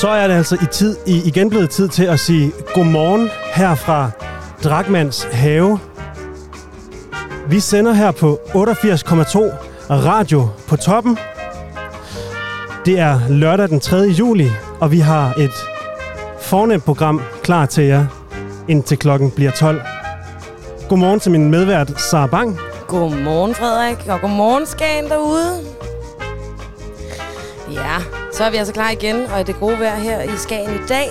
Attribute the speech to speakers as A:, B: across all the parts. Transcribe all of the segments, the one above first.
A: Så er det altså i tid, i, igen blevet tid til at sige godmorgen her fra Drakmans have. Vi sender her på 88,2 radio på toppen. Det er lørdag den 3. juli, og vi har et fornemt program klar til jer, indtil klokken bliver 12. Godmorgen til min medvært, Sara Bang.
B: Godmorgen, Frederik, og godmorgen, Skagen derude. Så er vi altså klar igen, og det gode vejr her i Skagen i dag.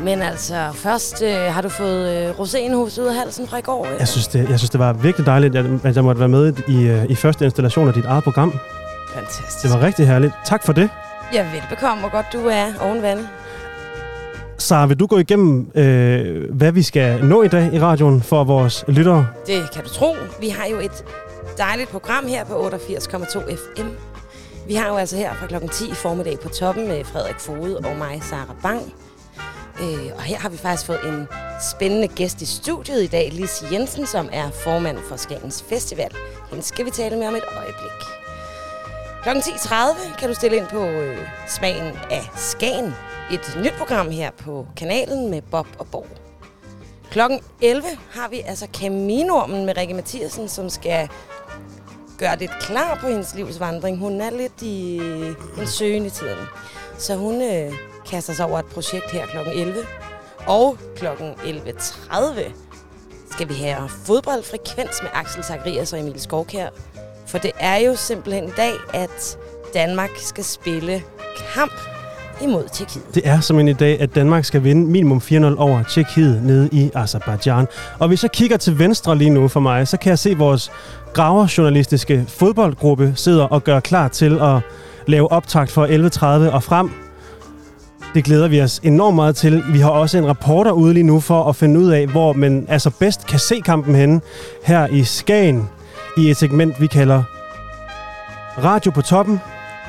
B: Men altså, først øh, har du fået øh, rosénhus ud af halsen fra i går.
A: Jeg synes, det, jeg synes, det var virkelig dejligt, at, at jeg måtte være med i, øh, i første installation af dit eget program.
B: Fantastisk.
A: Det var rigtig herligt. Tak for det.
B: Ja, velbekomme, og godt du er oven vandet.
A: Sara, vil du gå igennem, øh, hvad vi skal nå i dag i radioen for vores lyttere?
B: Det kan du tro. Vi har jo et dejligt program her på 88,2 FM. Vi har jo altså her fra klokken 10 i formiddag på toppen med Frederik Fode og mig, Sara Bang. Øh, og her har vi faktisk fået en spændende gæst i studiet i dag, Lis Jensen, som er formand for Skagens Festival. Hende skal vi tale med om et øjeblik. Klokken 10.30 kan du stille ind på øh, smagen af Skagen. Et nyt program her på kanalen med Bob og Borg. Klokken 11 har vi altså Kaminormen med Rikke Mathiasen, som skal gøre det klar på hendes livsvandring. Hun er lidt i en søgen i tiden. Så hun øh, kaster sig over et projekt her klokken 11. Og klokken 11.30 skal vi have fodboldfrekvens med Axel Zacharias og Emil Skovkær. For det er jo simpelthen i dag, at Danmark skal spille kamp imod Tjekkiet.
A: Det er som en i dag, at Danmark skal vinde minimum 4-0 over Tjekkiet nede i Azerbaijan. Og hvis jeg kigger til venstre lige nu for mig, så kan jeg se vores graverjournalistiske fodboldgruppe sidder og gør klar til at lave optakt for 11.30 og frem. Det glæder vi os enormt meget til. Vi har også en reporter ude lige nu for at finde ud af, hvor man altså bedst kan se kampen henne her i Skagen i et segment, vi kalder Radio på toppen,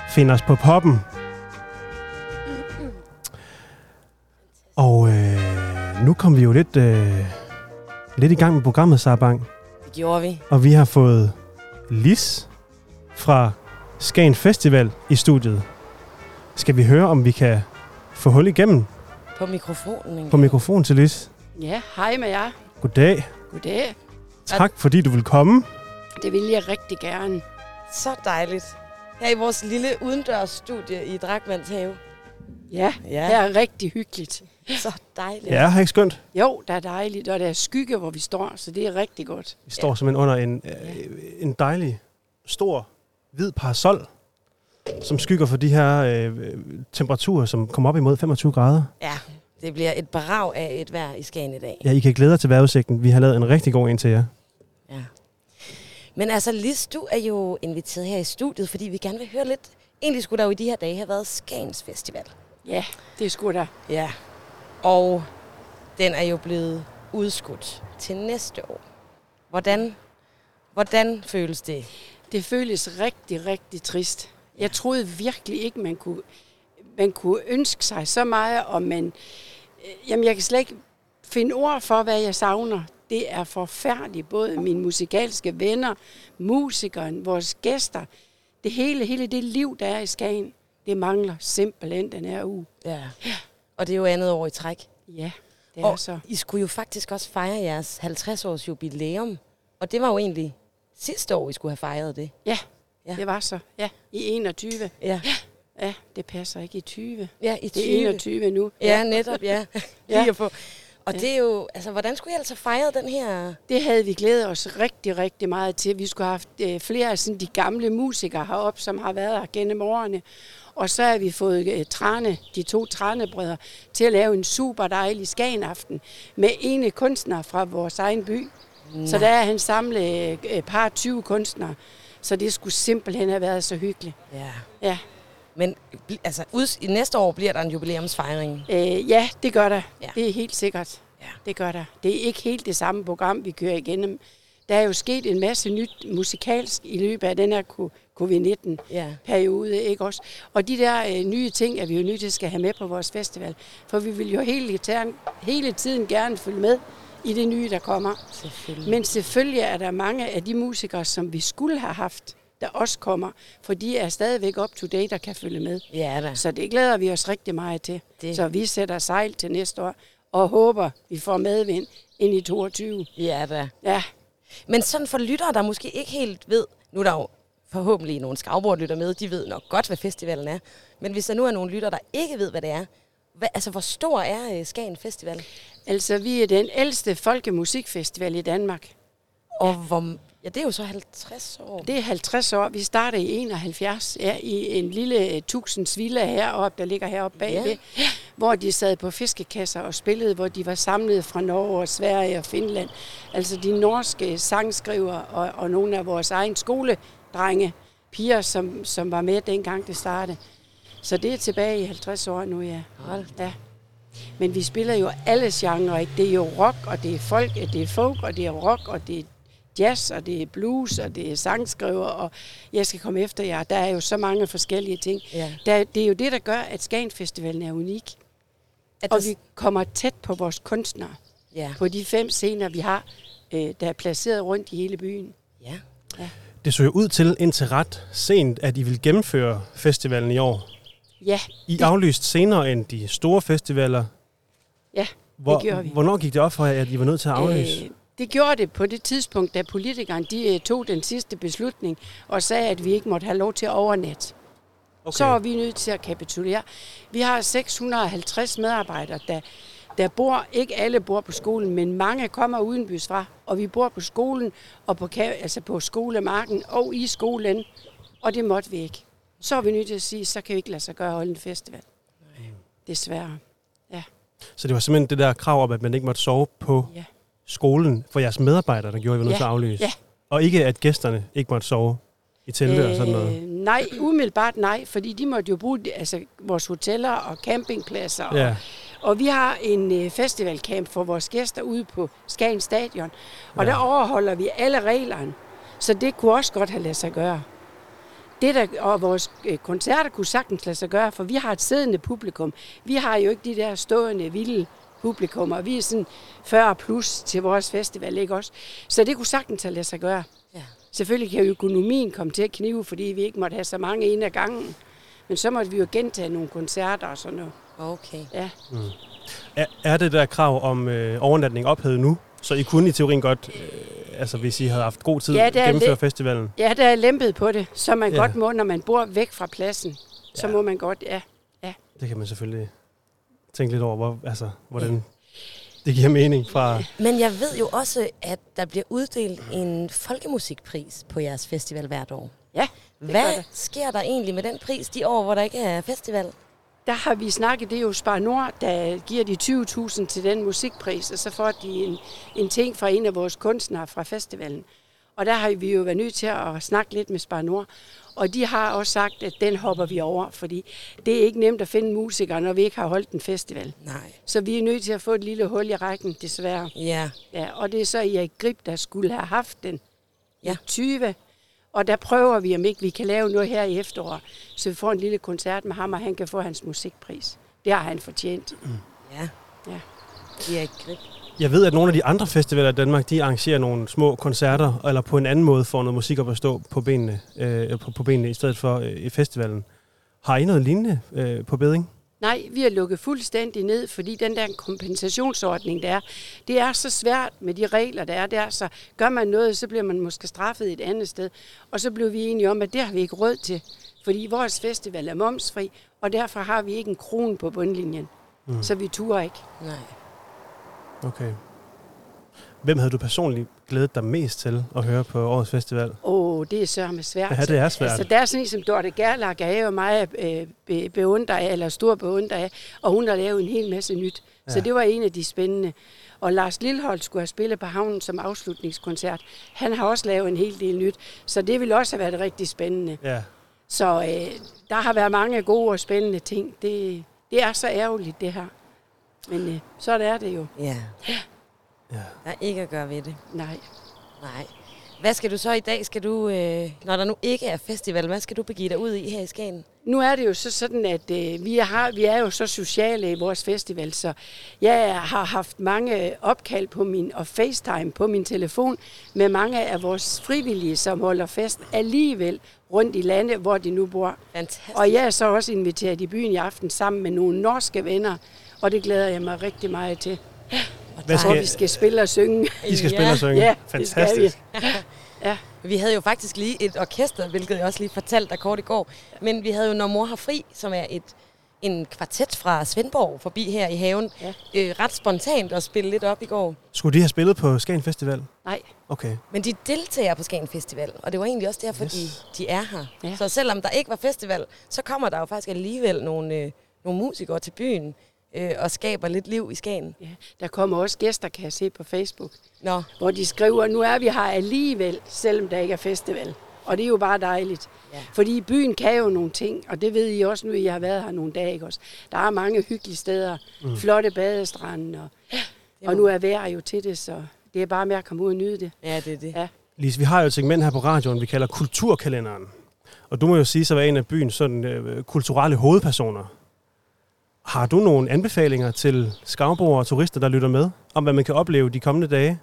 A: find os på poppen. Og øh, nu kom vi jo lidt, øh, lidt i gang med programmet, Sarbang.
B: Det gjorde vi.
A: Og vi har fået Lis fra Skagen Festival i studiet. Skal vi høre, om vi kan få hul igennem
B: På mikrofonen. ikke?
A: på mikrofon til Lis?
C: Ja, hej med jer.
A: Goddag.
C: Goddag.
A: Tak fordi du vil komme.
C: Det vil jeg rigtig gerne.
B: Så dejligt. Her i vores lille udendørs studie i Drakmands have.
C: Ja,
B: Ja.
C: det er rigtig hyggeligt.
B: Så dejligt.
A: Ja, har ikke skønt?
C: Jo, der er dejligt, og der er skygge, hvor vi står, så det er rigtig godt.
A: Vi står simpelthen under en, øh, en dejlig, stor, hvid parasol, som skygger for de her øh, temperaturer, som kommer op imod 25 grader.
B: Ja, det bliver et brag af et vejr i Skagen i dag.
A: Ja, I kan glæde jer til vejrudsigten. Vi har lavet en rigtig god en til jer.
B: Ja. Men altså, Lis, du er jo inviteret her i studiet, fordi vi gerne vil høre lidt. Egentlig skulle der jo i de her dage have været Skagens Festival.
C: Ja, det er sgu da.
B: Ja. Og den er jo blevet udskudt til næste år. Hvordan, hvordan føles det?
C: Det føles rigtig, rigtig trist. Jeg troede virkelig ikke, man kunne, man kunne ønske sig så meget, og man, øh, jamen jeg kan slet ikke finde ord for, hvad jeg savner. Det er forfærdeligt, både mine musikalske venner, musikeren, vores gæster, det hele, hele det liv, der er i Skagen, det mangler simpelthen den her uge.
B: Ja. Og det er jo andet år i træk.
C: Ja, det er
B: Og
C: så.
B: I skulle jo faktisk også fejre jeres 50-års jubilæum. Og det var jo egentlig sidste år, I skulle have fejret det.
C: Ja,
B: Ja.
C: ja, det var så. Ja, i 21.
B: Ja,
C: Ja, det passer ikke i 20.
B: ja i 20.
C: Det er 21 nu.
B: Ja, netop, ja.
C: Ja.
B: Lige at få. Og
C: Ja.
B: det er jo, altså, hvordan skulle I altså fejre den her...
C: Det havde vi glædet os rigtig, rigtig meget til. Vi skulle have haft øh, flere af sådan, de gamle musikere heroppe, som har været her gennem årene. Og så har vi fået øh, Trane, de to Tranebrødre, til at lave en super dejlig Skagenaften med ene kunstner fra vores egen by. Så der er han samlet øh, par 20 kunstnere. Så det skulle simpelthen have været så hyggeligt.
B: Ja.
C: Ja,
B: Men altså, ud, i næste år bliver der en jubilæumsfejring.
C: øh, ja det gør der.
B: Ja.
C: Det er helt sikkert.
B: Ja.
C: Det gør der. Det er ikke helt det samme program, vi kører igennem. Der er jo sket en masse nyt musikalsk i løbet af den her ko- covid-19-periode,
B: Ja.
C: ikke også? Og de der øh, nye ting er vi jo nødt til at skal have med på vores festival. For vi vil jo hele, tiden, hele tiden gerne følge med i det nye, der kommer.
B: Selvfølgelig.
C: Men selvfølgelig er der mange af de musikere, som vi skulle have haft, der også kommer, for de er stadigvæk up to date og kan følge med.
B: Ja da.
C: Så det glæder vi os rigtig meget til.
B: Det-
C: Så vi sætter sejl til næste år og håber, vi får medvind ind i 22.
B: Ja da.
C: Ja,
B: Men sådan for lyttere, der måske ikke helt ved, nu er der jo forhåbentlig nogle skavbordlytter med, de ved nok godt, hvad festivalen er. Men hvis der nu er nogle lyttere, der ikke ved, hvad det er, hvad, altså hvor stor er øh, Skagen Festival?
C: altså vi er den ældste folkemusikfestival i Danmark.
B: Og hvor, ja, det er jo så 50 år.
C: Det er 50 år. Vi startede i 71 ja, i en lille tusinds villa heroppe, der ligger heroppe bagved, ja. hvor de sad på fiskekasser og spillede, hvor de var samlet fra Norge og Sverige og Finland. Altså de norske sangskriver og, og nogle af vores egen skoledrenge, piger, som, som var med dengang det startede. Så det er tilbage i 50 år nu, ja.
B: Hold
C: ja. Men vi spiller jo alle genrer, ikke? Det er jo rock, og det er folk, og det er folk, og det er rock, og det er jazz, og det er blues, og det er sangskriver, og jeg skal komme efter jer. Der er jo så mange forskellige ting.
B: Ja.
C: Der, det er jo det, der gør, at Skagen Festivalen er unik.
B: At
C: Og vi kommer tæt på vores kunstnere.
B: Ja.
C: På de fem scener, vi har, øh, der er placeret rundt i hele byen.
B: ja.
A: Det så jo ud til indtil ret sent, at I vil gennemføre festivalen i år.
C: Ja,
A: I aflyst senere end de store festivaler.
C: ja.
A: Hvor,
C: gjorde vi.
A: Hvornår gik det op for jer, at I var nødt til at aflyse?
C: Øh, det gjorde det på det tidspunkt, da politikerne de, øh, tog den sidste beslutning og sagde, at vi ikke måtte have lov til at overnatte. Okay. Så er vi nødt til at kapitulere. Vi har 650 medarbejdere, der, der bor, ikke alle bor på skolen, men mange kommer udenbys fra, og vi bor på skolen og på, altså på skolemarken og i skolen, og det måtte vi ikke. Så er vi nødt til at sige, så kan vi ikke lade sig gøre at holde en festival. Desværre. Ja.
A: Så det var simpelthen det der krav om, at man ikke måtte sove på
C: Ja.
A: Skolen for jeres medarbejdere, der gjorde, at I var nødt til at aflyse.
C: Ja.
A: Og ikke, at gæsterne ikke måtte sove i telte og sådan noget.
C: Øh, nej, umiddelbart nej, fordi de måtte jo bruge altså, vores hoteller og campingpladser. Og,
A: Ja.
C: og vi har en øh, festivalcamp for vores gæster ude på Skagen Stadion, og
A: Ja.
C: der overholder vi alle reglerne. Så det kunne også godt have ladet sig gøre. Det der, og vores øh, koncerter kunne sagtens lade sig gøre, for vi har et siddende publikum. Vi har jo ikke de der stående, vilde publikummer. Vi er sådan 40 plus til vores festival, ikke også? Så det kunne sagtens have ladet sig gøre.
B: Ja.
C: Selvfølgelig kan økonomien komme til at knive, fordi vi ikke måtte have så mange ind ad gangen. Men så måtte vi jo gentage nogle koncerter og sådan noget.
B: Okay.
C: Ja.
A: Er, er det der krav om øh, overnatning ophævet nu? Så I kunne i teorien godt, øh, altså hvis I havde haft god tid,
C: Ja,
A: ja,
C: det er
A: gennemføre
C: lidt-
A: festivalen?
C: ja, der er lempet på det, så man
A: Ja.
C: ja. godt må, når man bor væk fra pladsen. Så
A: Ja.
C: må man godt, ja.
A: Det kan man selvfølgelig tænke lidt over, hvor, altså, hvordan det giver mening fra...
B: Men jeg ved jo også, at der bliver uddelt en folkemusikpris på jeres festival hvert år.
C: Ja, det gør
B: Hvad
C: der.
B: sker der egentlig med den pris de år, hvor der ikke er festival?
C: Der har vi snakket, det er jo Spar Nord, der giver de 20.000 til den musikpris, og så får de en, en ting fra en af vores kunstnere fra festivalen. Og der har vi jo været nødt til at snakke lidt med Spar Nord. Og de har også sagt, at den hopper vi over, fordi det er ikke nemt at finde musikere, når vi ikke har holdt en festival.
B: Nej.
C: Så vi er nødt til at få et lille hul i rækken, desværre.
B: Ja.
C: Ja, og det er så Erik Grib, der skulle have haft den
B: Ja.
C: i 20. Og der prøver vi, om ikke vi kan lave noget her i efteråret, så vi får en lille koncert med ham, og han kan få hans musikpris. Det har han fortjent.
B: Ja.
C: Ja.
B: De er ikke grib.
A: Jeg ved, at nogle af de andre festivaler i Danmark, de arrangerer nogle små koncerter, eller på en anden måde får noget musik op at stå på benene, øh, på, på benene i stedet for øh, i festivalen. Har I noget lignende øh, på beding?
C: Nej, vi har lukket fuldstændig ned, fordi den der kompensationsordning, der er, det er så svært med de regler, der er der, så gør man noget, så bliver man måske straffet et andet sted. Og så blev vi enige om, at det har vi ikke råd til, fordi vores festival er momsfri, og derfor har vi ikke en krone på bundlinjen. Mm. Så vi turer ikke.
B: Nej.
A: Okay. Hvem havde du personligt glædet dig mest til at høre på årets festival?
C: Åh, oh, det er sørme svært.
A: Ja, det er svært.
C: Altså, der er sådan en som Dorte Gerlach, er jo mig øh, be, beundrer af, eller stor beundrer af, og hun har lavet en hel masse nyt. Ja. Så det var en af de spændende. Og Lars Lilleholdt skulle have spillet på havnen som afslutningskoncert. Han har også lavet en hel del nyt, så det ville også have været rigtig spændende.
A: Ja.
C: Så øh, der har været mange gode og spændende ting. Det, det er så ærgerligt, det her. Men øh, så er det jo.
B: Ja.
A: Ja.
B: Der er ikke at gøre ved det.
C: Nej.
B: Nej. Hvad skal du så i dag? Skal du, øh, når der nu ikke er festival, hvad skal du begive dig ud i her i Skagen?
C: Nu er det jo så sådan, at øh, vi, har, vi er jo så sociale i vores festival, så jeg har haft mange opkald på min, og FaceTime på min telefon med mange af vores frivillige, som holder fest alligevel rundt i landet, hvor de nu bor.
B: Fantastisk.
C: Og jeg er så også inviteret i byen i aften sammen med nogle norske venner, og det glæder jeg mig rigtig meget til.
A: Hvad
C: Hvor vi skal spille og synge.
A: I skal
B: Ja.
A: spille og synge.
C: Ja, det skal
A: Fantastisk.
C: Ja,
B: Vi havde jo faktisk lige et orkester, hvilket jeg også lige fortalte dig kort i går. Men vi havde jo Når Mor har fri, som er et, en kvartet fra Svendborg forbi her i haven.
C: Ja.
B: Øh, ret spontant at spille lidt op i går.
A: Skulle de have spillet på Skagen Festival?
C: nej.
A: Okay.
B: Men de deltager på Skagen Festival, og det var egentlig også derfor, yes. de, de er her.
C: Ja.
B: Så selvom der ikke var festival, så kommer der jo faktisk alligevel nogle, øh, nogle musikere til byen øh, og skaber lidt liv i Skagen.
C: Ja. Der kommer også gæster, kan jeg se på Facebook,
B: Nå,
C: hvor de skriver, nu er vi her alligevel, selvom der ikke er festival. Og det er jo bare dejligt.
B: Ja.
C: Fordi byen kan jo nogle ting, og det ved I også nu, I har været her nogle dage. Ikke også? Der er mange hyggelige steder, mm. flotte badestrande, og, og nu er vejr jo til det, så det er bare med at komme ud og nyde det.
B: ja, det er det.
C: Ja.
A: Lise, vi har jo et segment her på radioen, vi kalder Kulturkalenderen. Og du må jo sige sig at være en af byens sådan, øh, kulturelle hovedpersoner. Har du nogle anbefalinger til skavboere og turister, der lytter med, om hvad man kan opleve de kommende dage?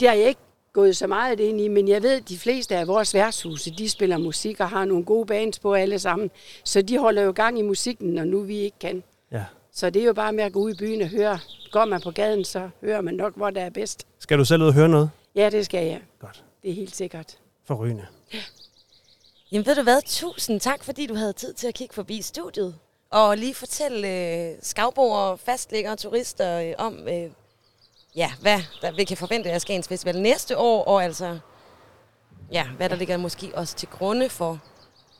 C: Det har jeg ikke gået så meget ind i, men jeg ved, at de fleste af vores værtshuse, de spiller musik og har nogle gode bands på alle sammen. Så de holder jo gang i musikken, når nu vi ikke kan.
A: Ja.
C: Så det er jo bare med at gå ud i byen og høre. Går man på gaden, så hører man nok, hvor der er bedst.
A: Skal du selv ud og høre noget?
C: Ja, det skal jeg.
A: Godt.
C: Det er helt sikkert.
A: Forrygende.
B: Jamen ved du hvad, tusind tak, fordi du havde tid til at kigge forbi studiet. Og lige fortælle øh, skavboere, fastlæggere og turister øh, om, øh, ja, hvad der, vi kan forvente af Skagens Festival næste år, og altså, ja, hvad der ligger måske også til grunde for,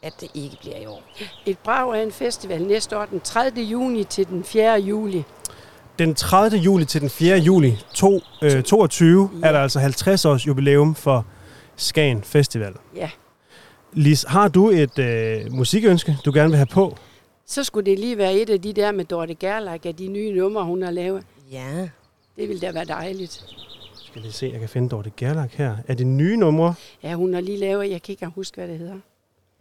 B: at det ikke bliver i år.
C: Et brag af en festival næste år, den 30. juni til den 4. juli.
A: Den 30. juli til den 4. juli to, øh, 22
C: Ja.
A: er der altså 50 års jubilæum for Skagen Festival.
C: Ja.
A: Lis, har du et øh, musikønske, du gerne vil have på?
C: Så skulle det lige være et af de der med Dorte Gerlach af de nye numre, hun har lavet.
B: Ja,
C: Det ville da være dejligt.
A: Skal lige se, jeg kan finde Dorte Gerlach her. Er det nye numre?
C: Ja, hun har lige lavet, jeg kan ikke engang huske, hvad det hedder.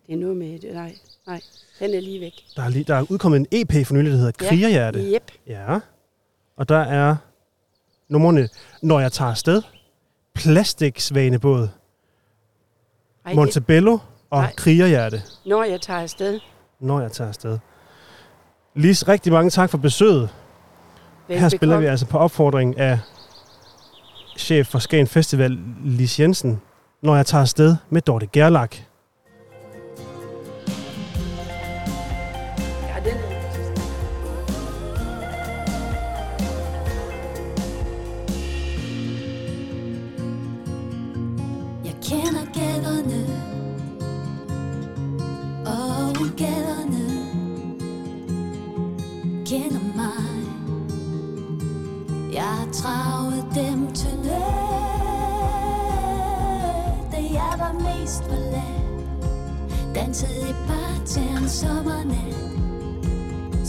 C: Det er noget med, nej, nej, den er lige væk.
A: Der er, lige, der er udkommet en EP for nylig, der hedder
C: Ja.
A: Krigerhjerte.
C: Jep.
A: Ja. Og der er numrene Når jeg tager afsted, Plastiksvanebåd, Montebello og. Krigerhjerte.
C: når jeg tager afsted.
A: Når jeg tager afsted. Lis, rigtig mange tak for besøget. Her spiller vi altså på opfordring af chef for Skagen Festival, Lis Jensen, når jeg tager afsted med Dorte Gerlach.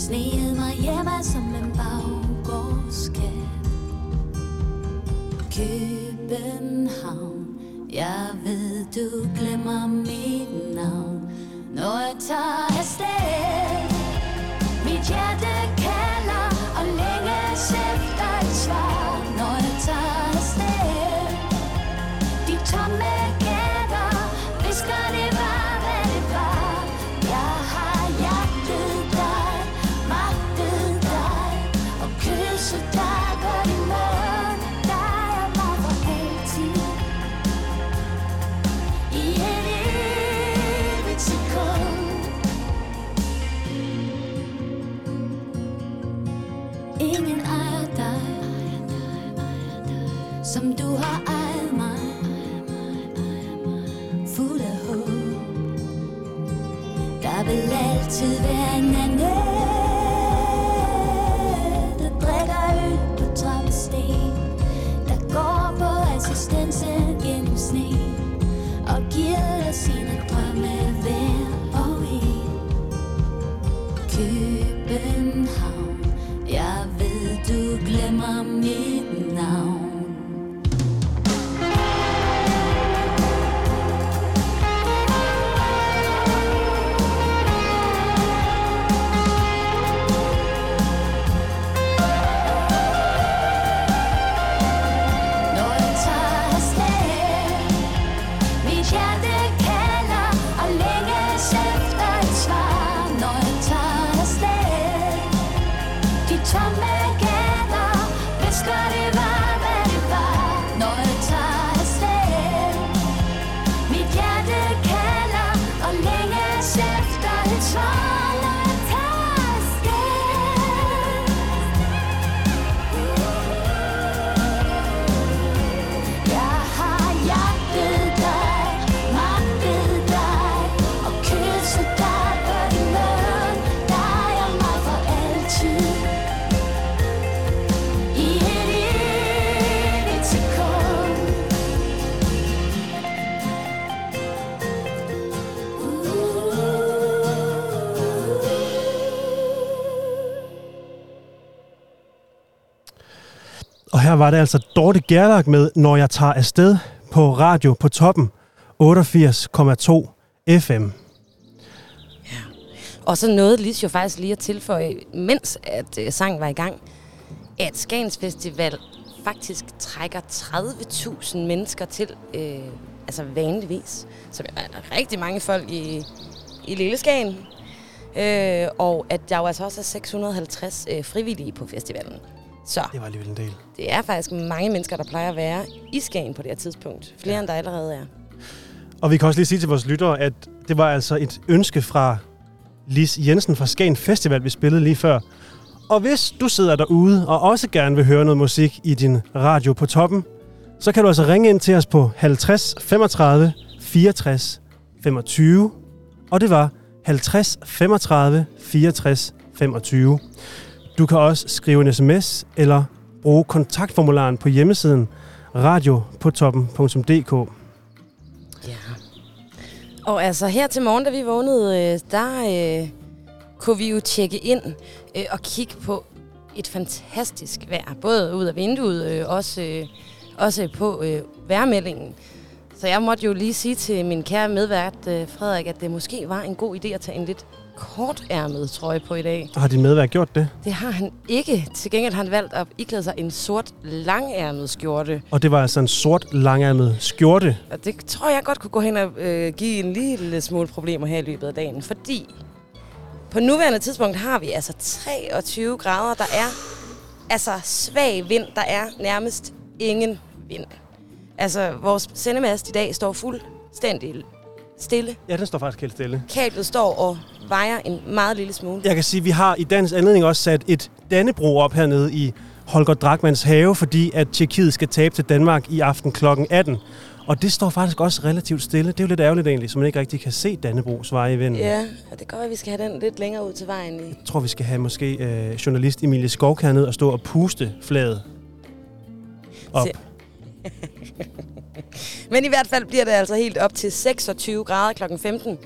D: Sneede mig hjemme som en baggårdskat. København Jeg ved du glemmer mit navn. Når jeg tager afsted Mit hjerte var det
A: altså Dorte Gerlach med Når jeg tager afsted på radio på toppen 88,2 FM. Ja.
B: Og så nåede Lis jo faktisk lige at tilføje, mens at øh, sangen var i gang, at Skagens Festival faktisk trækker 30.000 mennesker til, øh, altså vanligvis. Så der er rigtig mange folk i, i Lille Skagen. Øh, og at der jo altså også er 650 øh, frivillige på festivalen. Så
A: Det var alligevel en del.
B: det er faktisk mange mennesker, der plejer at være i Skagen på det her tidspunkt. Flere ja. end der allerede er.
A: Og vi kan også lige sige til vores lyttere, at det var altså et ønske fra Lis Jensen fra Skagen Festival, vi spillede lige før. Og hvis du sidder derude og også gerne vil høre noget musik i din radio på toppen, så kan du altså ringe ind til os på 50 35 64 25. Og det var 50 35 64 25. Du kan også skrive en sms eller bruge kontaktformularen på hjemmesiden radiopotoppen.dk.
B: Ja. Og altså her til morgen, da vi vågnede, øh, der øh, kunne vi jo tjekke ind øh, og kigge på et fantastisk vejr. Både ud af vinduet, øh, også, øh, også på øh, vejrmeldingen. Så jeg måtte jo lige sige til min kære medvært, øh, Frederik, at det måske var en god idé at tage en lidt kortærmet trøje på i dag.
A: Har din medværk gjort det?
B: Det har han ikke. Til gengæld har han valgt at iklæde sig en sort langærmet skjorte.
A: Og det var altså en sort, langærmet skjorte.
B: Og det tror jeg godt kunne gå hen og øh, give en lille smule problemer her i løbet af dagen. Fordi på nuværende tidspunkt har vi altså 23 grader. Der er altså svag vind. Der er nærmest ingen vind. Altså vores sendemast i dag står fuldstændig stille.
A: Ja, den står faktisk helt stille.
B: Kablet står og vejer en meget lille smule.
A: Jeg kan sige, at vi har i dagens anledning også sat et Dannebro op hernede i Holger Drachmanns have, fordi at Tjekkiet skal tabe til Danmark i aften kl. 18. Og det står faktisk også relativt stille. Det er jo lidt ærgerligt egentlig, så man ikke rigtig kan se Dannebros veje i vinden.
B: Ja, og det være, at vi skal have den lidt længere ud til vejen. I.
A: Jeg tror, vi skal have måske øh, journalist Emilie Skov hernede og stå og puste flaget op.
B: Men i hvert fald bliver det altså helt op til 26 grader kl. 15.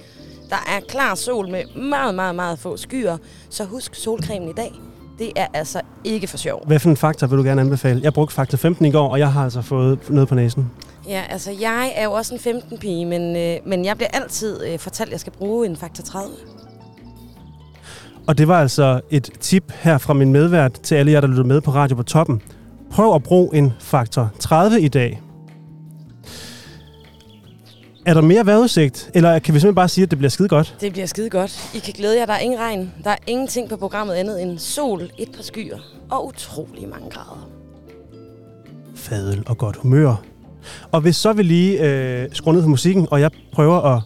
B: Der er klar sol med meget, meget, meget få skyer. Så husk solcremen i dag. Det er altså ikke for sjov.
A: Hvad for en faktor vil du gerne anbefale? Jeg brugte faktor 15 i går, og jeg har altså fået noget på næsen.
B: Ja, altså jeg er jo også en 15-pige, men, øh, men jeg bliver altid øh, fortalt, at jeg skal bruge en faktor 30.
A: Og det var altså et tip her fra min medvært til alle jer, der lytter med på Radio på Toppen. Prøv at bruge en faktor 30 i dag. Er der mere vejrudsigt, eller kan vi simpelthen bare sige, at det bliver skide godt?
B: Det bliver skide godt. I kan glæde jer, der er ingen regn. Der er ingenting på programmet andet end sol, et par skyer og utrolig mange grader.
A: Fadel og godt humør. Og hvis så vil lige øh, skrue ned på musikken, og jeg prøver at...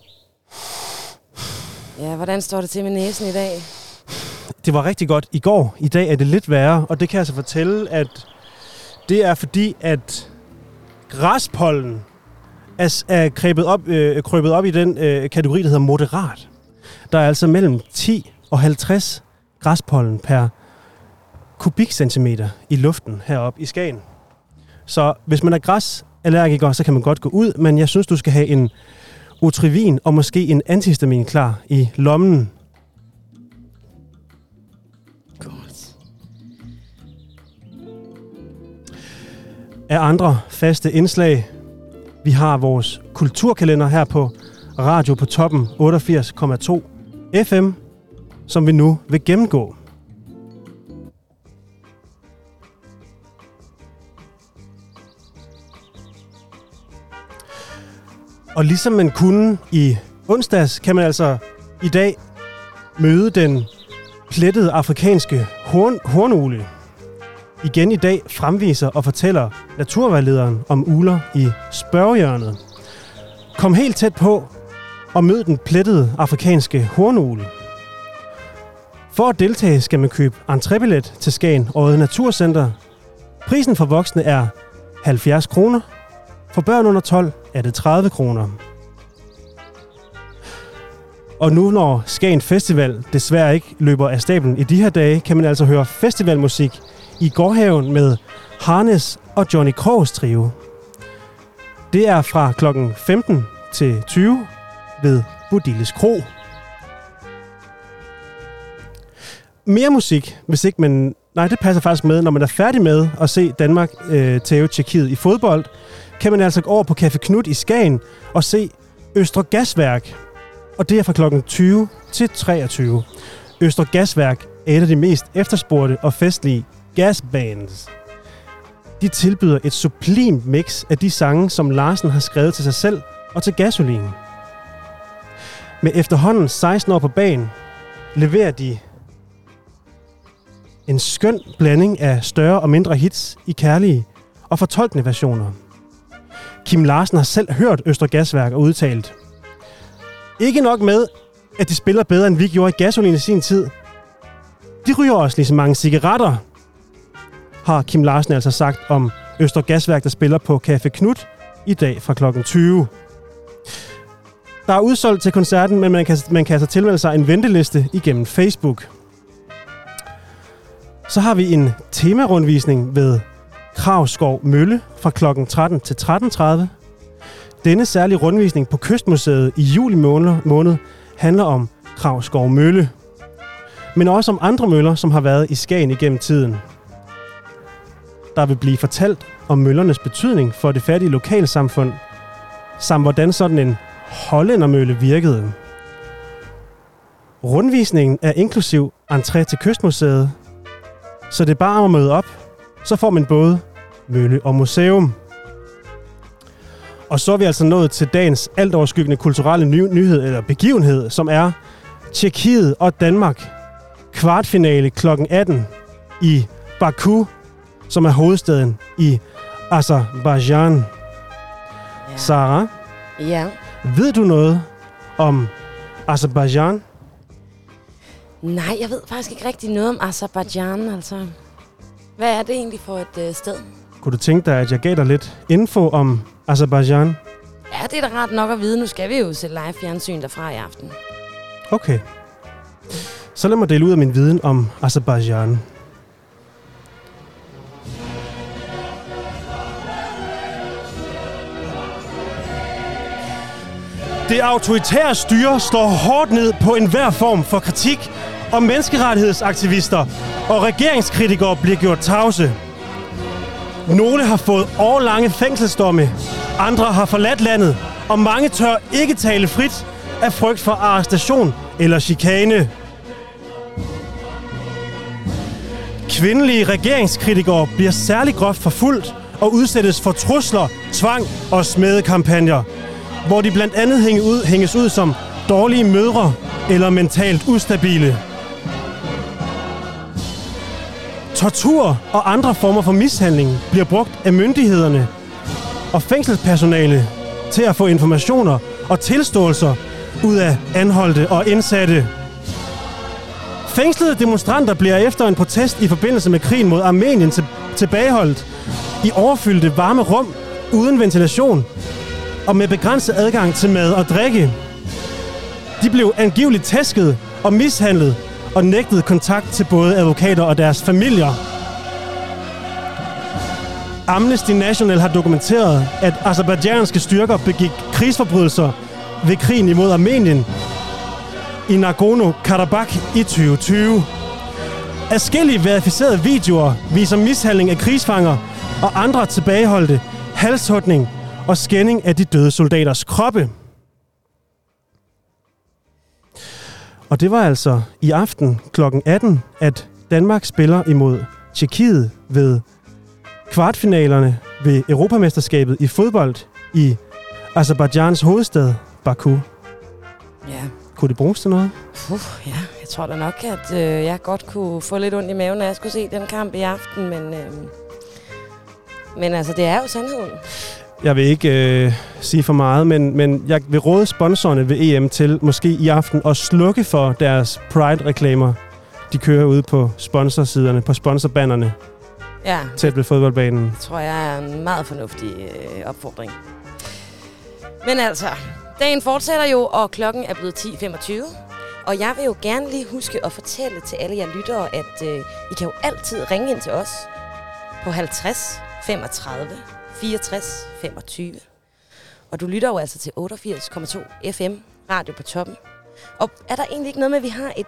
B: Ja, hvordan står det til med næsen i dag?
A: Det var rigtig godt i går. I dag er det lidt værre, og det kan jeg så fortælle, at det er fordi, at græspollen er, er krøbet, op, øh, krøbet op i den øh, kategori, der hedder moderat. Der er altså mellem 10 og 50 græspollen per kubikcentimeter i luften heroppe i Skagen. Så hvis man er græsallergiker, så kan man godt gå ud, men jeg synes, du skal have en Otrivin og måske en antihistamin klar i lommen.
B: Godt.
A: af andre faste indslag. Vi har vores kulturkalender her på Radio på Toppen 88,2 FM, som vi nu vil gennemgå. Og ligesom man kunne i onsdags, kan man altså i dag møde den plettede afrikanske horn, hornugle igen i dag fremviser og fortæller naturvejlederen om uler i spørgehjørnet. Kom helt tæt på og mød den plettede afrikanske hornugle. For at deltage skal man købe entrébillet til Skagen Øje Naturcenter. Prisen for voksne er 70 kroner. For børn under 12 er det 30 kroner. Og nu når Skagen Festival desværre ikke løber af stablen i de her dage, kan man altså høre festivalmusik i Gårdhaven med Harnes og Johnny Krogs trio. Det er fra klokken 15 til 20 ved Budilles Kro. Mere musik, hvis ikke man Nej, det passer faktisk med. Når man er færdig med at se Danmark øh, tage Tjekkiet i fodbold, kan man altså gå over på Café Knut i Skagen og se Østre Gasværk. Og det er fra kl. 20 til 23. Østre Gasværk er et af de mest efterspurgte og festlige gasbands. De tilbyder et sublimt mix af de sange, som Larsen har skrevet til sig selv og til gasolin. Med efterhånden 16 år på banen, leverer de en skøn blanding af større og mindre hits i kærlige og fortolkende versioner. Kim Larsen har selv hørt Østergasværk og udtalt, ikke nok med, at de spiller bedre, end vi gjorde i gasolin i sin tid. De ryger også lige så mange cigaretter, har Kim Larsen altså sagt om Øster Gasværk, der spiller på Café Knut i dag fra kl. 20. Der er udsolgt til koncerten, men man kan, man kan altså tilmelde sig en venteliste igennem Facebook. Så har vi en temarundvisning ved Kravskov Mølle fra kl. 13 til 13.30. Denne særlige rundvisning på Kystmuseet i juli måned, måned handler om Kravskov Mølle. Men også om andre møller, som har været i Skagen igennem tiden. Der vil blive fortalt om møllernes betydning for det fattige lokalsamfund, samt hvordan sådan en hollændermølle virkede. Rundvisningen er inklusiv entré til Kystmuseet, så det er bare at møde op, så får man både mølle og museum. Og så er vi altså nået til dagens alt overskyggende kulturelle ny- nyhed eller begivenhed, som er Tjekkiet og Danmark kvartfinale kl. 18 i Baku, som er hovedstaden i Azerbaijan.
B: Ja.
A: Sara,
B: ja.
A: ved du noget om Azerbaijan?
B: Nej, jeg ved faktisk ikke rigtig noget om Azerbaijan, altså. Hvad er det egentlig for et øh, sted?
A: Kunne du tænke dig, at jeg gav dig lidt info om Azerbaijan?
B: Ja, det er da rart nok at vide. Nu skal vi jo se live fjernsyn derfra i aften.
A: Okay. Så lad mig dele ud af min viden om Azerbaijan. Det autoritære styre står hårdt ned på enhver form for kritik, og menneskerettighedsaktivister og regeringskritikere bliver gjort tavse. Nogle har fået årlange fængselsdomme, andre har forladt landet, og mange tør ikke tale frit af frygt for arrestation eller chikane. Kvindelige regeringskritikere bliver særlig groft forfulgt og udsættes for trusler, tvang og smedekampagner, hvor de blandt andet hænge ud, hænges ud som dårlige mødre eller mentalt ustabile. Tortur og andre former for mishandling bliver brugt af myndighederne og fængselspersonale til at få informationer og tilståelser ud af anholdte og indsatte. Fængslede demonstranter bliver efter en protest i forbindelse med krigen mod Armenien tilbageholdt i overfyldte varme rum uden ventilation og med begrænset adgang til mad og drikke. De blev angiveligt tæsket og mishandlet og nægtet kontakt til både advokater og deres familier. Amnesty National har dokumenteret, at azerbaijanske styrker begik krigsforbrydelser ved krigen imod Armenien i Nagorno-Karabakh i 2020. Afskillige verificerede videoer viser mishandling af krigsfanger og andre tilbageholdte, halshugning og skænding af de døde soldaters kroppe. Og det var altså i aften kl. 18, at Danmark spiller imod Tjekkiet ved kvartfinalerne ved Europamesterskabet i fodbold i Azerbaijans hovedstad, Baku.
B: Ja.
A: Kunne det bruges til noget?
B: Puh, ja, jeg tror da nok, at øh, jeg godt kunne få lidt ondt i maven, når jeg skulle se den kamp i aften, men, øh, men altså, det er jo sandheden.
A: Jeg vil ikke øh, sige for meget, men, men jeg vil råde sponsorerne ved EM til måske i aften at slukke for deres Pride-reklamer. De kører ude på sponsorsiderne, på sponsorbannerne,
B: Ja,
A: tæt ved fodboldbanen.
B: det tror jeg er en meget fornuftig øh, opfordring. Men altså, dagen fortsætter jo, og klokken er blevet 10.25. Og jeg vil jo gerne lige huske at fortælle til alle jer lyttere, at øh, I kan jo altid ringe ind til os på 50 35 64 25. Og du lytter jo altså til 88,2 FM, radio på toppen. Og er der egentlig ikke noget med, at vi har et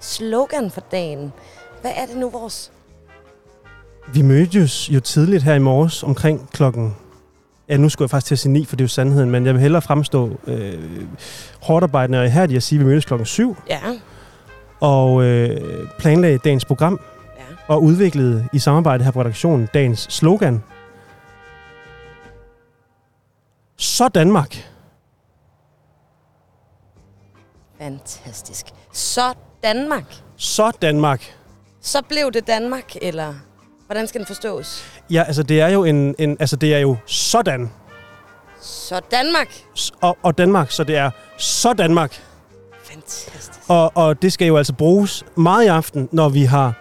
B: slogan for dagen? Hvad er det nu, vores
A: Vi mødtes jo tidligt her i morges omkring klokken... Ja, nu skulle jeg faktisk til at sige 9, for det er jo sandheden, men jeg vil hellere fremstå øh, hårdt arbejdende og ihærdigt at sige, at vi mødtes klokken 7
B: Ja,
A: og øh, planlagde dagens program
B: ja.
A: og udviklede i samarbejde her på redaktionen dagens slogan. Så Danmark.
B: Fantastisk. Så Danmark.
A: Så Danmark.
B: Så blev det Danmark, eller hvordan skal den forstås?
A: Ja, altså det er jo en, en altså det er jo sådan.
B: Så Danmark.
A: S- Og, og Danmark, så det er så Danmark.
B: Fantastisk.
A: Og, og det skal jo altså bruges meget i aften, når vi har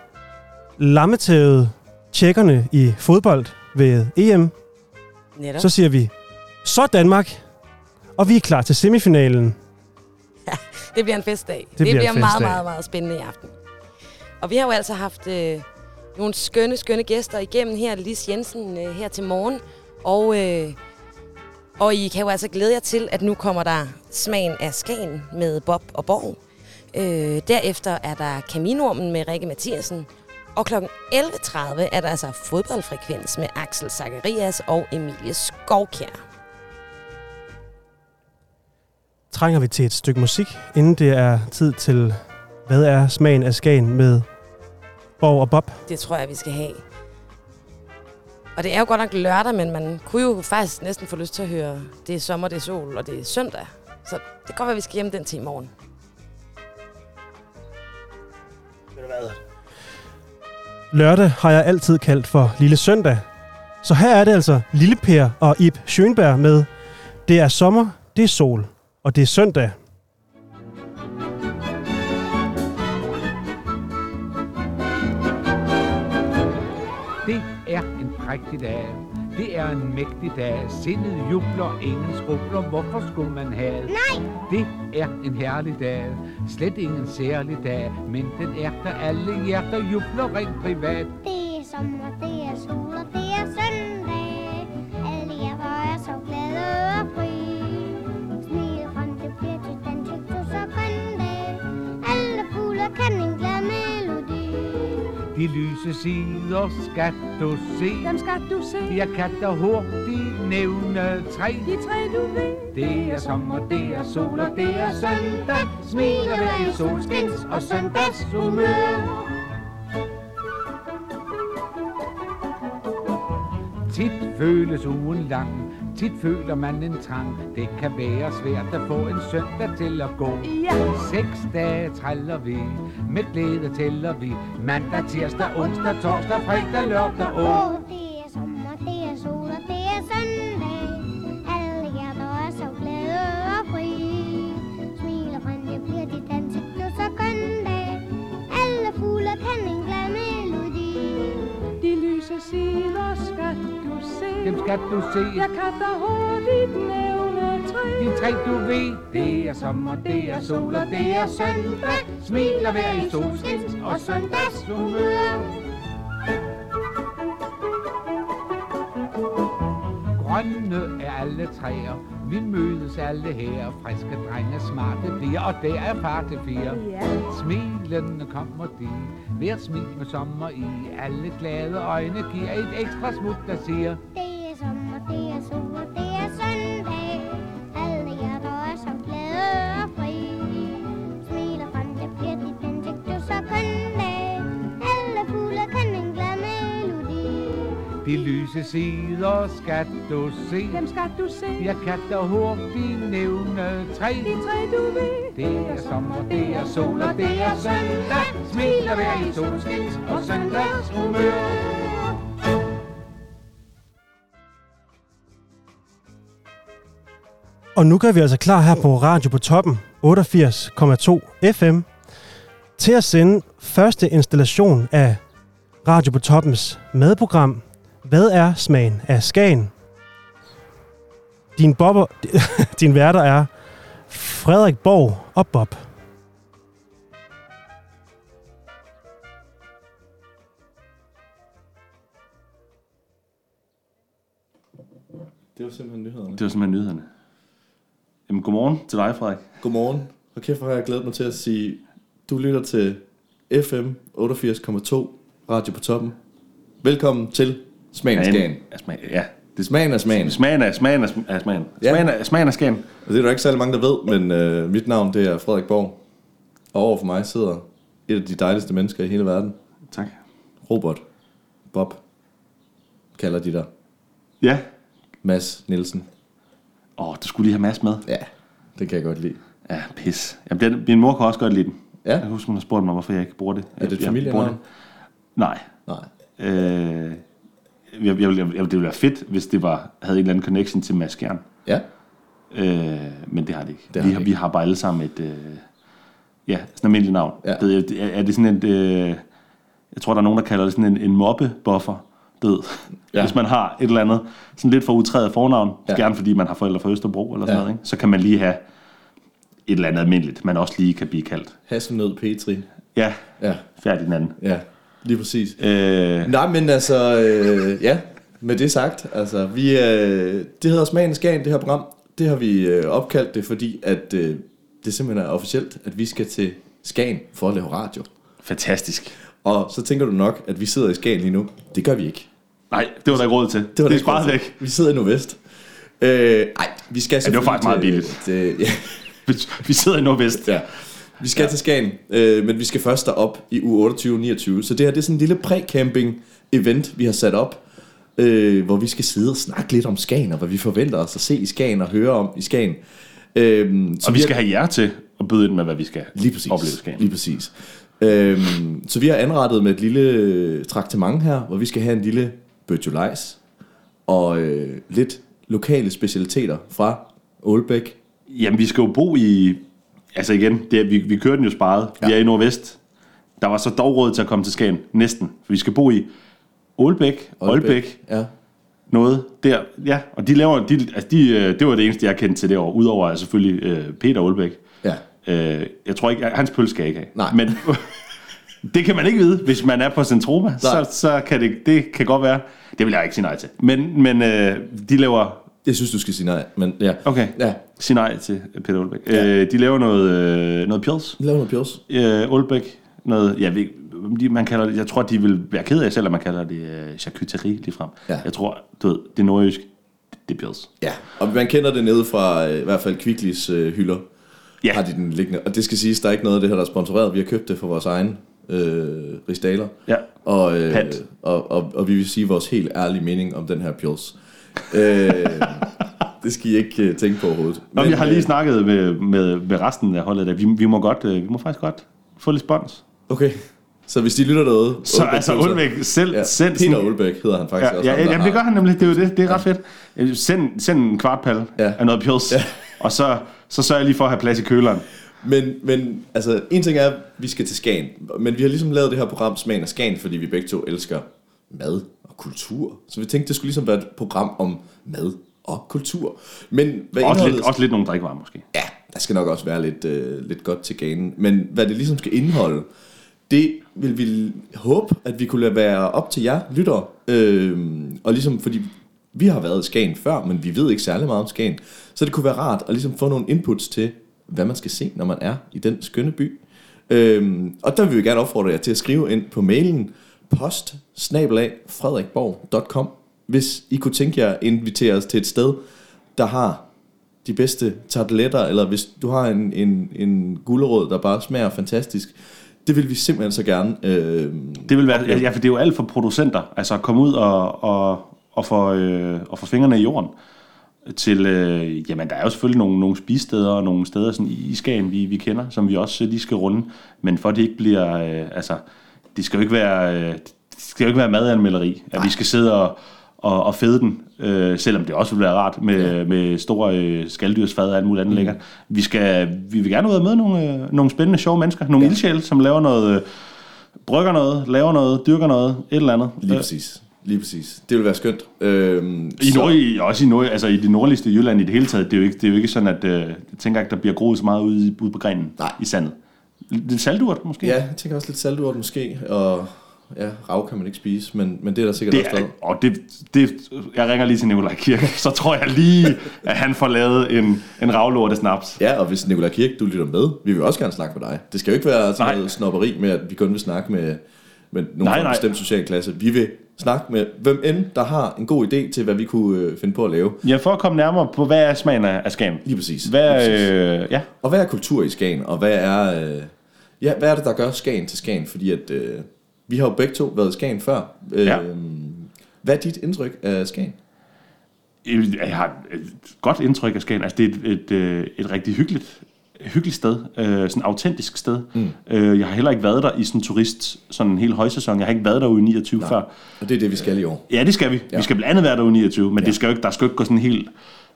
A: lammetævet tjekkerne i fodbold ved EM.
B: Netop.
A: Så siger vi, så Danmark. Og vi er klar til semifinalen.
B: Det bliver en festdag. Det,
A: bliver en
B: bliver meget, meget, meget spændende i aften. Og vi har jo altså haft øh, nogle skønne, skønne gæster igennem her. Lis Jensen øh, her til morgen. Og, øh, og I kan jo altså glæde jer til, at nu kommer der smagen af Skagen med Bob og Borg. Øh, derefter er der Kaminormen med Rikke Mathiasen. Og kl. 11.30 er der altså fodboldfrekvens med Axel Zacharias og Emilie Skovkjær.
A: Trænger vi til et stykke musik, inden det er tid til, hvad er smagen af Skagen med Borg og Bob?
B: Det tror jeg, vi skal have. Og det er jo godt nok lørdag, men man kunne jo faktisk næsten få lyst til at høre, det er sommer, det er sol, og det er søndag. Så det kan godt være, vi skal hjem den til i morgen.
A: Lørdag har jeg altid kaldt for Lille Søndag. Så her er det altså Lille Per og Ib Schønberg med Det er sommer, det er sol, og det er søndag.
E: Det er en prægtig dag. Det er en mægtig dag. Sindet jubler, ingen skrubler. Hvorfor skulle man have? Nej! Det er en herlig dag. Slet ingen særlig dag. Men den er der alle hjerter jubler rent privat.
F: Det er sommer, det
E: De lyse sider skal du se.
C: Dem skal du se.
E: Jeg kan da hurtigt nævne tre.
C: De tre, du ved.
E: Det er sommer, det er sol og det er søndag. Smiler hver i solskins og søndagshumør. Tit føles ugen lang, tit føler man en trang. Det kan være svært at få en søndag til at gå.
C: Ja.
E: Seks dage træller vi, med glæde tæller vi. Mandag, tirsdag, onsdag, torsdag, fredag, lørdag og...
F: Åh, det er sommer, det er sol og det er søndag. Alle hjerter er så glade og fri. Smiler frem, det bliver dit ansigt, du så grøn dag. Alle fugle kan en glad melodi.
C: De lyse sider se.
E: Dem skal du se.
C: Jeg kan da hurtigt nævne tre.
E: De tre du ved, det er sommer, det er sol og det er søndag. Smiler hver i solskins og søndagshumør. Grønne er alle træer, vi mødes alle her. Friske drenge, smarte piger, og der er far til fire.
C: Ja.
E: Smilende kommer de, hver smil med sommer i. Alle glade øjne giver et ekstra smut, der siger,
F: Det sommer, det er sol og det er søndag. Alle hjerter er så glade og fri. Smiler frem, det bliver dit ansigt, du så kun dag. Alle fugle kan en glad melodi.
E: de lyse sider skal du se.
C: Dem skal du se.
E: Jeg kan da hurtigt nævne tre.
C: De tre, du ved.
E: Det er sommer, det er sol og det er søndag. Smiler hver i solskins og søndagshumør.
A: Og nu gør vi altså klar her på Radio på Toppen 88,2 FM til at sende første installation af Radio på Toppens madprogram Hvad er smagen af Skagen? Din, bobber, din værter er Frederik Borg og Bob.
G: Det var simpelthen nyhederne.
H: Det var simpelthen nyhederne. Jamen, godmorgen til dig, Frederik.
G: Godmorgen. Og kæft, hvor har jeg glædet mig til at sige, du lytter til FM 88,2 Radio på toppen. Velkommen til Smagen af Skagen.
H: Ja. Det
G: Smagen af smagen.
H: Smagen af smagen af af smagen.
G: Ja.
H: Smagen af, smagen af skagen.
G: Og det er der ikke særlig mange, der ved, men øh, mit navn det er Frederik Borg. Og over for mig sidder et af de dejligste mennesker i hele verden.
H: Tak.
G: Robert. Bob. Kalder de der.
H: Ja.
G: Mads Nielsen.
H: Åh, du skulle lige have Mads med.
G: Ja, det kan jeg godt lide.
H: Ja, pis. Jamen, den, min mor kan også godt lide den.
G: Ja.
H: Jeg husker, hun har spurgt mig, hvorfor jeg ikke bruger det.
G: Er det et familienavn?
H: Nej.
G: Nej.
H: Øh, jeg, jeg, jeg, jeg, det ville være fedt, hvis det var, havde en eller anden connection til Mads Skjern.
G: Ja.
H: Øh, men det har det ikke.
G: Det har
H: vi,
G: det ikke.
H: vi har bare alle sammen et... Øh, ja, sådan et almindeligt navn.
G: Ja.
H: Det, er, det- er det sådan et... Øh, jeg tror, der er nogen, der kalder det sådan en, en mobbebuffer. Død.
G: Ja.
H: Hvis man har et eller andet sådan lidt for utrædet fornavn,
G: Ja.
H: gerne fordi man har forældre fra Østerbro eller sådan
G: Ja.
H: noget, ikke? så kan man lige have et eller andet almindeligt, man også lige kan blive kaldt.
G: Hasselnød Petri.
H: Ja,
G: Ja,
H: færdig den anden.
G: ja. Lige præcis.
H: Øh,
G: Nej, men altså, øh, ja, med det sagt, altså, vi, øh, det hedder Smagen Skagen, det her program. Det har vi øh, opkaldt det, fordi at øh, det simpelthen er officielt, at vi skal til Skagen for at lave radio.
H: fantastisk.
G: Og så tænker du nok, at vi sidder i Skagen lige nu. Det gør vi ikke.
H: Nej, det var der ikke råd til.
G: Det, var
H: det sparet væk.
G: Vi sidder i Nordvest. Øh, ej, vi skal
H: det var faktisk meget
G: billigt. Til, ja,
H: Vi sidder i Nordvest.
G: ja. Vi skal ja. til Skagen, øh, men vi skal først derop i uge 28-29. Så det her det er sådan en lille præ-camping-event, vi har sat op, øh, hvor vi skal sidde og snakke lidt om Skagen, og hvad vi forventer os at se i Skagen og høre om i Skagen. Øh, så
H: Og vi
G: har-
H: skal have jer til at byde ind med, hvad vi skal
G: Lige præcis.
H: opleve i Skagen.
G: Lige præcis. Øhm, så vi har anrettet med et lille traktement her, hvor vi skal have en lille bøtjolejs og øh, lidt lokale specialiteter fra Ålbæk.
H: Jamen, vi skal jo bo i... Altså igen, det er, vi, vi kører den jo sparet. Ja. Vi er i Nordvest. Der var så dog råd til at komme til Skagen. Næsten. For vi skal bo i Ålbæk, Aalbæk,
G: Ja.
H: noget der. Ja, og de laver... De, altså de, øh, det var det eneste, jeg kendte til det år. Udover selvfølgelig øh, Peter Aalbæk.
G: Ja.
H: Øh, jeg tror ikke... Hans pølse skal jeg ikke have.
G: Nej.
H: Men det kan man ikke vide, hvis man er på Centroma. Så, så kan det, det kan godt være... Det vil jeg ikke sige nej til. Men, men øh, de laver
G: Jeg synes, du skal sige nej, men ja.
H: Okay.
G: Ja.
H: Sig nej til Peter Olbæk.
G: Ja.
H: Ja. Øh, de laver noget, øh, noget pils.
G: Lav noget pjos.
H: Øh, Olbæk, noget, jeg ved, de, man kalder det, jeg tror, de vil være ked af, selvom man kalder det øh, charcuterie lige frem.
G: Ja.
H: Jeg tror, du ved, det nordjysk, det er pils.
G: Ja, og man kender det nede fra øh, i hvert fald Kvicklis øh, hylder.
H: Ja.
G: Har de den liggende. Og det skal siges, der er ikke noget af det her, der er sponsoreret. Vi har købt det for vores egen øh, rigsdaler.
H: Ja.
G: Og, øh,
H: Pant.
G: og, og, og vi vil sige vores helt ærlige mening om den her pils. øh, det skal I ikke øh, tænke på overhovedet.
H: Men, jeg har lige
G: øh,
H: snakket med, med, med resten af holdet, der. Vi, vi, må godt, øh, vi må faktisk godt få lidt spons.
G: Okay, så hvis de lytter derude...
H: Så
G: Aalbæk
H: altså Olbæk selv,
G: Ja,
H: send
G: Peter
H: sådan-
G: Olbæk hedder han faktisk
H: Ja,
G: også.
H: ja,
G: ham, der
H: ja, det gør han nemlig. Det er jo det. Det er ret fedt. Øh, Send, send en kvartpal
G: Ja.
H: ja. af noget
G: Ja.
H: ja. og så, så sørger jeg lige for at have plads i køleren.
G: Men, men altså, en ting er, at vi skal til Skagen. Men vi har ligesom lavet det her program Smagen af Skagen, fordi vi begge to elsker mad og kultur. Så vi tænkte, det skulle ligesom være et program om mad og kultur. Men hvad
H: Også lidt, også lidt nogle drikkevarer måske.
G: Ja, der skal nok også være lidt, øh, lidt godt til ganen. Men hvad det ligesom skal indeholde, det vil vi håbe, at vi kunne lade være op til jer, lyttere. Øh, og ligesom, fordi vi har været i Skagen før, men vi ved ikke særlig meget om Skagen. Så det kunne være rart at ligesom få nogle inputs til, hvad man skal se, når man er i den skønne by. Øh, og der vil vi gerne opfordre jer til at skrive ind på mailen post hvis I kunne tænke jer at invitere os til et sted, der har de bedste tarteletter, eller hvis du har en, en, en gulerod, der bare smager fantastisk, det vil vi simpelthen så gerne. Øh,
H: Det vil være, ja, for det er jo alt for producenter, altså at komme ud og, og, og, få, øh, og få fingrene i jorden til, øh, jamen der er jo selvfølgelig nogle, nogle spisesteder og nogle steder sådan i, Skagen, vi, vi kender, som vi også lige skal runde, men for det ikke bliver, øh, altså, det skal jo ikke være, øh, det skal jo ikke være madanmelderi, at vi skal sidde og, og, og fede den, øh, selvom det også vil være rart med, ja. med store øh, skalddyrsfad og alt muligt andet mm. lækkert. Vi, skal, vi vil gerne ud og møde nogle, øh, nogle spændende, sjove mennesker, nogle ja. ildsjæle, som laver noget, øh, brygger noget, laver noget, dyrker noget, et eller andet.
G: lige
H: Øh,
G: præcis. Lige præcis. Det vil være skønt. Øh,
H: I, nord, i, også i, nord, altså i det nordligste Jylland i det hele taget, det er jo ikke, det er jo ikke sådan, at øh, jeg tænker ikke, der bliver groet så meget ude, ude på grenen
G: Nej.
H: i sandet. Lidt salturt måske?
G: Ja, jeg tænker også lidt salturt måske, og ja, rav kan man ikke spise, men, men det er der sikkert
H: Det
G: også
H: er,
G: stadig.
H: og det, det, jeg ringer lige til Nikolaj Kirke, så tror jeg lige, at han får lavet en, en ravlorte snaps.
G: Ja, og hvis Nicolai Kirk, du lytter med, vi vil også gerne snakke med dig. Det skal jo ikke være sådan
H: Nej.
G: noget snopperi med, at vi kun vil snakke med, med nogen
H: Nej,
G: fra en bestemt social klasse. Vi vil snakke med hvem end, der har en god idé til, hvad vi kunne øh, finde på at lave.
H: Ja, for at komme nærmere på, hvad er smagen af, Skagen?
G: Lige præcis.
H: Hvad,
G: Lige præcis.
H: øh, ja.
G: Og hvad er kultur i Skagen, og hvad er, øh, ja, hvad er det, der gør Skagen til Skagen? Fordi at, øh, vi har jo begge to været i Skagen før. Øh,
H: Ja.
G: Hvad er dit indtryk af Skagen?
H: Jeg har et godt indtryk af Skagen. Altså, det er et, et, øh, et rigtig hyggeligt, hyggeligt sted. Øh, sådan et autentisk sted. Mm. Øh, jeg har heller ikke været der i sådan turist, sådan en hel højsæson. Jeg har ikke været der ude i 29 før.
G: Og det er det, vi skal i år.
H: Ja, det skal vi. Ja. Vi skal blandt andet være der uge 29, men ja. det skal jo ikke, der skal jo ikke gå sådan helt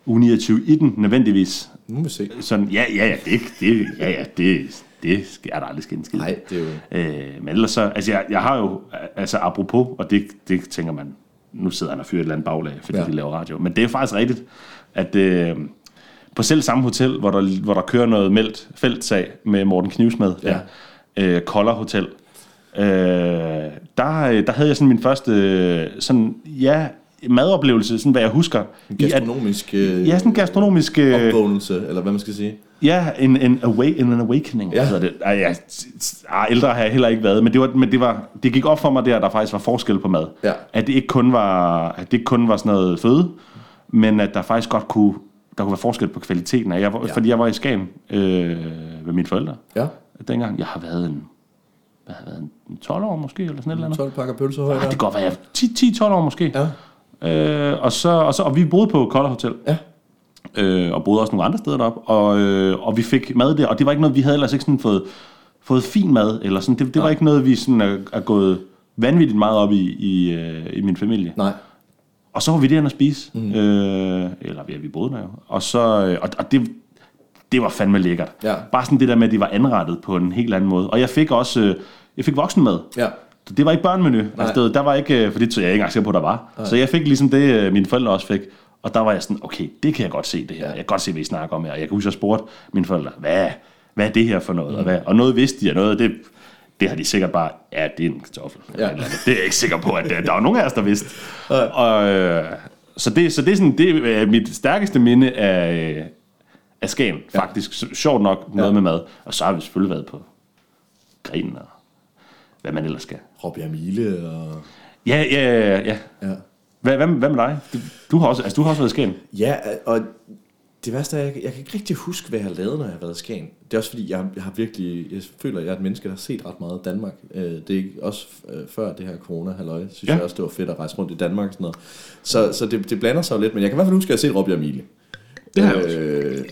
H: uge 29 i den nødvendigvis.
G: Nu må vi se.
H: Sådan, ja, ja, ja, det, det, ja, ja, det, det skal er der aldrig ske en skid.
G: Nej, det er jo...
H: Øh, men ellers så, altså jeg, jeg har jo, altså apropos, og det, det tænker man, nu sidder han og fyrer et eller andet baglag, fordi. Ja. de laver radio. Men det er faktisk rigtigt, at øh, på selv samme hotel, hvor der, hvor der kører noget meldt feltsag med Morten Knivsmed,
G: Ja.
H: øh, Koller Hotel, øh, der, øh, der havde jeg sådan min første, øh, sådan, ja, madoplevelse, sådan hvad jeg husker.
G: En
H: i at-
G: gastronomisk
H: Ja, sådan en gastronomisk... Øh,
G: opvågnelse, eller hvad man skal sige.
H: Ja, en, en, awake, en awakening, ja.
G: Ja.
H: hedder det. Ej, ja, ah, ældre har jeg heller ikke været, men det, var, men det, var, det gik op for mig der, at der faktisk var forskel på mad.
G: Ja.
H: At det ikke kun var, at det ikke kun var sådan noget føde, men at der faktisk godt kunne, der kunne være forskel på kvaliteten. af- Jeg var, ja. Fordi jeg var i Skagen øh, med mine forældre
G: Ja,
H: dengang. Jeg har været en, hvad har været, en 12 år måske, eller sådan et eller andet.
G: 12 pakker pølsehøj
H: Ah,
G: der.
H: det kan godt være, jeg 10-12 år måske.
G: Ja,
H: Øh, og, så, og, så, og vi boede på Koller Hotel.
G: Ja.
H: Øh, og boede også nogle andre steder deroppe. Og, øh, og vi fik mad der, og det var ikke noget, vi havde ellers ikke sådan fået, fået fin mad. Eller sådan. Det, det var ikke noget, vi sådan er, er gået vanvittigt meget op i, i, øh, i min familie.
G: nej.
H: Og så var vi derinde og spise. Mm. Øh, eller ja, vi boede der jo. Og, så, øh, og, og det, det var fandme lækkert.
G: Ja.
H: Bare sådan det der med, at de var anrettet på en helt anden måde. Og jeg fik også øh, jeg fik voksenmad.
G: Ja,
H: Så det var ikke børnemenu. Altså, der var ikke, for det tror jeg ikke engang sikker på, der var. Nej. Så jeg fik ligesom det, øh, mine forældre også fik. Og der var jeg sådan, okay, det kan jeg godt se det her. Jeg kan godt se, hvad I snakker om her. Jeg kan huske, jeg spurgte mine forældre, hvad, hvad er det her for noget? Mm. Og, hvad? og noget vidste de, og noget, det, det har de sikkert bare, ja, det er en kartoffel.
G: Ja.
H: Ja. Eller, andet. det er jeg ikke sikker på, at der, der var nogen af os, der vidste. og, øh, så, det, så det er sådan, det er mit stærkeste minde af, øh, af Skagen, faktisk. Så, sjovt nok noget
G: Ja.
H: med mad. Og så har vi selvfølgelig været på grinen og hvad man ellers skal.
G: Råbjerg Mile og...
H: Ja, ja, ja, ja.
G: Ja.
H: Hvad, hvad, hvad med dig? Du, du, har også, altså, du har også været i Skagen.
G: Ja, og det værste er, jeg, jeg kan ikke rigtig huske, hvad jeg har lavet, når jeg har været i Skagen. Det er også fordi, jeg, jeg har virkelig, jeg føler, at jeg er et menneske, der har set ret meget Danmark. Øh, det er også øh, før det her corona halløj, synes
H: Ja.
G: jeg også, det var fedt at rejse rundt i Danmark og sådan noget. Så, så det, det blander sig jo lidt, men jeg kan i hvert fald huske, at jeg har set Råbjerg Mile.
H: Det har jeg også.
G: øh,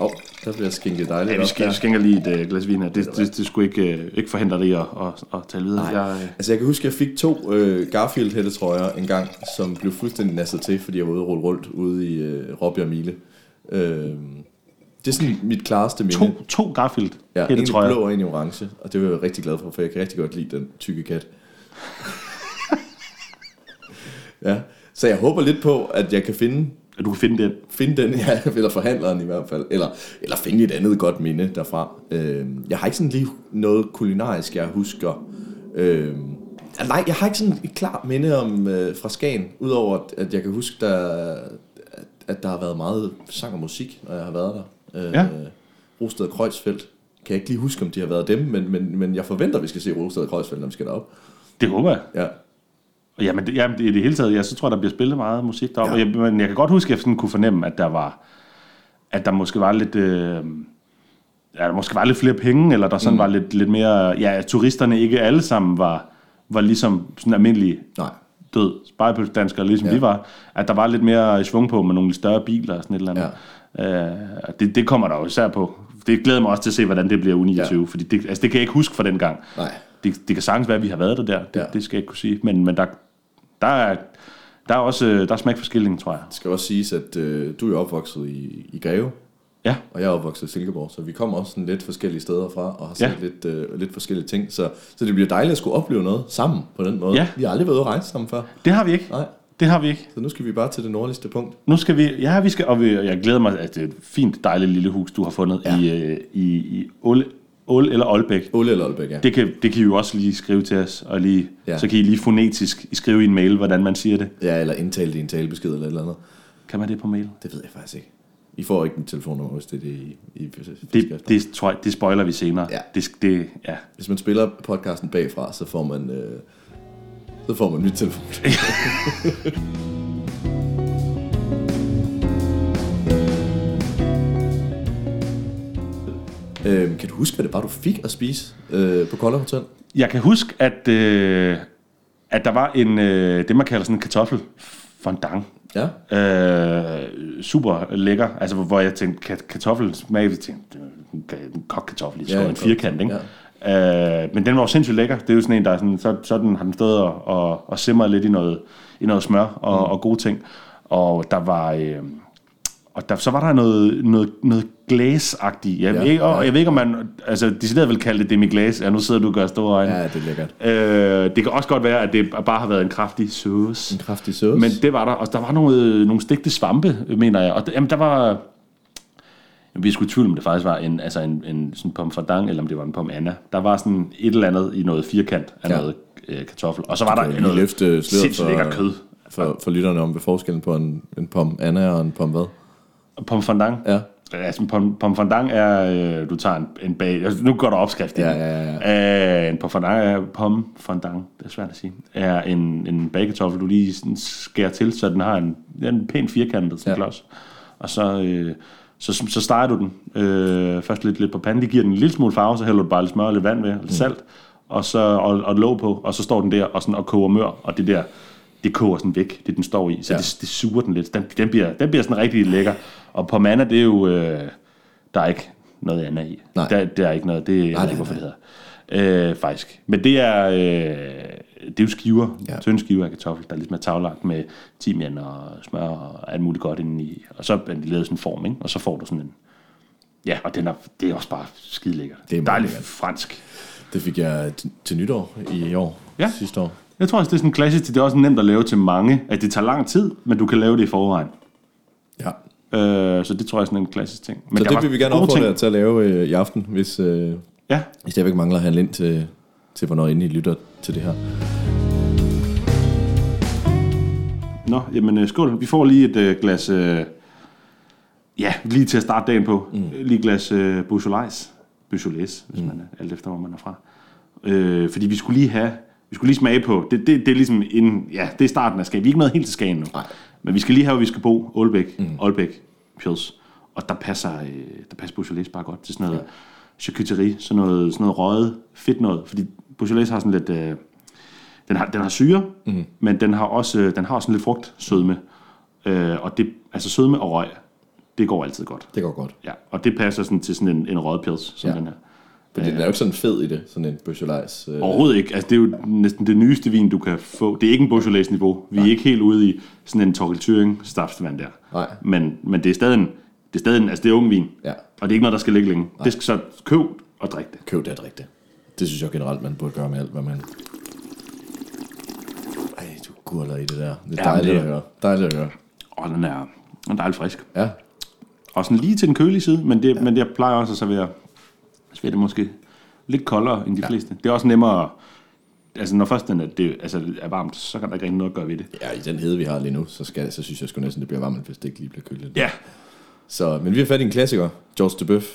G: Åh, der bliver skænket dejligt
H: Ja, vi
G: der.
H: skænker lige et uh, glas vin her. Det, det, det skulle ikke, uh, ikke forhindre dig at, at, at tale videre.
G: Nej.
H: Jeg, øh,
G: Altså jeg kan huske, at jeg fik to øh, Garfield hættetrøjer en gang, som blev fuldstændig nasset til, fordi jeg var ude og rulle rundt ude i øh, Råbjerg Mile. Øh, det er sådan mit klareste minde.
H: to, to Garfield
G: Ja, en i blå og en i orange, og det var jeg rigtig glad for, for jeg kan rigtig godt lide den tykke kat. ja, så jeg håber lidt på, at jeg kan finde,
H: At du kan finde det.
G: finde den, ja, eller forhandleren i hvert fald, eller, eller finde et andet godt minde derfra. Øh, jeg har ikke sådan lige noget kulinarisk, jeg husker. Øh, nej, jeg har ikke sådan et klart minde om øh, fra Skagen, udover at jeg kan huske, der, at, der har været meget sang og musik, når jeg har været der. Øh,
H: Ja.
G: Rosted og Kreuzfeldt. Kan jeg ikke lige huske, om de har været dem, men, men, men jeg forventer, at vi skal se Rosted og Kreuzfeldt, når vi skal derop.
H: Det håber jeg.
G: Ja.
H: Jamen, det, jamen, det, i det hele taget, ja, så tror jeg, der bliver spillet meget musik deroppe.
G: Ja.
H: Jeg, men jeg kan godt huske, at jeg sådan kunne fornemme, at der var, at der måske var lidt, øh, ja, der måske var lidt flere penge, eller der sådan mm. var lidt, lidt mere, ja, turisterne ikke alle sammen var, var ligesom sådan almindelige
G: Nej.
H: Død spejepølsdanskere, ligesom
G: Ja.
H: vi var, at der var lidt mere svung på med nogle større biler og sådan et eller andet. Ja. Øh, det, det kommer der jo især på. Det glæder mig også til at se, hvordan det bliver u 29,
G: Ja.
H: fordi det, altså, det kan jeg ikke huske fra den gang.
G: Nej.
H: Det, det kan sagtens være, at vi har været der der. Det,
G: Ja.
H: det skal jeg ikke kunne sige. Men, men der, der, er, der er også der er smag for skilling, tror jeg.
G: Det skal også siges, at øh, du er opvokset i, i Greve,
H: Ja,
G: og jeg er opvokset i Silkeborg, så vi kommer også sådan lidt forskellige steder fra, og har set
H: Ja.
G: lidt, øh, lidt forskellige ting. Så, så det bliver dejligt at skulle opleve noget sammen på den måde.
H: Ja.
G: Vi har aldrig været ude at rejse sammen før.
H: det har vi ikke.
G: Nej.
H: Det har vi ikke.
G: Så nu skal vi bare til det nordligste punkt.
H: Nu skal vi, ja, vi skal, og vi, jeg glæder mig, at det er et fint, dejligt lille hus, du har fundet
G: Ja.
H: i, øh, i, i Åle, Åle eller Aalbæk.
G: Ole eller Aalbæk, ja.
H: Det kan, det kan I jo også lige skrive til os, og lige,
G: ja.
H: så kan I lige fonetisk skrive i en mail, hvordan man siger det.
G: Ja, eller indtale det i en talebesked eller et eller andet.
H: Kan man det på mail?
G: Det ved jeg faktisk ikke. I får ikke en telefonnummer, hvis det er det, I, I
H: Det, det, tror jeg, det spoiler vi senere.
G: Ja.
H: Det, det, ja.
G: Hvis man spiller podcasten bagfra, så får man, øh, så får man nyt telefon. øhm, kan du huske, hvad det var, du fik at spise øh, på Kolde Hotel?
H: Jeg kan huske, at, øh, at der var en, øh, det man kalder sådan en kartoffel fondant.
G: Ja.
H: Øh, super lækker, altså hvor- jeg tænkte, kat- kartoffel smag, jeg tænkte, en- kogt kartoffel, i
G: Ja, en
H: firkant, ikke? Ja. Øh, men den var jo sindssygt lækker. Det er jo sådan en, der er sådan, så, sådan har den stået og, og, og simret lidt i noget, i noget smør og, mm. og gode ting. Og der var... Øh, og der, så var der noget, noget, noget glasagtigt. Jeg,
G: Ja,
H: ved ikke, og
G: ja.
H: jeg ved ikke, om man... Altså, decideret vil kalde det demi-glas. Ja, nu sidder du og gør store øjne.
G: Ja, det er lækkert.
H: Øh, det kan også godt være, at det bare har været en kraftig sauce.
G: En kraftig sauce.
H: Men det var der. Og der var nogle, nogle stegte svampe, mener jeg. Og der, jamen, der var... Vi skulle tvivl, om det faktisk var en, altså en, en sådan pomme fardang, eller om det var en pomme anna. Der var sådan et eller andet i noget firkant af
G: Ja.
H: noget øh, kartoffel. Og så var der noget
G: løfte
H: sindssygt lækker kød.
G: For, for lytterne om, hvad forskellen på en, en pom Anna og en pom hvad?
H: Pomme fondant.
G: Ja.
H: Altså, fondant er, øh, du tager en, en bag... Altså, nu går der opskrift i
G: Ja, ja, ja.
H: Øh, en pomme fondant er, pomme fondant, det er svært at sige, er en, en bagekartoffel, du lige sådan skærer til, så den har en, den en pæn firkantet sådan
G: Ja.
H: klods. Og så, øh, så, så steger du den øh, først lidt, lidt på panden. Det giver den en lille smule farve, så hælder du bare lidt smør og lidt vand og lidt salt, og, så, og, og låg på, og så står den der og, sådan, og koger mør, og det der, det koger sådan væk, det den står i, så
G: Ja.
H: det, det suger den lidt. Den, den, bliver, den bliver sådan rigtig lækker. Og på manna, det er jo, øh, der er ikke noget andet i.
G: Nej.
H: Der, der er ikke noget, det jeg
G: nej,
H: ikke, hvorfor det hedder. Øh, faktisk. Men det er, øh, det er jo skiver,
G: Ja.
H: tynde skiver af kartoffel, der ligesom er taglagt med timian og smør og alt muligt godt indeni. Og så er de lavet sådan en form, ikke? og så får du sådan en... Ja, og den er, det er også bare skide lækkert.
G: Det er
H: Dejligt
G: lækkert.
H: fransk.
G: Det fik jeg til, til nytår i år.
H: Ja.
G: Sidste år.
H: Jeg tror også, det er sådan klassisk, det er også nemt at lave til mange, at det tager lang tid, men du kan lave det i forvejen.
G: Ja.
H: Øh, så det tror jeg er sådan en klassisk ting. Men
G: Så det vil vi gerne opfordre jer til at lave øh, i aften, hvis øh,
H: Ja,
G: I stadigvæk mangler at handle ind til, til hvornår I lytter til det her.
H: Nå, jamen øh, skål. Vi får lige et øh, glas, øh, ja, lige til at starte dagen på. Mm. Lige et glas øh, Beaujolais. Beaujolais, hvis mm. man er, alt efter hvor man er fra. Øh, fordi vi skulle lige have, vi skulle lige smage på, det, det, det er ligesom en, ja, det er starten af Skagen. Vi er ikke nået helt til Skagen nu.
G: Nej.
H: Men vi skal lige have, hvor vi skal bo. Aalbæk, mm. Aalbæk, Pils. Og der passer, øh, der passer Beaujolais bare godt til sådan noget ja. charcuterie, sådan noget, sådan noget røget fedt noget. Fordi Beaujolais har sådan lidt, øh, den har, den har syre, mm. men den har også, øh, den har også sådan lidt frugtsødme. Øh, og det, altså sødme og røg, det går altid godt.
G: Det går godt.
H: Ja, og det passer sådan til sådan en, en røget pils, som
G: ja.
H: den her.
G: Fordi den er jo ikke sådan fed i det, sådan en Beaujolais. Øh,
H: Overhovedet ikke. Altså, det er jo næsten det nyeste vin, du kan få. Det er ikke en Beaujolais-niveau. Vi er ikke helt ude i sådan en Torkel Thuring staftvand der.
G: Nej.
H: Men, men det er stadig en, det er stadig en, altså det er unge vin.
G: Ja.
H: Og det er ikke noget, der skal ligge længe. Det skal så køb og drik det.
G: Køb det og drik det. Det synes jeg generelt, man burde gøre med alt, hvad man... Ej, du gurler i det der. Det er
H: Ja,
G: dejligt
H: det-
G: at høre. Dejligt at høre.
H: Og den er, den er dejligt frisk.
G: Ja.
H: Og sådan lige til den kølige side, men det, ja. men det plejer også at servere, servere det måske lidt koldere end de ja. fleste. Det er også nemmere, altså når først den er, det, altså, er varmt, så kan der ikke rigtig noget at gøre ved det.
G: Ja, i den hede, vi har lige nu, så, skal, så synes jeg sgu næsten, det bliver varmt, hvis det ikke lige bliver køligt.
H: Ja,
G: Så, men vi har fat i en klassiker, George de Bøf,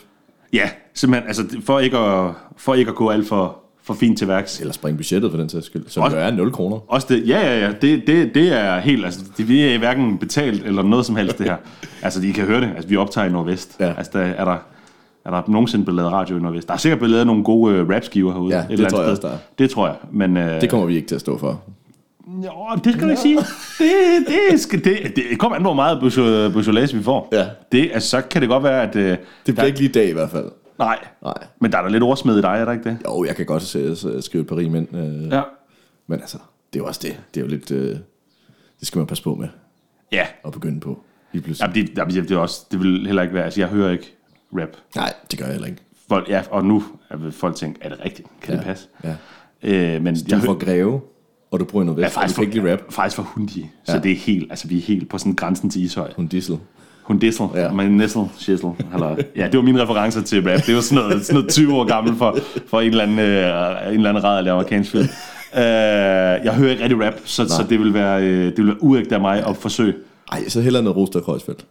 H: ja simpelthen, altså for ikke at, for ikke at gå alt for, for fint til værks.
G: eller springe budgettet for den sags skyld, som
H: Også-
G: jo er 0 kroner.
H: Også det, ja, ja, ja, det, det, det er helt, altså, det, vi er hverken betalt eller noget som helst, det her. Altså, I kan høre det, altså, vi optager i Nordvest.
G: Ja.
H: Altså, der er der, er der nogensinde blevet lavet radio i Nordvest? Der er sikkert blevet lavet nogle gode uh, rapskiver herude.
G: Ja,
H: et
G: det
H: eller andet
G: tror jeg
H: sted.
G: også, der er.
H: Det tror jeg, men... Uh,
G: Det kommer vi ikke til at stå for.
H: Jo, det skal du ikke sige. Det, det, skal, det, det kommer an på, hvor meget Beaujolais Beaujolais vi får.
G: Ja.
H: Det, altså, så kan det godt være, at... Uh,
G: Det bliver ikke lige i dag i hvert fald.
H: Nej.
G: Nej.
H: Men der er der lidt ordsmed i dig, er der ikke det?
G: Jo, jeg kan godt se, så skrive et par rim ind. Øh,
H: Ja.
G: Men altså, det er jo også det. Det er jo lidt... Øh, det skal man passe på med
H: Ja.
G: at begynde på. Lige pludselig.
H: Jamen, det, jamen, det, er også, det vil heller ikke være... Altså, jeg hører ikke rap.
G: Nej, det gør jeg heller ikke.
H: Folk, ja, og nu vil folk tænke, er det rigtigt? Kan
G: Ja.
H: det passe?
G: Ja.
H: Øh, men
G: Du
H: jeg hører
G: Greve, og du i noget
H: ja,
G: og du
H: faktisk,
G: kan ikke rap.
H: for, faktisk for hundi. Så
G: Ja.
H: det er helt, altså vi er helt på sådan grænsen til Ishøj.
G: Hun dissel.
H: Hun dissel,
G: Ja.
H: ja. men nissel, shizzle, eller, ja, det var mine referencer til rap. Det var sådan noget, sådan noget 20 år gammel for, for en eller anden, øh, en eller anden ræd af amerikansk film. Øh, jeg hører ikke rigtig rap, så, så det vil være, øh, det vil være uægte af mig at forsøge.
G: Ej, så heller noget Roster Kreuzfeldt.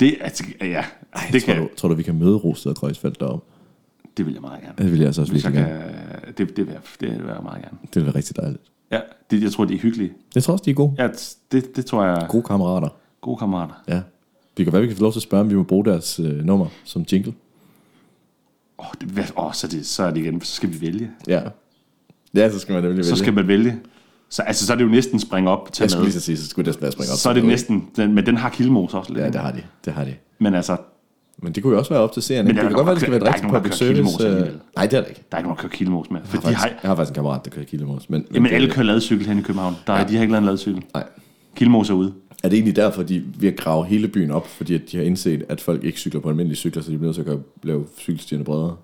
H: Det, altså, ja,
G: Ej,
H: det
G: tror,
H: kan
G: du, tror du, vi kan møde Rosted og Kreuzfeldt deroppe?
H: Det vil jeg meget gerne.
G: Det vil jeg altså også virkelig
H: kan,
G: gerne.
H: det, det, vil jeg, det vil jeg meget gerne.
G: Det vil være rigtig dejligt.
H: Ja, det, jeg tror, de er hyggelige.
G: Jeg tror også, de er gode.
H: Ja, det, det tror jeg
G: Gode kammerater.
H: gode kammerater.
G: Ja. Vi kan være, vi kan få lov til at spørge, om vi må bruge deres øh, nummer som jingle.
H: Åh, det, hvad, åh så, det, så er det igen, så skal vi vælge.
G: Ja. Ja, så skal man nemlig vælge.
H: Så skal man vælge. Så, altså, så er det jo næsten springe op til
G: Jeg skulle
H: med.
G: lige så sige, så skulle det være springe op.
H: Så er det næsten, den, men den har Kilmos også lidt.
G: Ja, det har de. Det har de.
H: Men altså,
G: Men det kunne jo også være op til seerne.
H: Men
G: det
H: er
G: kan godt være, det skal være et
H: der
G: rigtig
H: ikke nogen,
G: public service. Øh. Nej, det er der ikke.
H: der er ikke nogen, der kører Kilmos med.
G: Jeg
H: For
G: har,
H: de
G: faktisk,
H: har,
G: jeg har faktisk en kammerat, der kører Kilemos. Men, men
H: jamen,
G: det-
H: alle kører ladcykel hen i København. Der, ja. De har ikke lavet en ladcykel.
G: Nej.
H: Kilmos er ude.
G: Er det egentlig derfor, de vil grave hele byen op, fordi at de har indset, at folk ikke cykler på almindelige cykler, så de bliver nødt til at lave cykelstierne bredere?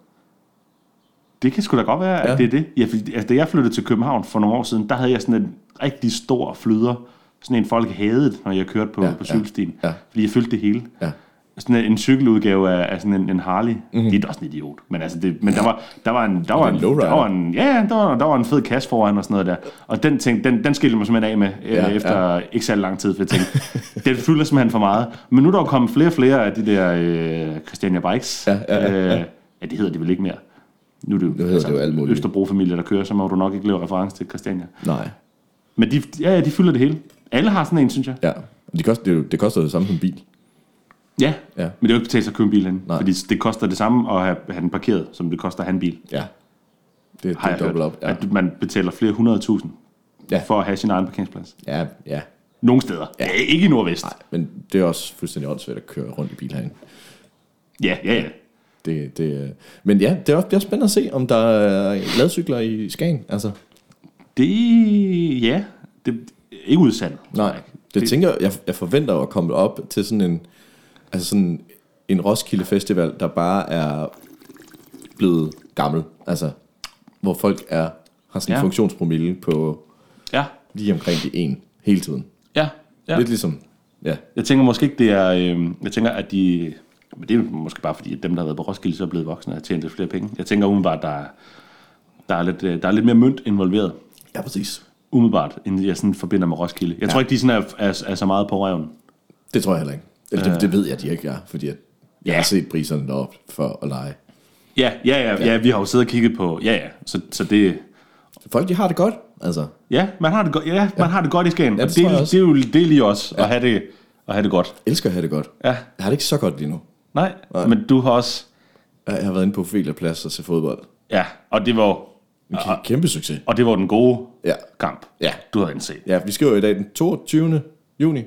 H: Det kan sgu da godt være, at
G: Ja.
H: det er det. Ja, fordi, altså, da jeg flyttede til København for nogle år siden, der havde jeg sådan en rigtig stor flyder. Sådan en folk hadede, når jeg kørte på,
G: Ja,
H: ja, på
G: ja,
H: cykelstien.
G: ja.
H: Fordi jeg følte det hele.
G: Ja.
H: Sådan en, cykeludgave af, af sådan en, en Harley.
G: Mhm.
H: Mm-hmm. Det er da også en idiot. Men, altså det, men der, var, der var en, der var
G: en
H: der var en, ja, ja, der var, der var en fed kasse foran og sådan noget der. Og den, ting, den, den skilte mig simpelthen af med
G: Ja,
H: ja, efter ja. ikke særlig lang tid, for jeg tænkte, den fylder simpelthen for meget. Men nu er der jo kommet flere og flere af de der øh, Christiania Bikes.
G: Ja, ja, ja, ja.
H: Øh, ja, det hedder de vel ikke mere. Nu er det jo,
G: Nu hedder det jo alt muligt.
H: Østerbro-familie, der kører, så må du nok ikke lave reference til Christiania.
G: Nej.
H: Men de, ja, ja, de fylder det hele. Alle har sådan en, synes jeg.
G: Ja. Det koster, det, jo- det koster det samme som en bil.
H: Ja,
G: Ja.
H: men det er jo ikke betalt sig at købe en bil hen.
G: Nej.
H: Fordi det koster det samme at have, have den parkeret, som det koster at have en bil.
G: Ja. Det, det
H: Har
G: er dobbelt op. Ja.
H: At man betaler flere hundrede tusind
G: Ja.
H: for at have sin egen parkeringsplads.
G: ja, ja.
H: Nogle steder. Ja. Ikke i Nordvest.
G: Nej, men det er også fuldstændig åndssvagt at køre rundt i bil herinde.
H: Ja, ja, ja.
G: Det, det, øh, men ja, det er også det er også spændende at se, om der er ladcykler i Skagen. Altså,
H: Det, ja. Det er ikke udsandt.
G: nej, det, det tænker jeg, jeg, forventer at komme op til sådan en, altså sådan en Roskilde Festival, der bare er blevet gammel. Altså, hvor folk er, har sådan en
H: Ja.
G: funktionspromille på
H: Ja,
G: lige omkring de en hele tiden.
H: ja, ja.
G: Ja. Lidt ligesom, ja,
H: Jeg tænker måske ikke, det er... Øh, jeg tænker, at de... Men det er måske bare fordi, at dem, der har været på Roskilde, så er blevet voksne og har tjent lidt flere penge. Jeg tænker umiddelbart, at der er, der er, lidt, øh, der er lidt mere mønt involveret.
G: ja præcis.
H: Umiddelbart, end jeg sådan forbinder med Roskilde. Jeg ja. tror ikke, de sådan er, er, er, så meget på røven.
G: Det tror jeg heller ikke. Eller det, det ved jeg, de ikke er, fordi jeg
H: Ja.
G: har set priserne deroppe for at lege.
H: Ja, ja, ja, ja, vi har jo siddet og kigget på... Ja, ja, så, så det...
G: Folk, de har det godt, altså.
H: Ja, man har det godt, ja, man har det godt i Skagen.
G: Ja, det
H: det,
G: jeg
H: det, er jo det er lige os, at, have det, at have det godt.
G: elsker at have det godt.
H: Ja,
G: Jeg har det ikke så godt lige nu.
H: Nej,
G: Nej.
H: men du har også...
G: Jeg har været inde på Ophelia Plads og se fodbold.
H: Ja, og det var,
G: En ja. kæmpe succes.
H: og det var den gode
G: Ja.
H: kamp,
G: Ja.
H: du havde indset.
G: Ja, vi skriver i dag den 22. juni.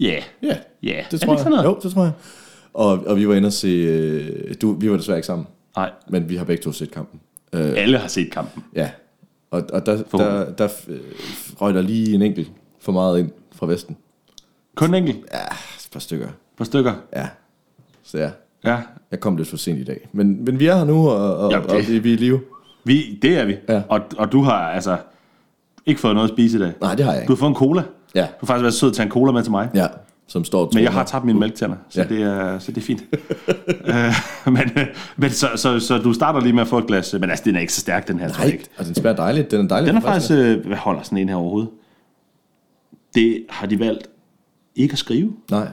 H: Ja,
G: Ja,
H: ja.
G: det tror jeg. Jo, det tror jeg. Og, og vi var inde og se... øh, Du, vi var desværre ikke sammen,
H: Nej,
G: men vi har begge to set kampen.
H: alle har set kampen.
G: Ja. Og, og der, der, der øh, røg der lige en enkelt for meget ind fra Vesten.
H: Kun en enkelt.
G: Ja, et par stykker.
H: par stykker.
G: Ja. Så ja,
H: Ja,
G: jeg kom lidt for sent i dag. Men, men vi er her nu, og, og,
H: Ja,
G: ja,
H: det-
G: og vi, vi er i live.
H: vi, det er vi.
G: Ja.
H: Og, og du har altså ikke fået noget at spise i dag.
G: Nej, det har jeg
H: Du
G: ikke.
H: har fået en cola.
G: Ja,
H: Du har faktisk været sød at tage en cola med til mig.
G: ja som står
H: Men jeg har tabt mine mælktænder, så,
G: Ja.
H: det, er, så det er fint. øh, men men så, så, så, du starter lige med at få et glas, men altså, den er ikke så stærk, den her,
G: Nej,
H: ikke.
G: og den smager dejligt. Den er dejlig.
H: Den er faktisk, øh, hvad holder sådan en her overhovedet? Det har de valgt ikke at skrive.
G: Nej,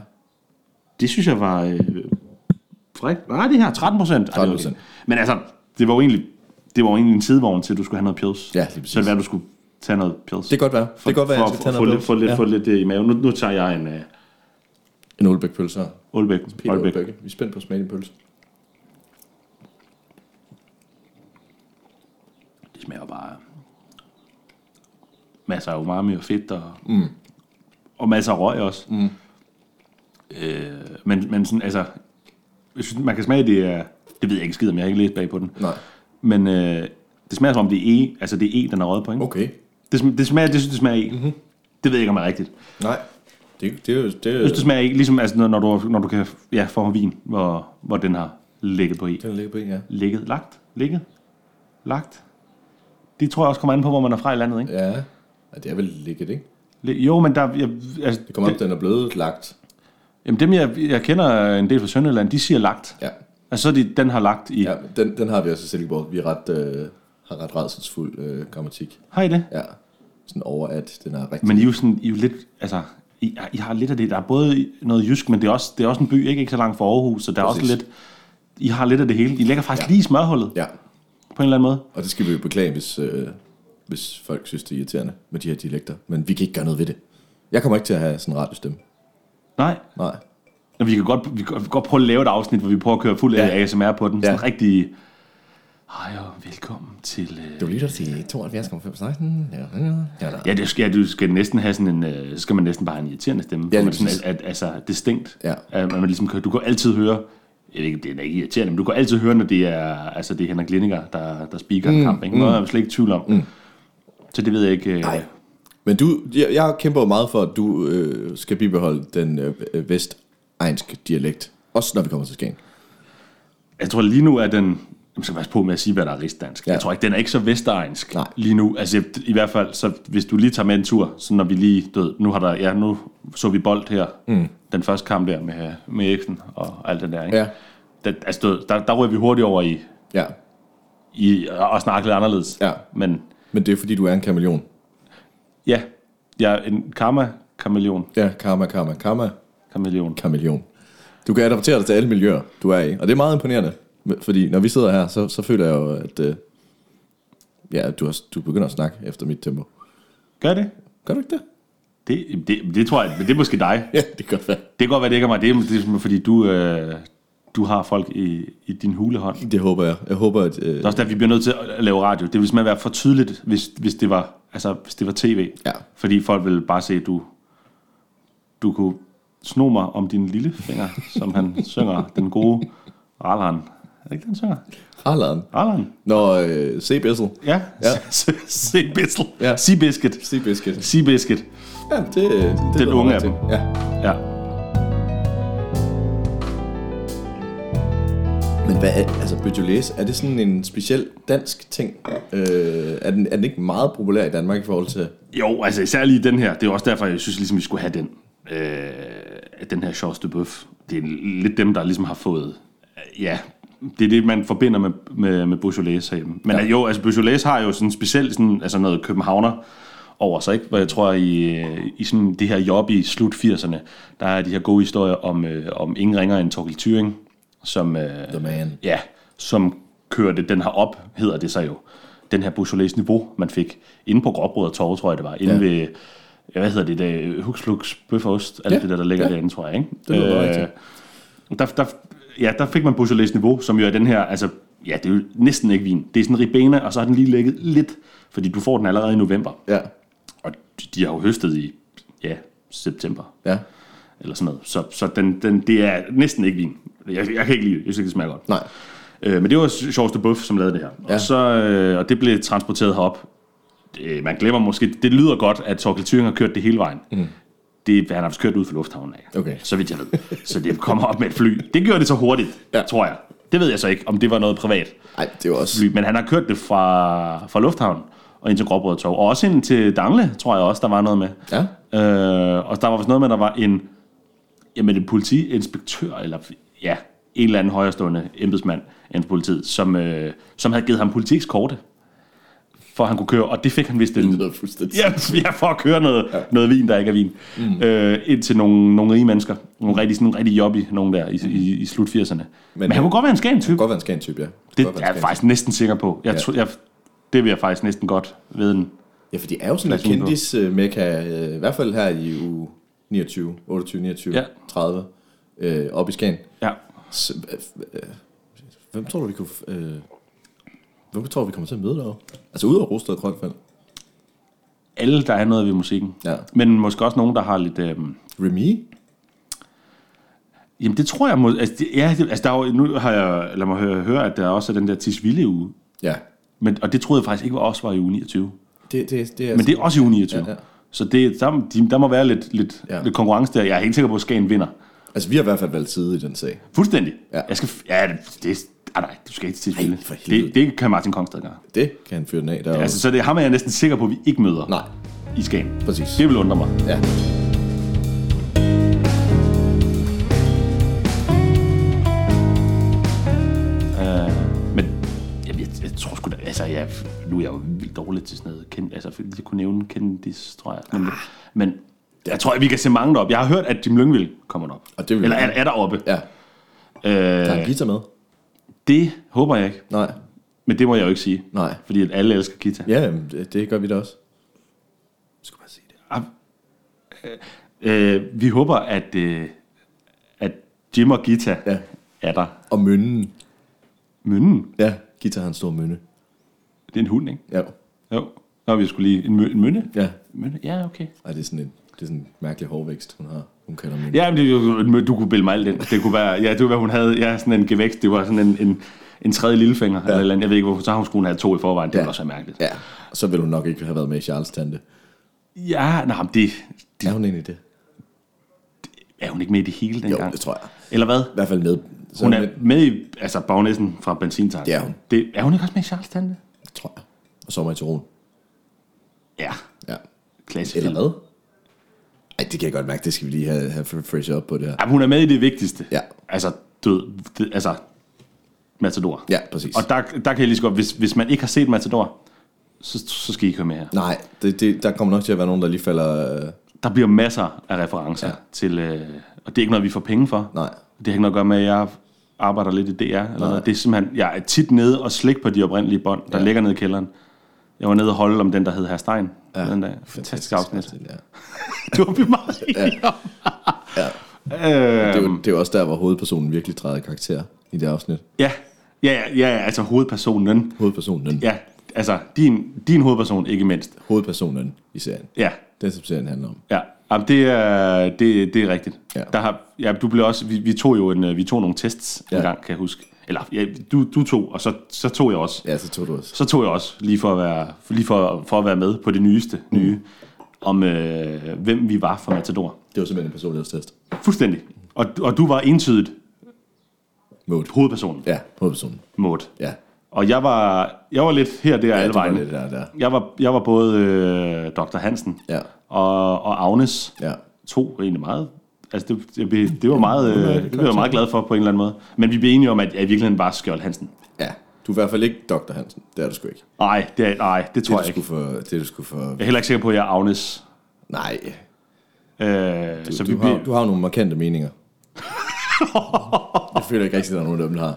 H: Det synes jeg var øh, Nej, det her 13 procent.
G: 13%.
H: Men altså, det var jo egentlig, det var jo egentlig en sidevogn til, at du skulle have noget pils.
G: Ja, lige præcis.
H: Så det var, at du skulle tage noget pils.
G: det kan godt være. Det kan godt være,
H: for,
G: jeg skal tage
H: for,
G: noget
H: få, lidt, lidt,
G: ja.
H: få lidt øh, i maven. Nu, nu tager jeg en uh,
G: En Olbæk pølse her.
H: Aalbæk.
G: Peter
H: Aalbæk.
G: Olbæk. Vi er spændt på at smage din pølse.
H: Det smager bare masser af umami og fedt og, mm. og masser af røg også. Mm. Øh, men, men sådan, altså, jeg synes, man kan smage, det er, det ved jeg ikke skid om, jeg har ikke læst bag på den.
G: Nej.
H: Men øh, det smager som om, det er E, altså det er E, den er røget på, ikke?
G: Okay.
H: Det, sm- det smager, det synes, det smager E. Mm-hmm. Det ved jeg ikke, om det er rigtigt.
G: Nej. Det, det. Det, er,
H: Jeg synes, det smager E, ligesom altså, når, du, når du kan ja, få vin, hvor, hvor den har ligget på E.
G: den ligger på en, ja.
H: Ligget, lagt, ligget, lagt. Det tror jeg også kommer an på, hvor man er fra i landet, ikke?
G: Ja. ja det er vel ligget, ikke?
H: Jo, men der, jeg, altså,
G: Det kommer op, den er blevet lagt.
H: Jamen dem, jeg, jeg kender en del fra Sønderjylland, de siger lagt.
G: Ja.
H: Altså så er de, den har lagt i. Ja.
G: Den, den har vi også i Silkeborg. Vi er ret, øh, har ret redselsfuld øh, grammatik.
H: Har I det?
G: Ja. Sådan over, at den er rigtig...
H: Men I er jo, sådan, I er jo lidt, altså, I, I har lidt af det. Der er både noget jysk, men det er også, det er også en by, ikke, ikke så langt fra Aarhus, så der er
G: Præcis.
H: også lidt... I har lidt af det hele. I ligger faktisk ja. lige i smørhullet,
G: Ja,
H: på en eller anden måde.
G: og det skal vi jo beklage, hvis, øh, hvis folk synes, det er irriterende med de her dialekter. Men vi kan ikke gøre noget ved det. Jeg kommer ikke til at have sådan en radiostemme.
H: Nej.
G: Nej.
H: Men vi kan godt, vi kan godt prøve at lave et afsnit, hvor vi prøver at køre fuld
G: Ja.
H: ASMR på den. Sådan
G: Ja.
H: rigtig... Hej og velkommen til... Øh...
G: Du lytter til 72,5 16. Ja, ja, ja.
H: Ja, det skal, du skal næsten have sådan en, øh, så skal man næsten bare have en irriterende stemme.
G: Ja,
H: Ja,
G: lige
H: sådan, at, at, altså distinkt.
G: Ja.
H: At man ligesom kan, du kan altid høre, jeg ikke, det er ikke irriterende, men du kan altid høre, når det er, altså det er Henrik Lindinger, der, der speaker mm, en kamp. Ikke? Noget er jeg slet ikke i tvivl om. Mm. Så det ved jeg ikke. Øh,
G: Nej. Men du, jeg, jeg kæmper jo meget for, at du øh, skal bibeholde den øh, øh, vestegnske dialekt. Også når vi kommer til Skagen.
H: Jeg tror lige nu er den, jeg skal passe på med at sige, hvad der er rigsdansk.
G: Ja.
H: Jeg tror ikke, den er ikke så vestegnsk
G: Nej.
H: lige nu. Altså i hvert fald, så hvis du lige tager med en tur, så når vi lige, ved, nu har der, ja, nu så vi bold her, mm. den første kamp der med, med Eriksen og alt det der, ikke?
G: Ja.
H: Den, altså, ved, der, der ryger vi hurtigt over i,
G: Ja.
H: i at snakke lidt anderledes.
G: Ja.
H: Men
G: Men det er fordi, du er en kameleon.
H: Ja, jeg er en karma kameleon.
G: Ja, karma, karma, karma,
H: Kameleon.
G: kameleon. Du kan adaptere dig til alle miljøer, du er i. Og det er meget imponerende. Fordi når vi sidder her, så, så føler jeg jo, at øh, ja, du, har, du begynder at snakke efter mit tempo.
H: Gør det?
G: Gør du ikke det?
H: Det, det, det tror jeg, men det er måske dig.
G: Ja, det kan godt være.
H: Det kan godt være, det ikke er mig. Det er, det er fordi du, øh, du har folk i, i din hulehånd.
G: Det håber jeg. Jeg håber, at... Øh,
H: Det er også derfor, vi bliver nødt til at lave radio. Det vil simpelthen være for tydeligt, hvis, hvis, det, var, altså, hvis det var tv.
G: Ja.
H: Fordi folk vil bare se, at du, du kunne sno mig om din lille finger, som han synger, den gode Rallan. Er det ikke, den synger?
G: Harlan.
H: Rallan?
G: Når øh, se Bessel.
H: Ja.
G: Ja.
H: Se Bissel.
G: Ja.
H: Seabiscuit.
G: Se Biscuit.
H: Seabiscuit.
G: Ja, det, det, det
H: Den unge af dem.
G: Ja.
H: Ja.
G: Men hvad er, altså Beaujolais, er det sådan en speciel dansk ting? Øh, er, den, er den ikke meget populær i Danmark i forhold til...
H: Jo, altså især lige den her. Det er også derfor, jeg synes, ligesom, vi skulle have den. Øh, den her Charles de Boeuf. Det er lidt dem, der ligesom har fået... Ja, det er det, man forbinder med, med, med Beaujolais herhjemme. Men
G: ja.
H: jo, altså Beaujolais har jo sådan specielt sådan, altså noget københavner over sig, ikke? Hvor jeg tror, i, i sådan det her job i slut 80'erne, der er de her gode historier om, øh, om ingen ringer end Torkel Thuring, som... Øh,
G: The man.
H: Ja, som kørte den her op, hedder det så jo. Den her Beaujolais niveau, man fik inde på Gråbrød og Torv, tror jeg det var. Inde
G: Ja.
H: ved, hvad hedder det, det Huxflux Bøfferost, alt
G: Ja,
H: det der, der ligger
G: ja.
H: derinde, tror jeg, ikke?
G: Det lyder rigtigt.
H: der, der, ja, der fik man Beaujolais niveau, som jo er den her, altså, ja, det er jo næsten ikke vin. Det er sådan ribena, og så har den lige ligget lidt, fordi du får den allerede i november.
G: Ja.
H: Og de- de har jo høstet i, ja, september
G: Ja.
H: eller sådan noget. Så, så den, den, det er næsten ikke vin. Jeg, jeg kan ikke lide det. Jeg synes ikke, det smager godt.
G: Nej.
H: Øh, men det var de Buff, som lavede det her.
G: Ja.
H: Og, så, øh, og det blev transporteret herop. Øh, man glemmer måske, det lyder godt, at Torkel Thuring har kørt det hele vejen. Mm. Det, han har kørt ud fra lufthavnen af,
G: Okay.
H: så vidt jeg ved. Så det kommer op med et fly. Det gjorde det så hurtigt,
G: Ja.
H: tror jeg. Det ved jeg så ikke, om det var noget privat
G: Nej, det jo også...
H: fly. Men han har kørt det fra, fra lufthavnen og ind til Gråbrød Torv. Og også ind til Dangle, tror jeg også, der var noget med.
G: Ja.
H: Øh, og der var vist noget med, at der var en, jamen en politiinspektør, eller ja, en eller anden højrestående embedsmand inden for politiet, som, øh, som havde givet ham politikskorte, for at han kunne køre, og det fik han vist
G: Det
H: en,
G: fuldstændig...
H: ja, ja, for at køre noget, ja. noget vin, der ikke er vin, mm. øh, ind til nogle, nogle rige mennesker, nogle rigtig, sådan rigtig jobby, nogen der i, i, i slut 80'erne. Men, Men han kunne godt være en skæn type.
G: godt være en scan-type, ja. Det,
H: Det
G: godt
H: er jeg faktisk næsten sikker på. Jeg,
G: Ja.
H: ja. jeg, det vil jeg faktisk næsten godt ved en.
G: Ja, for de er jo sådan en kendis uh, mekka, uh, i hvert fald her i uge 29, 28, 29, ja.
H: Ja.
G: 30, uh, op i Skagen.
H: Ja.
G: Så, uh, uh, hvem tror du, vi kunne... Uh, hvem tror du, vi kommer til at møde derovre? Altså udover Rosted og Krønfeldt.
H: Alle, der er noget ved musikken.
G: Ja.
H: Men måske også nogen, der har lidt... Øh,
G: Remy?
H: Jamen det tror jeg, må, altså, det, ja, det, altså der er jo, nu har jeg, lad mig høre, høre, at der også er den der Tisvilde uge,
G: Ja.
H: men, og det troede jeg faktisk ikke var også var i uge 29.
G: Det, det, det er
H: Men det er også i uge 29.
G: Ja, ja.
H: Så det, der, de, der må være lidt, lidt,
G: ja.
H: lidt konkurrence der. Jeg er helt sikker på, at Skagen vinder.
G: Altså, vi har i hvert fald valgt side i den sag.
H: Fuldstændig.
G: Ja.
H: Jeg skal, ja, det, det ah, nej, du skal ikke til.
G: Ej, helvede.
H: Det, det kan Martin Kongstad gøre.
G: Det kan han fyre den af derovre.
H: Ja, altså, så det er ham, er jeg næsten sikker på, at vi ikke møder
G: Nej,
H: i Skagen.
G: præcis.
H: Det vil undre mig.
G: Ja.
H: Øh, men jeg, jeg, jeg tror sgu da, altså jeg, nu er jeg jo vildt dårlig til sådan noget, kend, altså at kunne nævne kendis, tror jeg. Men, men
G: Det
H: Jeg tror, at vi kan se mange derop. Jeg har hørt, at Jim Lyngvild kommer derop.
G: Og det vil
H: Eller er, er deroppe.
G: Ja,
H: Øh,
G: der er en guitar med.
H: det håber jeg ikke.
G: Nej,
H: Men det må jeg jo ikke sige.
G: nej.
H: Fordi at alle elsker guitar.
G: Ja, jamen, det, det gør vi da også. Jeg skulle bare sige det.
H: Øh, vi håber, at, øh, at Jim og Gita
G: Ja.
H: er der.
G: Og mønnen.
H: Mynden,
G: Ja, guitar har en stor mønne.
H: det er en hund, ikke?
G: Ja.
H: Jo. Nå, vi skulle lige... En, mø, en mynde?
G: Ja.
H: Mynde? Ja, okay.
G: Ej, det er sådan en, det er sådan en mærkelig hårvækst, hun har. Hun kalder mønne.
H: Ja, men det, du kunne bilde mig alt ind. Det kunne være, ja, det kunne være, hun havde ja, sådan en gevækst. Det var sådan en, en, en tredje lillefinger. Ja. Eller, jeg ved ikke, hvorfor. Så har hun skulle have to i forvejen. Det
G: Ja.
H: ville også være mærkeligt.
G: Ja, og så vil hun nok ikke have været med i Charles Tante.
H: Ja, nej, men det,
G: Er hun egentlig det?
H: er hun ikke med i det hele
G: Jo,
H: dengang?
G: det tror jeg.
H: Eller hvad?
G: I hvert fald med. Så
H: Hun er med i, altså bagnæssen fra benzintanken.
G: Det er hun.
H: Det, er hun ikke også med i Charles Tante?
G: Det tror jeg. Og Sommer i Tyron.
H: Ja,
G: Ja.
H: klassisk.
G: Eller hvad? Ej, det kan jeg godt mærke. Det skal vi lige have, have fresh op på det her.
H: Ja, hun er med i det vigtigste.
G: Ja.
H: Altså, død, det, altså, Matador.
G: Ja, præcis.
H: Og der, der kan jeg lige så godt, hvis, hvis man ikke har set Matador, så, så skal I ikke høre med her.
G: Nej, det, det, der kommer nok til at være nogen, der lige falder... Øh,
H: Der bliver masser af referencer ja. Til, øh, og det er ikke noget, vi får penge for.
G: nej.
H: Det har ikke noget at gøre med, at jeg arbejder lidt i DR. Eller noget. Det er simpelthen, jeg er tit nede og slik på de oprindelige bånd, der. Ja. ligger nede i kælderen. Jeg var nede og holde om den, der hed Herr Stein. Ja.
G: Ja.
H: Den der. Fantastisk afsnit.
G: Ja.
H: Det var vi meget om.
G: Ja.
H: Øh,
G: Det, er jo, det er jo også der, hvor hovedpersonen virkelig træder karakter i det afsnit.
H: ja, ja, ja, ja, altså hovedpersonen.
G: Hovedpersonen.
H: Ja, altså din, din hovedperson, ikke mindst.
G: Hovedpersonen i serien.
H: Ja,
G: Den, som serien handler om.
H: ja. Jamen, det, er, det, det er rigtigt.
G: Ja.
H: Der har, ja, du blev også, vi, vi, tog jo en, øh, vi tog nogle tests ja. en
G: Ja.
H: gang, kan jeg huske. Eller ja, du, du tog, og så, så tog jeg også.
G: Ja, så tog du også.
H: Så tog jeg også, lige for at være, lige for, for at være med på det nyeste nye, om øh, hvem vi var for Matador.
G: Det var simpelthen en personlighedstest.
H: Fuldstændig. Og, og du var entydigt
G: Mode.
H: hovedpersonen.
G: Ja, hovedpersonen.
H: Maud.
G: Ja.
H: Og jeg var, jeg var lidt her, der, ja, alle vegne.
G: lidt der, der.
H: Jeg var, jeg var både øh, Dr. Hansen
G: Ja.
H: og, og Agnes.
G: Ja.
H: To egentlig meget. Altså det, det, blev- det var meget, øh, det blev jeg meget glad for på en eller anden måde. Men vi blev enige om, at jeg i virkeligheden var Skjold Hansen.
G: Ja. Du er i hvert fald ikke Dr. Hansen. Det er du sgu ikke.
H: Nej, det, er, nej, det
G: Det
H: tror
G: er
H: jeg ikke.
G: for... Det er du sgu for...
H: Jeg er heller ikke sikker på, at jeg er Agnes.
G: Nej.
H: Øh,
G: Du,
H: så
G: du,
H: vi
G: har,
H: blev,
G: du har nogle markante meninger. jeg føler ikke rigtig, at der er nogen af dem, der har.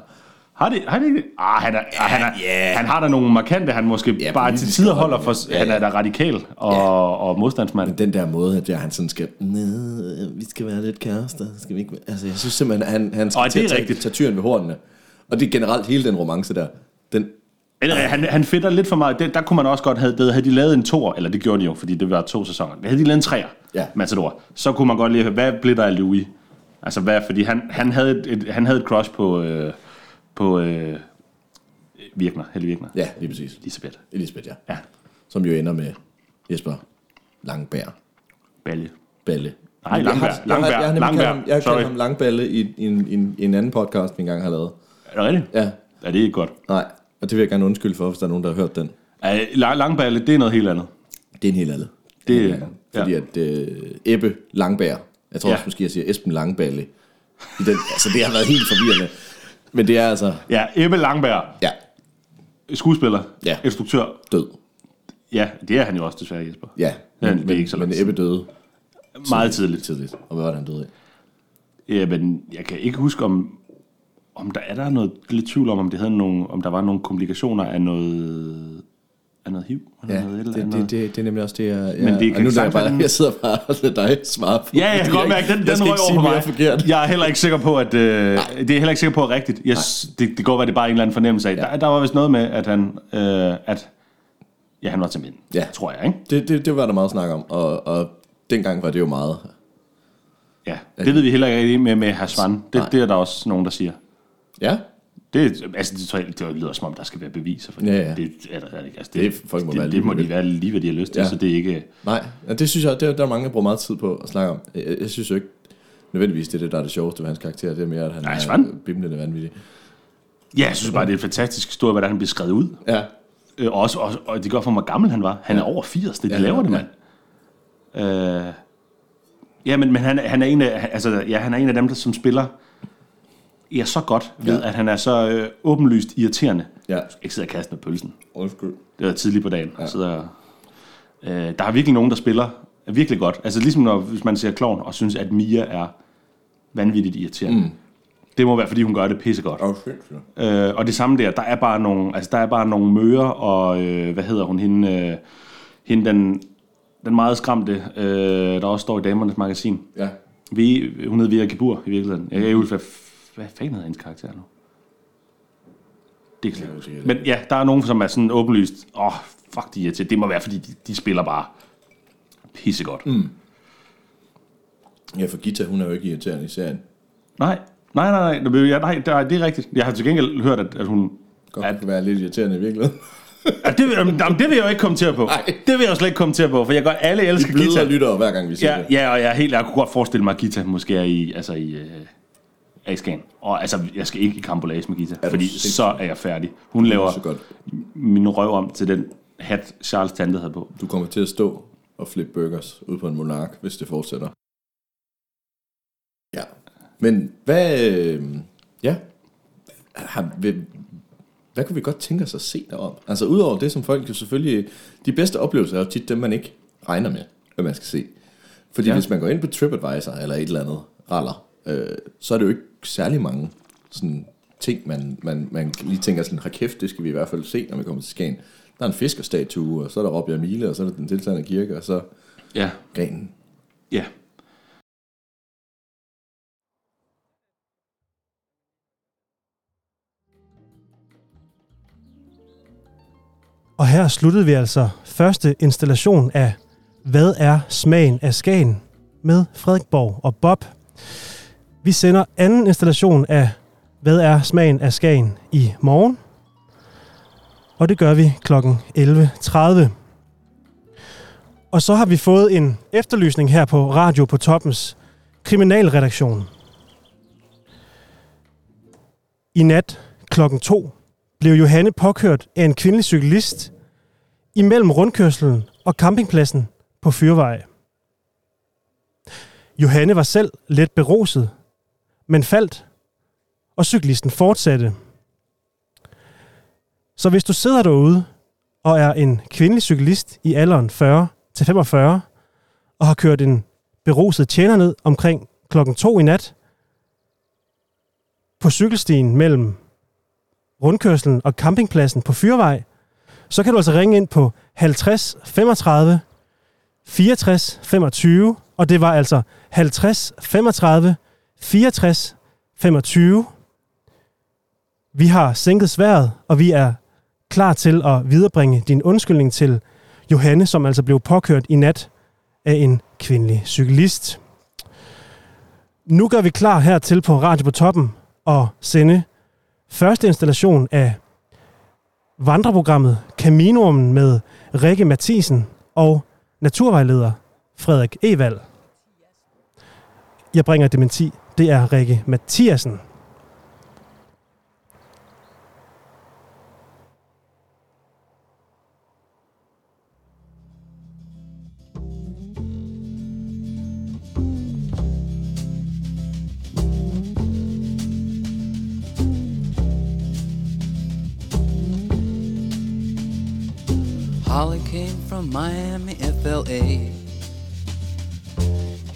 H: Har det, har det ikke det? Ah, han, er, ah, han, er,
G: ja.
H: han har da nogle markante, han måske
G: Ja,
H: bare til tider
G: og-
H: holder for.
G: Ja,
H: Han er
G: ja.
H: da radikal og, og modstandsmand.
G: Men den der måde, at jeg, han sådan skal... "Næh, Vi skal være lidt kærester. Skal vi ikke... Altså, jeg synes simpelthen, han, han skal
H: det er
G: til at tage, tage tyren ved hornene. Og det er generelt hele den romance der. Den,
H: Eller, han, han fedter lidt for meget. Det, der kunne man også godt have, det, havde de lavet en toer, eller det gjorde de jo, fordi det var to sæsoner. Havde de lavet en treer,
G: Ja.
H: Matador, så kunne man godt lige høre, hvad blev der af Louis? Altså, hvad, fordi han, han, havde et, et, han havde et crush på, øh, på øh, Virkner, Helle Virkner.
G: ja, lige præcis.
H: Elisabeth.
G: Elisabeth, ja.
H: Ja,
G: Som jo ender med Jesper Langbær.
H: Balje.
G: Balle.
H: Nej,
G: Jeg
H: Langberg.
G: har- jeg har-. Jeg har kaldt ham, jeg har kaldt ham Langballe i, i, en, i, en, i en anden podcast, vi engang har lavet.
H: Er det rigtigt?
G: Ja,
H: Ja, det er ikke godt.
G: nej. Og det vil jeg gerne undskylde for, hvis der er nogen, der har hørt den.
H: Ja, Lang- Langballe, det er noget helt andet.
G: Det er en helt anden.
H: Det-
G: En helt anden. Fordi
H: ja.
G: at øh, Ebbe Langbær, jeg tror
H: Ja.
G: også måske, jeg siger Esben Langballe. I den, altså, det har været helt forvirrende. Men det er altså,
H: Ja, Ebbe Langberg,
G: ja,
H: skuespiller,
G: Ja.
H: instruktør.
G: død.
H: Ja, det er han jo også desværre, Jesper.
G: Ja,
H: Ja,
G: men,
H: det er
G: men,
H: ikke så
G: men. Ebbe døde
H: Meget tidligt.
G: tidligt. Og hvad var det, han døde af?
H: Ja, men jeg kan ikke huske, om, om der er der noget lidt tvivl om, om, det havde nogle, om der var nogle komplikationer af noget, af noget HIV. Eller
G: Ja,
H: noget, et eller
G: det,
H: andet.
G: det, det, det er nemlig også det, jeg...
H: Men det kan
G: nu er jeg, bare, jeg sidder bare og lader dig svare på
H: Ja, jeg kan godt mærke, den, den røg over på mig.
G: forkert.
H: Jeg er heller ikke sikker på, at... Øh, det er heller ikke sikker på, at er rigtigt. Jeg, det, det går være, det er bare en eller anden fornemmelse af. Der, der var vist noget med, at han... Øh, at, ja, han var til mænd,
G: Ja.
H: tror jeg, ikke?
G: Det, det, det var der meget snak om, og, og dengang var det jo meget...
H: Ja, det ved vi heller ikke med, med herr Svan. Det, det er der også nogen, der siger.
G: Ja,
H: Det, altså, det, tror jeg, det lyder som om, der skal være beviser for det.
G: Ja, ja.
H: Det er der. Altså,
G: Det er- folk må
H: det,
G: være
H: det, det må de være lige, hvad de har lyst til,
G: Ja.
H: så det er ikke...
G: nej, ja, det synes jeg, det, der er mange, der bruger meget tid på at snakke om. Jeg, jeg synes jo ikke nødvendigvis, det er det, der er det sjoveste ved hans karakter. Det er mere, at han
H: Nej,
G: er bimlende vanvittig.
H: Ja, jeg synes bare, det er en fantastisk historie, hvordan han bliver skrevet ud.
G: Ja,
H: Øh, og, også, og, og det gør for, hvor gammel han var. Han er over 80, det de
G: Ja,
H: laver
G: ja,
H: det, mand. Øh, ja, men, men han, han, er en af, altså, ja, han er en af dem, der som spiller ja, så godt ved,
G: Ja.
H: at han er så øh, åbenlyst irriterende.
G: ja.
H: Jeg ikke sidde og kaste med pølsen.
G: Undskyld.
H: Det var tidligt på dagen.
G: Ja.
H: Sidder, øh, der er virkelig nogen, der spiller er virkelig godt. Altså ligesom når, hvis man ser Klovn og synes, at Mia er vanvittigt irriterende. Mm. Det må være, fordi hun gør det pissegodt.
G: Åh, sindssygt.
H: Øh, og det samme der, der er bare nogle, altså der er bare nogle møger, og øh, hvad hedder hun, hende, øh, hende den, den meget skræmte, øh, der også står i Damernes Magasin.
G: Ja.
H: Vi, hun hedder Vera Gibur i virkeligheden. Jeg kan ikke hvad, fanden hedder hendes karakter nu? Det kan jeg ikke. Men ja, der er nogen, som er sådan åbenlyst, åh, oh, fuck de er til. Det må være, fordi de, de spiller bare pissegodt. Mm.
G: Ja, for Gita, hun er jo ikke irriterende i serien.
H: Nej, nej, nej, nej, nej, nej, det er- det er rigtigt. Jeg har til gengæld hørt, at, at hun...
G: Godt ja. kan være lidt irriterende i virkeligheden.
H: Ja, det, jamen, det vil jeg jo ikke kommentere på.
G: Nej.
H: Det vil jeg jo slet ikke kommentere på, for jeg gør alle
G: Vi
H: elsker Gita.
G: lyttere hver gang, vi siger
H: Ja,
G: det.
H: ja, og jeg, helt, jeg kunne godt forestille mig, at Gita måske er i, altså i øh, A-scan. Og altså, jeg skal ikke i kampolage med Gita, fordi
G: sindssyg?
H: så er jeg færdig. Hun laver
G: Så godt.
H: min røv om til den hat, Charles Tante havde på.
G: Du kommer til at stå og flippe burgers ud på en monark, hvis det fortsætter. Ja. Men hvad... Øh, ja. Har, hvad, hvad kunne vi godt tænke os at se derom? Altså udover det, som folk jo selvfølgelig... De bedste oplevelser er jo tit dem, man ikke regner med, hvad man skal se. Fordi. Ja. hvis man går ind på TripAdvisor eller et eller andet raller, øh, så er det jo ikke særlig mange sådan, ting, man, man, man lige tænker sådan, har kæft, det skal vi i hvert fald se, når vi kommer til Skagen. Der er en fiskerstatue, og så er der Robbie Mile, og så er der den tilsandende kirke, og så
H: Ja,
G: grenen.
H: ja.
A: Og her sluttede vi altså første installation af Hvad er smagen af Skagen? med Frederik Borg og Bob. Vi sender anden installation af Hvad er smagen af Skagen i morgen? Og det gør vi kl. 11.30. Og så har vi fået en efterlysning her på Radio på Toppens kriminalredaktion. I nat klokken 2 blev Johanne påkørt af en kvindelig cyklist imellem rundkørslen og campingpladsen på Fyrvej. Johanne var selv let beruset, men faldt, og cyklisten fortsatte. Så hvis du sidder derude og er en kvindelig cyklist i alderen 40 til 45 og har kørt en beruset tjener ned omkring klokken 2 i nat på cykelstien mellem rundkørslen og campingpladsen på Fyrvej, så kan du altså ringe ind på 50 35 64 25, og det var altså 50 35 64 25. Vi har sænket sværet, og vi er klar til at viderebringe din undskyldning til Johanne, som altså blev påkørt i nat af en kvindelig cyklist. Nu gør vi klar hertil på Radio på Toppen og sende første installation af vandreprogrammet Caminoen med Rikke Mathisen og naturvejleder Frederik Evald. Jeg bringer dementi. Det er Rikke Mathiasen.
I: Holly came from Miami, FLA.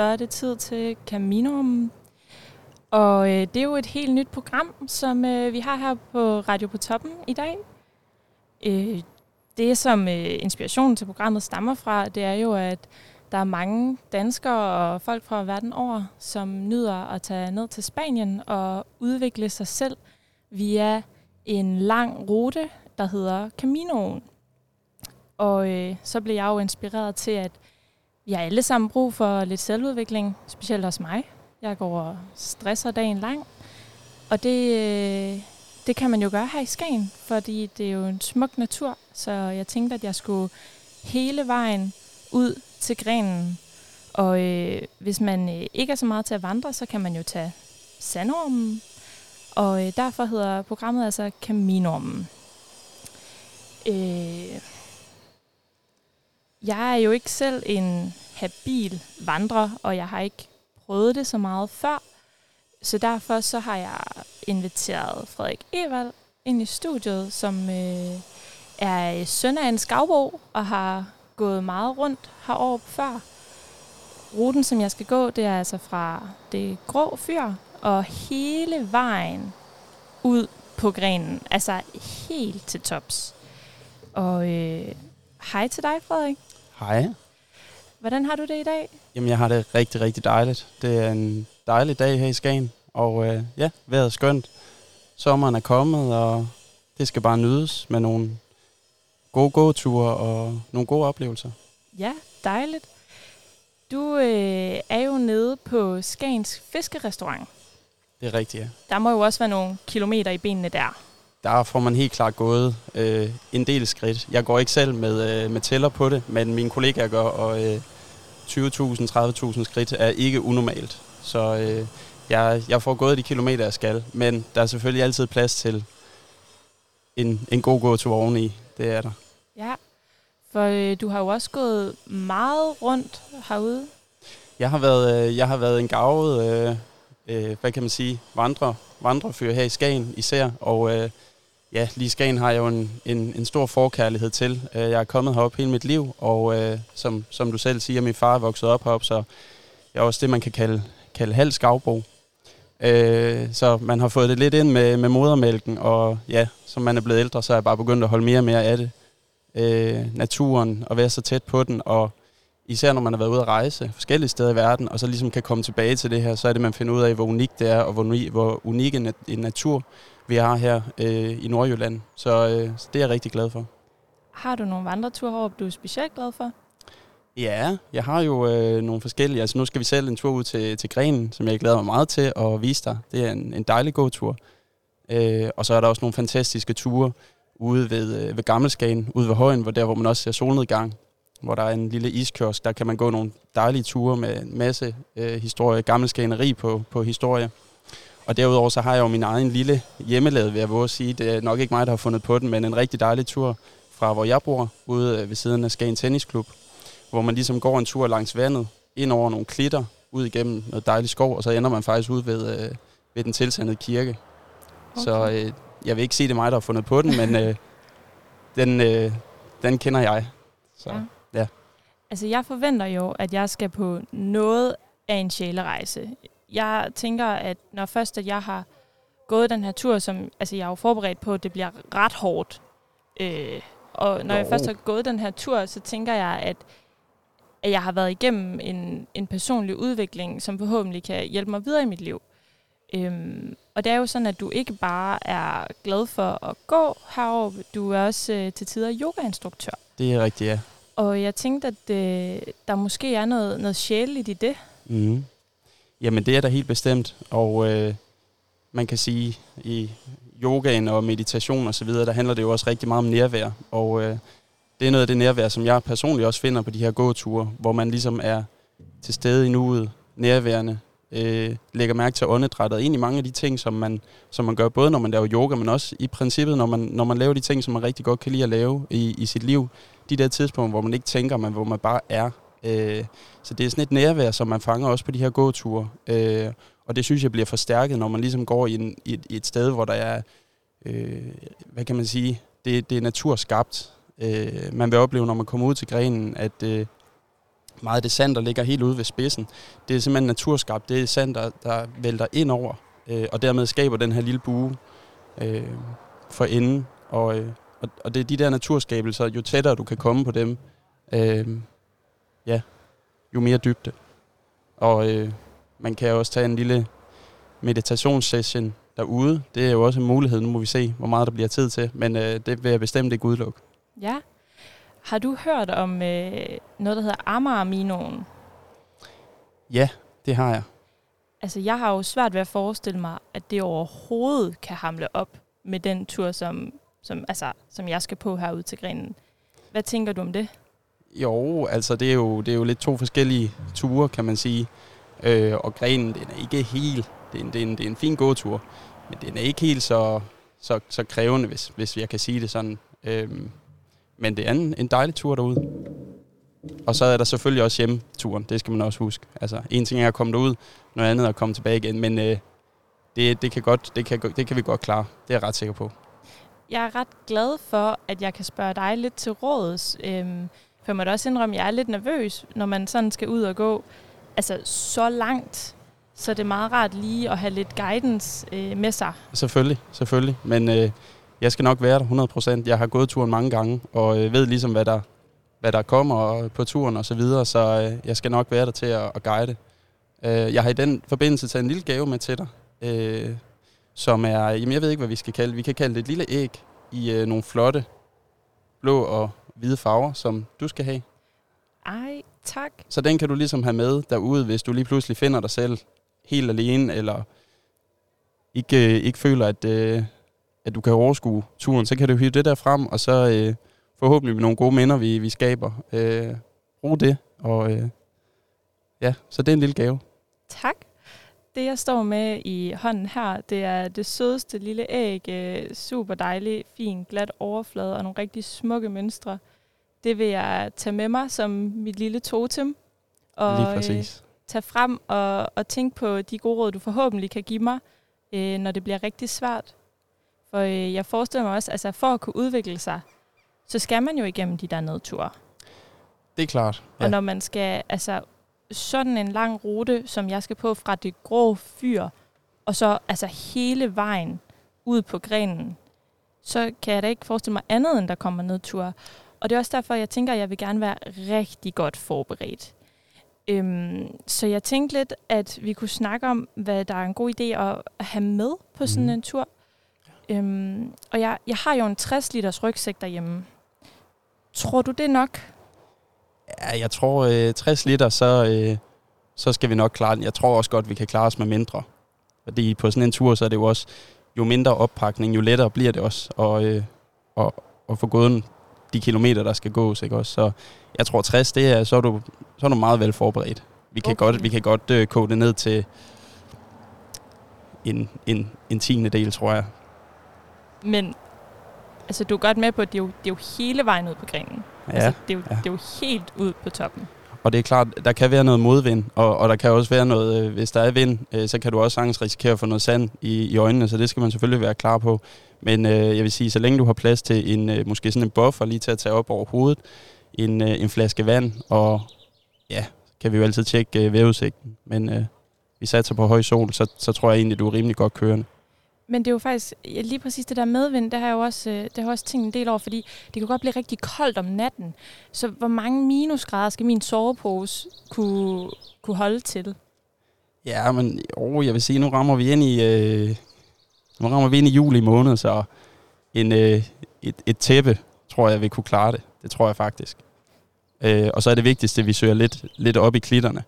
J: Så er det tid til Caminoum. Og øh, det er jo et helt nyt program, som øh, vi har her på Radio på Toppen i dag. Øh, det, som øh, inspirationen til programmet stammer fra, det er jo, at der er mange danskere og folk fra verden over, som nyder at tage ned til Spanien og udvikle sig selv via en lang rute, der hedder Caminoen. Og øh, så blev jeg jo inspireret til, at vi har alle sammen brug for lidt selvudvikling, specielt hos mig. Jeg går og stresser dagen lang. Og det, øh, det kan man jo gøre her i Skagen, fordi det er jo en smuk natur, så jeg tænkte, at jeg skulle hele vejen ud til grenen. Og øh, hvis man øh, ikke er så meget til at vandre, så kan man jo tage sandormen. Og øh, derfor hedder programmet altså Kaminormen. Øh, jeg er jo ikke selv en habil vandrer, og jeg har ikke prøvet det så meget før. Så derfor så har jeg inviteret Frederik Evald ind i studiet, som øh, er søn af en skavbo og har gået meget rundt heroppe før. Ruten, som jeg skal gå, det er altså fra det grå fyr og hele vejen ud på grenen. Altså helt til tops. Og øh, hej til dig, Frederik.
K: Hej.
J: Hvordan har du det i dag?
K: Jamen, jeg har det rigtig, rigtig dejligt. Det er en dejlig dag her i Skagen, og øh, ja, vejret er skønt. Sommeren er kommet, og det skal bare nydes med nogle gode gåture og nogle gode oplevelser.
J: Ja, dejligt. Du øh, er jo nede på Skagens Fiskerestaurant.
K: Det er rigtigt, ja.
J: Der må jo også være nogle kilometer i benene der.
K: Der får man helt klart gået øh, en del skridt. Jeg går ikke selv med, øh, med tæller på det, men mine kollegaer gør, og øh, 20.000-30.000 skridt er ikke unormalt. Så øh, jeg, jeg får gået de kilometer, jeg skal, men der er selvfølgelig altid plads til en, en god gåtur oveni. Det er der.
J: Ja, for øh, du har jo også gået meget rundt herude.
K: Jeg har været, øh, jeg har været en gavet, øh, øh, hvad kan man sige, vandre, vandrefyr her i Skagen især, og øh, ja, lige Skagen har jeg jo en, en, en stor forkærlighed til. Øh, jeg er kommet herop hele mit liv, og øh, som, som du selv siger, min far er vokset op herop, så jeg er også det, man kan kalde, kalde halv skavbo. Øh, så man har fået det lidt ind med, med modermælken, og ja, som man er blevet ældre, så er jeg bare begyndt at holde mere og mere af det. Øh, naturen, og være så tæt på den, og især når man har været ude at rejse forskellige steder i verden, og så ligesom kan komme tilbage til det her, så er det, man finder ud af, hvor unikt det er, og hvor, hvor unik en, en natur vi har her øh, i Nordjylland. Så, øh, så det er jeg rigtig glad for.
J: Har du nogle vandreture heroppe, du er specielt glad for?
K: Ja, jeg har jo øh, nogle forskellige. Altså nu skal vi selv en tur ud til, til Grenen, som jeg glæder mig meget til at vise dig. Det er en, en dejlig gåtur. Øh, og så er der også nogle fantastiske ture ude ved, øh, ved Gammelskagen, ude ved Højen, hvor der hvor man også ser solnedgang, hvor der er en lille iskiosk. Der kan man gå nogle dejlige ture med en masse øh, historie, Gammelskageneri på, på historie. Og derudover så har jeg jo min egen lille hjemmelavet, vil jeg våge at sige. Det er nok ikke mig, der har fundet på den, men en rigtig dejlig tur fra hvor jeg bor, ude øh, ved siden af Skagen Tennisklub, hvor man ligesom går en tur langs vandet, ind over nogle klitter, ud igennem noget dejligt skov, og så ender man faktisk ud ved, øh, ved den tilsandede kirke. Okay. Så øh, jeg vil ikke sige, det er mig, der har fundet på den, men øh, den, øh, den kender jeg. Så,
J: Ja.
K: ja. ja.
J: Altså, jeg forventer jo, at jeg skal på noget af en sjælerejse. Jeg tænker, at når først at jeg har gået den her tur, som altså, jeg er jo forberedt på, at det bliver ret hårdt. Øh, og når jo. jeg først har gået den her tur, så tænker jeg, at, at jeg har været igennem en, en personlig udvikling, som forhåbentlig kan hjælpe mig videre i mit liv. Øhm, og det er jo sådan, at du ikke bare er glad for at gå heroppe, du er også øh, til tider yogainstruktør.
K: Det er rigtigt, ja.
J: Og jeg tænkte, at øh, der måske er noget, noget sjæleligt i det.
K: Mm. Jamen det er der helt bestemt, og øh, man kan sige, i yogaen og meditation og så videre, der handler det jo også rigtig meget om nærvær, og øh, det er noget af det nærvær, som jeg personligt også finder på de her gåture, hvor man ligesom er til stede i nuet, nærværende, øh, lægger mærke til åndedrættet, og egentlig mange af de ting, som man, som man gør, både når man laver yoga, men også i princippet, når man, når man laver de ting, som man rigtig godt kan lide at lave i, i sit liv, de der tidspunkter, hvor man ikke tænker, men hvor man bare er. Øh, så det er sådan et nærvær, som man fanger også på de her gåture. Øh, og det synes jeg bliver forstærket, når man ligesom går i, en, i, et, i et sted, hvor der er, øh, hvad kan man sige, det, det er naturskabt. Øh, man vil opleve, når man kommer ud til grenen, at øh, meget af det sand, der ligger helt ude ved spidsen, det er simpelthen naturskabt. Det er sand, der, der vælter ind over, øh, og dermed skaber den her lille bue øh, for enden. Og, øh, og, og det er de der naturskabelser, jo tættere du kan komme på dem, øh, ja, jo mere dybde. Og øh, man kan også tage en lille meditationssession derude. Det er jo også en mulighed. Nu må vi se, hvor meget der bliver tid til. Men øh, det vil jeg bestemt ikke udelukke.
J: Ja. Har du hørt om øh, noget, der hedder Amager-minoen?
K: Ja, det har jeg.
J: Altså, jeg har jo svært ved at forestille mig, at det overhovedet kan hamle op med den tur, som, som, altså, som jeg skal på herude til grenen. Hvad tænker du om det?
K: Jo, altså det er jo, det er jo lidt to forskellige ture, kan man sige. Øh, og grenen, den er ikke helt... Det er en, det er en, det er en fin gåtur, men den er ikke helt så, så, så krævende, hvis, hvis jeg kan sige det sådan. Øh, men det er en, en dejlig tur derude. Og så er der selvfølgelig også hjemturen, det skal man også huske. Altså, en ting er at komme derud, noget andet er at komme tilbage igen, men øh, det, det, kan godt, det, kan, det kan vi godt klare, det er jeg ret sikker på.
J: Jeg er ret glad for, at jeg kan spørge dig lidt til råds. Øhm, jeg må da også indrømme, at jeg er lidt nervøs, når man sådan skal ud og gå altså, så langt. Så det er meget rart lige at have lidt guidance øh, med sig.
K: Selvfølgelig, selvfølgelig. Men øh, jeg skal nok være der 100%. Jeg har gået turen mange gange, og øh, ved ligesom, hvad der, hvad der kommer på turen og så videre, så øh, jeg skal nok være der til at, at guide. Øh, jeg har i den forbindelse taget en lille gave med til dig, øh, som er, jamen jeg ved ikke, hvad vi skal kalde Vi kan kalde det et lille æg i øh, nogle flotte blå og hvide farver, som du skal have.
J: Ej, tak.
K: Så den kan du ligesom have med derude, hvis du lige pludselig finder dig selv helt alene, eller ikke, øh, ikke føler, at, øh, at du kan overskue turen, så kan du hive det der frem, og så øh, forhåbentlig med nogle gode minder, vi, vi skaber. Øh, brug det, og øh, ja, så det er en lille gave.
J: Tak. Det, jeg står med i hånden her, det er det sødeste lille æg. øh, Super dejlig, fin, glat overflade og nogle rigtig smukke mønstre. Det vil jeg tage med mig som mit lille totem. Og
K: Lige.
J: Øh, tage frem og, og tænke på de gode råd, du forhåbentlig kan give mig, øh, når det bliver rigtig svært. For øh, jeg forestiller mig også, altså for at kunne udvikle sig, så skal man jo igennem de der nedture.
K: Det er klart.
J: Ja. Og når man skal, altså sådan en lang rute, som jeg skal på fra det grå fyr, og så altså hele vejen ud på grenen, så kan jeg da ikke forestille mig andet, end der kommer nedtur. Og det er også derfor, jeg tænker, at jeg vil gerne være rigtig godt forberedt. Øhm, så jeg tænkte lidt, at vi kunne snakke om, hvad der er en god idé at have med på sådan
K: Mhm.
J: en tur. Øhm, og jeg, jeg har jo en 60 liters rygsæk derhjemme. Tror du det nok?
K: Ja, jeg tror øh, 60 liter, så, øh, så skal vi nok klare den. Jeg tror også godt, vi kan klare os med mindre. Fordi på sådan en tur, så er det jo også, jo mindre oppakning, jo lettere bliver det også at, øh, at, at få gået de kilometer, der skal gås. Ikke også? Så jeg tror 60, det er, så, er du, så er du meget vel forberedt. Vi kan
J: Okay.
K: godt, vi kan godt øh, koge det ned til en, en, en tiende del, tror jeg.
J: Men altså, du er godt med på, at det er jo, det er jo hele vejen ud på grenen.
K: Ja,
J: altså, det, er jo,
K: ja.
J: det er jo helt ud på toppen.
K: Og det er klart, der kan være noget modvind, og, og der kan også være noget, øh, hvis der er vind, øh, så kan du også sagtens risikere at få noget sand i, i øjnene, så det skal man selvfølgelig være klar på. Men øh, jeg vil sige, så længe du har plads til en, øh, måske sådan en buffer lige til at tage op over hovedet, en, øh, en flaske vand, og ja, kan vi jo altid tjekke øh, vejrudsigten. Men øh, vi satser på høj sol, så, så tror jeg egentlig, du er rimelig godt kørende.
J: Men det er jo faktisk, ja, lige præcis det der medvind, det har jeg jo også, øh, det har jeg også tænkt en del over, fordi det kan godt blive rigtig koldt om natten. Så hvor mange minusgrader skal min sovepose kunne, kunne holde til?
K: Ja, men oh, jeg vil sige, nu rammer vi ind i, øh, nu rammer vi ind i juli måned, så en, øh, et, et tæppe, tror jeg, vil kunne klare det. Det tror jeg faktisk. Øh, og så er det vigtigste, at vi søger lidt, lidt op i klitterne.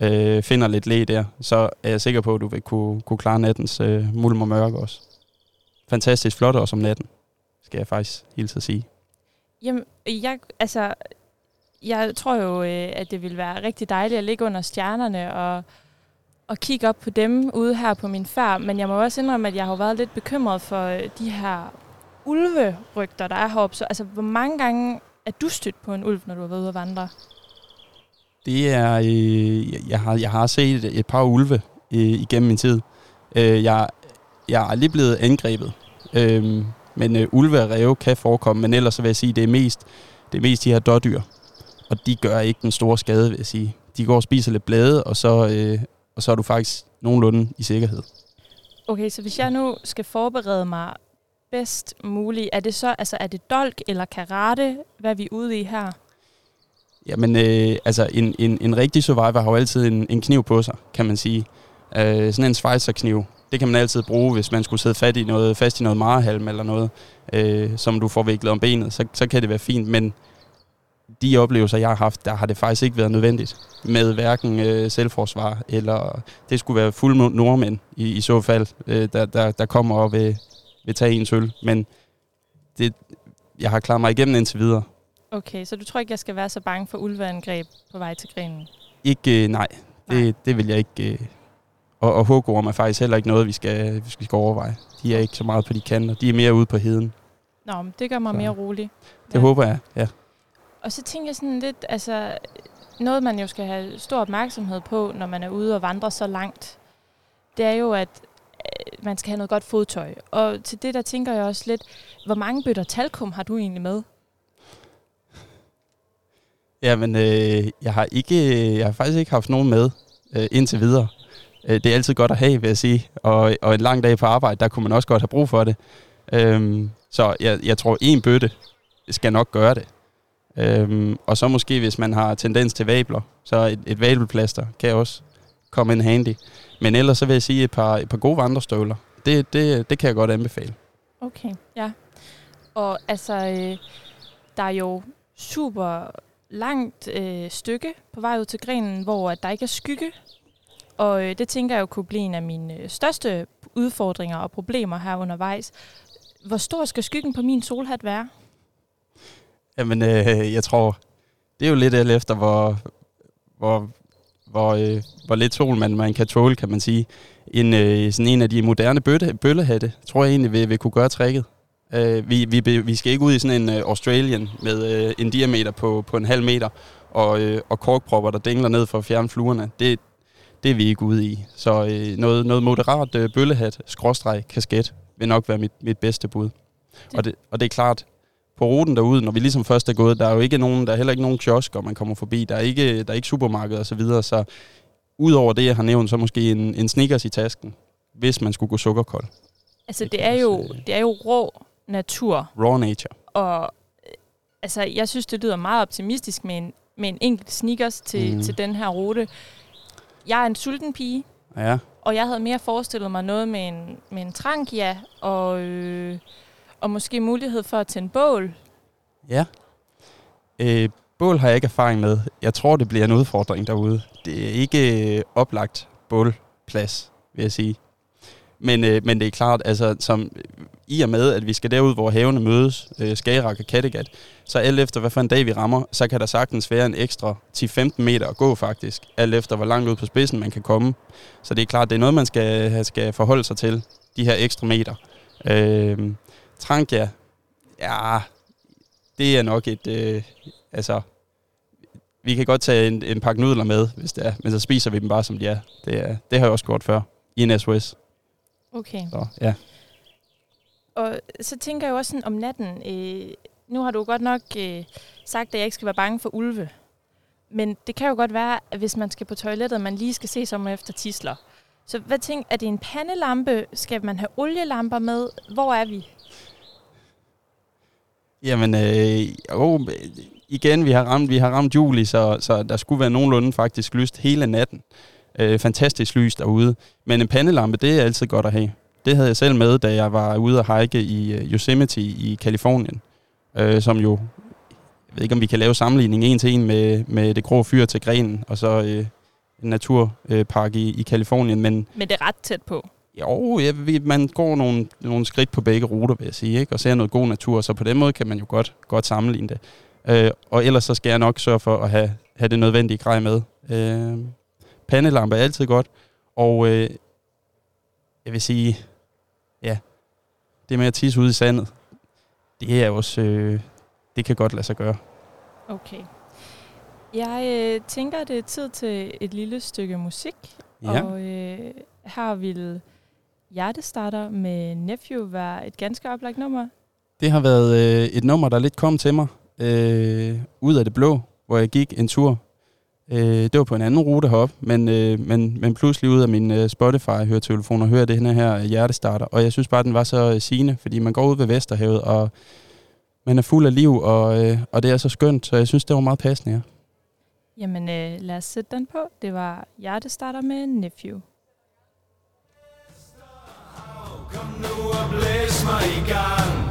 K: Øh, finder lidt læ der, så er jeg sikker på, at du vil kunne, kunne klare nattens øh, mulm og mørke også. Fantastisk flot også om natten, skal jeg faktisk hilse at sige.
J: Jamen, jeg, altså, jeg tror jo, øh, at det ville være rigtig dejligt at ligge under stjernerne og, og kigge op på dem ude her på min færd. Men jeg må også indrømme, at jeg har været lidt bekymret for øh, de her ulverygter, der er heroppe. Så altså, hvor mange gange er du stødt på en ulv, når du har været ude at vandre?
K: Det er, øh, jeg, har, jeg har set et par ulve øh, igennem min tid. Øh, jeg, jeg er aldrig blevet angrebet. Øh, men øh, ulve og ræve kan forekomme, men ellers så vil jeg sige, det er mest, det er mest de her dårdyr. Og de gør ikke den store skade, vil jeg sige. De går og spiser lidt blade, og så, øh, og så er du faktisk nogenlunde i sikkerhed.
J: Okay, så hvis jeg nu skal forberede mig bedst muligt, er det så, altså er det dolk eller karate, hvad vi er ude i her?
K: Jamen, øh, altså en, en, en rigtig survivor har jo altid en, en kniv på sig, kan man sige. Øh, sådan en Schweizer-kniv, det kan man altid bruge, hvis man skulle sidde fast i noget, fast i noget marehalm eller noget, øh, som du får viklet om benet, så, så kan det være fint. Men de oplevelser, jeg har haft, der har det faktisk ikke været nødvendigt med hverken øh, selvforsvar, eller det skulle være fuld nordmænd i, i så fald, øh, der, der, der kommer og vil, vil tage en øl. Men det, jeg har klaret mig igennem indtil videre.
J: Okay, så du tror ikke, jeg skal være så bange for ulveangreb på vej til grenen?
K: Ikke, øh, nej, det, det vil jeg ikke. Øh, og, og hugorm er faktisk heller ikke noget, vi skal, vi skal overveje. De er ikke så meget på de kanter. De er mere ude på heden.
J: Nå, men det gør mig
K: Så.
J: mere rolig.
K: Det ja. håber jeg, ja.
J: Og så tænker jeg sådan lidt, altså noget man jo skal have stor opmærksomhed på, når man er ude og vandre så langt, det er jo, at øh, man skal have noget godt fodtøj. Og til det der tænker jeg også lidt, hvor mange bøtter talkum har du egentlig med?
K: Jamen, øh, jeg har ikke, øh, jeg har faktisk ikke haft nogen med øh, indtil videre. Øh, det er altid godt at have, vil jeg sige. Og, og en lang dag på arbejde, der kunne man også godt have brug for det. Øhm, så jeg, jeg tror, en bøtte skal nok gøre det. Øhm, og så måske, hvis man har tendens til vabler, så et, et vabelplaster kan også komme ind handy. Men ellers så vil jeg sige et par, et par gode vandrestøvler. Det, det, det kan jeg godt anbefale.
J: Okay, ja. Og altså, øh, der er jo super langt øh, stykke på vej ud til grenen, hvor at der ikke er skygge. Og øh, det tænker jeg jo kunne blive en af mine øh, største udfordringer og problemer her undervejs. Hvor stor skal skyggen på min solhat være?
K: Jamen, øh, jeg tror, det er jo lidt alt efter, hvor, hvor, hvor, øh, hvor lidt sol man, man kan tåle, kan man sige. En, øh, sådan en af de moderne bøtte, bøllehatte, tror jeg egentlig vil, vil kunne gøre tricket. Øh, vi, vi, vi skal ikke ud i sådan en øh, Australian med øh, en diameter på, på en halv meter og, øh, og korkpropper, der dingler ned for at fjerne fluerne. Det, det er vi ikke ude i. Så øh, noget, noget moderat øh, bøllehat, skråstreg, kasket, vil nok være mit, mit bedste bud. Og det, og det er klart, på ruten derude, når vi ligesom først er gået, der er jo ikke nogen, der er heller ikke nogen kiosker, man kommer forbi. Der er ikke, der er ikke supermarked og så videre, så udover det, jeg har nævnt, så måske en, en Snickers i tasken, hvis man skulle gå sukkerkold.
J: Altså, det er jo, det er jo rå natur.
K: Raw nature.
J: Og øh, altså, jeg synes, det lyder meget optimistisk med en, med en enkelt sneakers til,
K: mm.
J: til den her rute. Jeg er en sulten pige,
K: Ja,
J: og jeg havde mere forestillet mig noget med en, med en trankia og, øh, og måske mulighed for at tænde bål.
K: ja. Øh, bål har jeg ikke erfaring med. Jeg tror, det bliver en udfordring derude. Det er ikke øh, oplagt bålplads, vil jeg sige. Men, øh, men det er klart, altså, som, øh, i og med, at vi skal derud, hvor havene mødes, øh, Skagerrak og Kattegat, så alt efter, hvad for en dag vi rammer, så kan der sagtens være en ekstra 10-15 meter at gå faktisk, alt efter, hvor langt ud på spidsen man kan komme. Så det er klart, det er noget, man skal, skal forholde sig til, de her ekstra meter. Øh, Trankia, ja, det er nok et, øh, altså, vi kan godt tage en, en pakke nudler med, hvis det er, men så spiser vi dem bare, som de er. Det, er, det har jeg også gjort før, i en SOS.
J: Okay.
K: Så, ja.
J: Og så tænker jeg også sådan om natten. Øh, nu har du godt nok øh, sagt, at jeg ikke skal være bange for ulve. Men det kan jo godt være, at hvis man skal på toilettet, man lige skal se sig om efter tisler. Så hvad tænker, er det en pandelampe? Skal man have olielamper med? Hvor er vi?
K: Jamen, øh, jo, igen, vi har ramt, vi har ramt juli, så, så der skulle være nogenlunde faktisk lyst hele natten. Øh, fantastisk lys derude. Men en pandelampe, det er altid godt at have. Det havde jeg selv med, da jeg var ude at hike i øh, Yosemite i Kalifornien, øh, som jo, jeg ved ikke om vi kan lave sammenligning en til en med, med det grå fyr til grenen, og så øh, en naturpark i, i Kalifornien, men
J: Men det er ret tæt på
K: jo, vi, man går nogle, nogle skridt på begge ruter, vil jeg sige, ikke? og ser noget god natur, så på den måde kan man jo godt, godt sammenligne det. Øh, og ellers så skal jeg nok sørge for at have, have det nødvendige grej med. Øh, pandelampe er altid godt, og øh, jeg vil sige, ja, det med at tisse ude i sandet, det er også, øh, det kan godt lade sig gøre.
J: Okay. Jeg øh, tænker, det er tid til et lille stykke musik.
K: Ja.
J: Og øh, her vil Hjertestarter med Nephew være et ganske oplagt nummer.
K: Det har været øh, et nummer, der lidt kom til mig øh, ud af det blå, hvor jeg gik en tur. Øh, det var på en anden rute herop, men, øh, men, men pludselig ud af min øh, Spotify-høretelefon og hører det her hjertestarter. Og jeg synes bare, den var så øh, sigende, fordi man går ud ved Vesterhavet, og man er fuld af liv, og, øh, og det er så skønt, så jeg synes, det var meget passende, ja.
J: Jamen, øh, lad os sætte den på. Det var Hjertestarter med Nephew.
L: Kom nu og blæs mig i gang.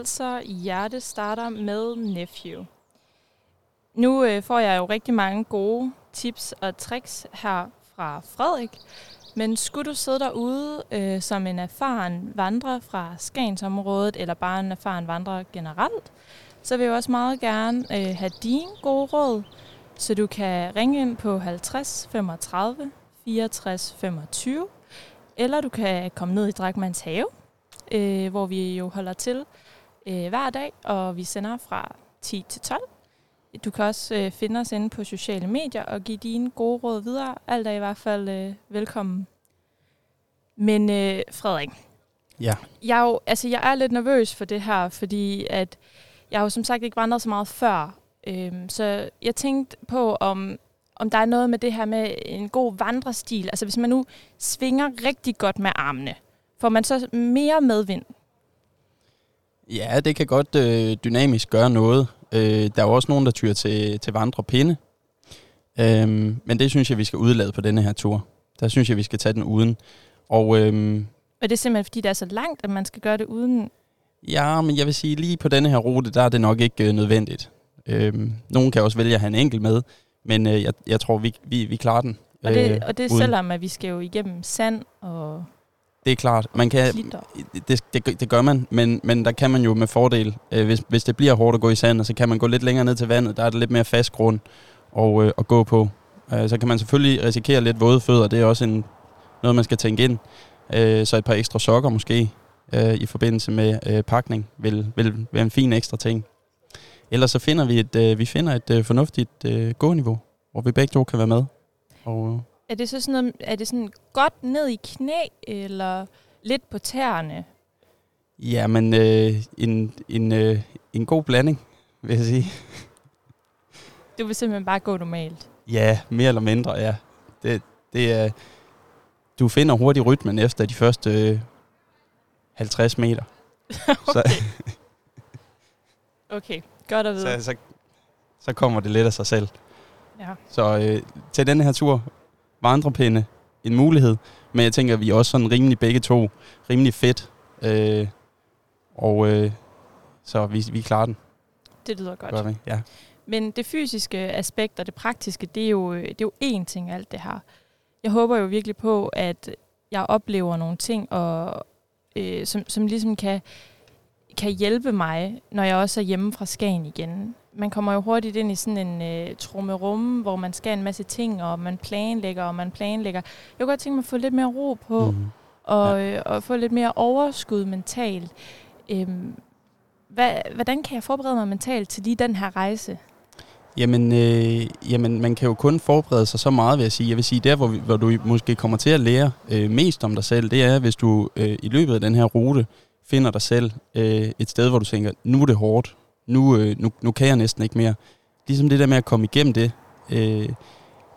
J: Altså Hjerte starter med Nephew. Nu øh, får jeg jo rigtig mange gode tips og tricks her fra Frederik. Men skulle du sidde derude øh, som en erfaren vandrer fra Skagensområdet, eller bare en erfaren vandrer generelt, så vil jeg også meget gerne øh, have dine gode råd, så du kan ringe ind på 50 35 64 25, eller du kan komme ned i Drakmans have, øh, hvor vi jo holder til øh, hver dag, og vi sender fra 10 til 12. Du kan også øh, finde os inde på sociale medier og give dine gode råd videre. Alt er i hvert fald øh, velkommen. Men øh, Frederik,
K: Ja.
J: jeg er, jo, altså, jeg er lidt nervøs for det her, fordi at jeg har jo som sagt ikke vandret så meget før. Øhm, så jeg tænkte på, om, om der er noget med det her med en god vandrestil. Altså hvis man nu svinger rigtig godt med armene, får man så mere medvind?
K: Ja, det kan godt øh, dynamisk gøre noget. Øh, der er jo også nogen, der tyrer til, til vandrepinde. Øhm, men det synes jeg, vi skal udlade på denne her tur. Der synes jeg, vi skal tage den uden. Og øhm,
J: Og det er simpelthen, fordi det er så langt, at man skal gøre det uden...
K: ja, men jeg vil sige, lige på denne her rute, der er det nok ikke øh, nødvendigt. Øhm, nogen kan også vælge at have en enkelt med, men øh, jeg, jeg tror, vi, vi, vi klarer den.
J: Og det,
K: øh,
J: og det er
K: uden.
J: selvom, at vi skal jo igennem sand og
K: Det er klart. Man kan,
J: klitter.
K: det, det, det gør man, men, men der kan man jo med fordel, øh, hvis, hvis det bliver hårdt at gå i sandet, så kan man gå lidt længere ned til vandet. Der er det lidt mere fast grund at, øh, at gå på. Øh, så kan man selvfølgelig risikere lidt våde fødder. Det er også en, noget, man skal tænke ind. Øh, så et par ekstra sokker måske øh, i forbindelse med øh, pakning vil, vil være en fin ekstra ting. Ellers så finder vi et, øh, vi finder et øh, fornuftigt øh, gåniveau, hvor vi begge to kan være med. Og, øh,
J: Er det så sådan noget, er det sådan godt ned i knæ, eller lidt på tæerne?
K: Ja, men øh, en, en, øh, en god blanding, vil jeg sige.
J: Du vil simpelthen bare gå normalt.
K: Ja, mere eller mindre, ja. Det, det er, du finder hurtigt rytmen efter de første øh, 50 meter.
J: okay. okay, godt at vide.
K: Så, så, så kommer det lidt af sig selv.
J: Ja.
K: Så øh, til denne her tur, vandrepinde, en mulighed. Men jeg tænker, at vi er også sådan rimelig begge to, rimelig fedt. Øh, og øh, så vi, vi klarer den.
J: Det lyder godt.
K: Gør vi? Ja.
J: Men det fysiske aspekt og det praktiske, det er jo, det er jo én ting alt det her. Jeg håber jo virkelig på, at jeg oplever nogle ting, og, øh, som, som ligesom kan, kan hjælpe mig, når jeg også er hjemme fra Skagen igen. Man kommer jo hurtigt ind i sådan en øh, trummerum, hvor man skal en masse ting, og man planlægger, og man planlægger. Jeg kunne godt tænke mig at få lidt mere ro på, mm. og, øh, og få lidt mere overskud mentalt. Øhm, hvad, hvordan kan jeg forberede mig mentalt til lige den her rejse?
K: Jamen, øh, jamen, man kan jo kun forberede sig så meget, vil jeg sige. Jeg vil sige, der hvor, vi, hvor du måske kommer til at lære øh, mest om dig selv, det er, hvis du øh, i løbet af den her rute finder dig selv øh, et sted, hvor du tænker, nu er det hårdt, nu, øh, nu, nu kan jeg næsten ikke mere. Ligesom det der med at komme igennem det øh,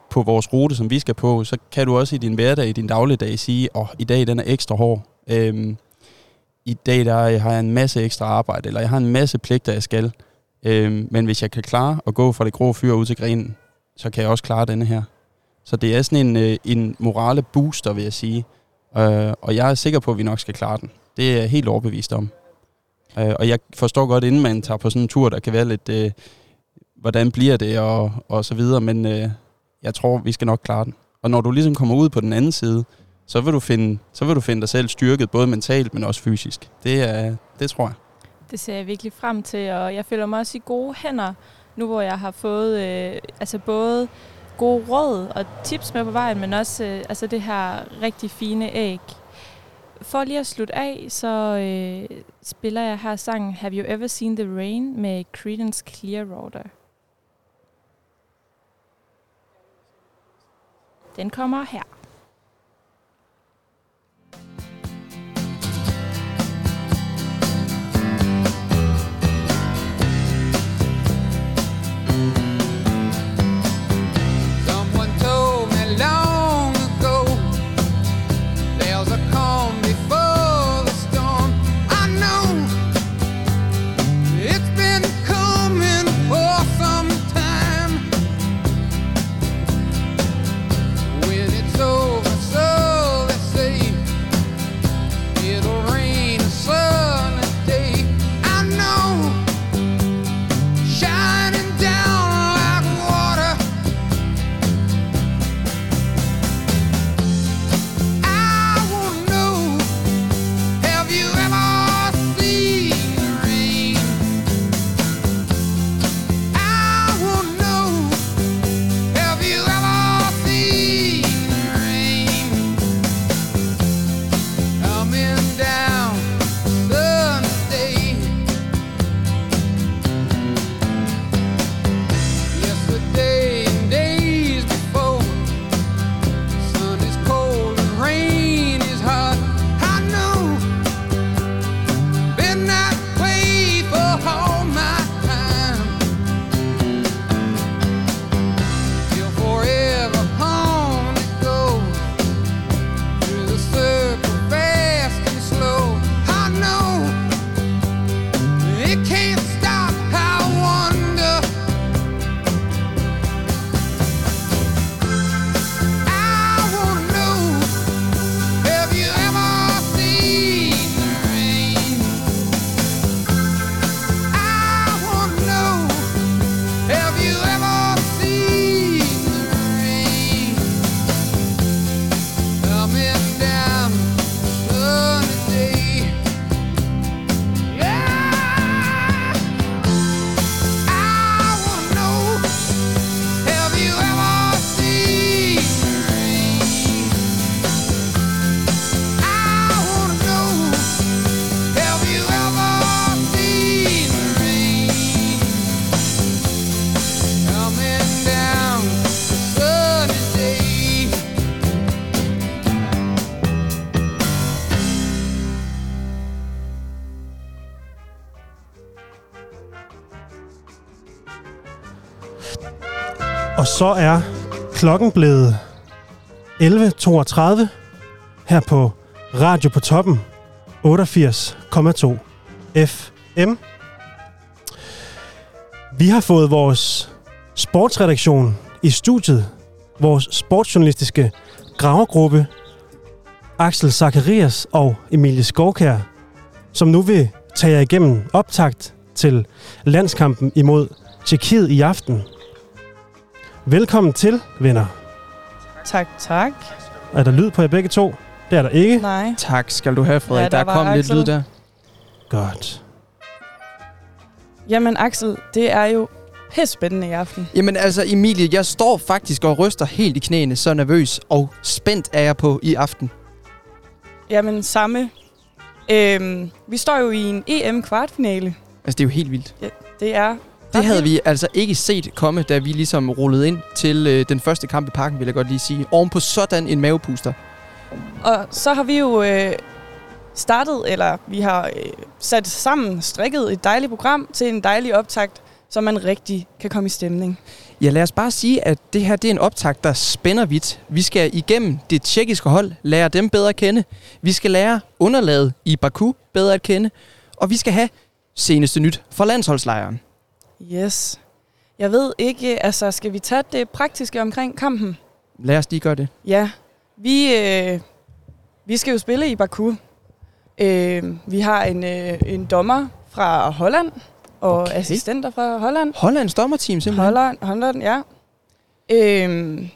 K: på vores rute, som vi skal på, så kan du også i din hverdag, i din dagligdag sige, åh, oh, i dag den er ekstra hård. Øh, I dag der har jeg en masse ekstra arbejde, eller jeg har en masse pligter, jeg skal. Øh, men hvis jeg kan klare at gå fra det grå fyr ud til grenen, så kan jeg også klare denne her. Så det er sådan en, øh, en morale booster, vil jeg sige. Øh, og jeg er sikker på, at vi nok skal klare den. Det er jeg helt overbevist om. Øh, og jeg forstår godt, inden man tager på sådan en tur, der kan være lidt, øh, hvordan bliver det, og, og så videre. Men øh, jeg tror, vi skal nok klare den. Og når du ligesom kommer ud på den anden side, så vil du finde, så vil du finde dig selv styrket, både mentalt, men også fysisk. Det, er, det tror jeg.
J: Det ser jeg virkelig frem til, og jeg føler mig også i gode hænder, nu hvor jeg har fået øh, altså både gode råd og tips med på vejen, men også øh, altså det her rigtig fine æg. For lige at slutte af, så øh, spiller jeg her sangen Have You Ever Seen the Rain med Creedence Clearwater. Den kommer her.
A: Så er klokken blevet 11.32 her på Radio på Toppen 88,2 FM. Vi har fået vores sportsredaktion i studiet, vores sportsjournalistiske gravergruppe, Axel Zacharias og Emilie Skovkær, som nu vil tage jer igennem optakt til landskampen imod Tjekkiet i aften. Velkommen til, venner.
M: Tak, tak.
A: Er der lyd på jer begge to? Det er der ikke.
M: Nej.
N: Tak skal du have, Frederik.
M: Ja, der
N: der, kom lidt
M: Axel.
N: lyd der.
A: Godt.
M: Jamen Axel, det er jo spændende i aften.
N: Jamen altså, Emilie, jeg står faktisk og ryster helt i knæene, så nervøs og spændt er jeg på i aften.
M: Jamen samme. Øhm, vi står jo i en EM-kvartfinale.
N: Altså, det er jo helt vildt.
M: Ja, det er
N: Det havde vi altså ikke set komme, da vi ligesom rullede ind til øh, den første kamp i parken, vil jeg godt lige sige. Oven på sådan en mavepuster.
M: Og så har vi jo øh, startet, eller vi har øh, sat sammen, strikket et dejligt program til en dejlig optakt, så man rigtig kan komme i stemning.
N: Ja, lad os bare sige, at det her det er en optag, der spænder vidt. Vi skal igennem det tjekkiske hold, lære dem bedre at kende. Vi skal lære underlaget i Baku bedre at kende. Og vi skal have seneste nyt for landsholdslejren.
M: Yes. Jeg ved ikke, altså skal vi tage det praktiske omkring kampen?
N: Lad os lige gøre det.
M: Ja, vi, øh, vi skal jo spille i Baku. Øh, vi har en, øh, en dommer fra Holland og okay. assistenter fra Holland.
N: Hollands dommerteam simpelthen?
M: Holland, Holland ja. Øh,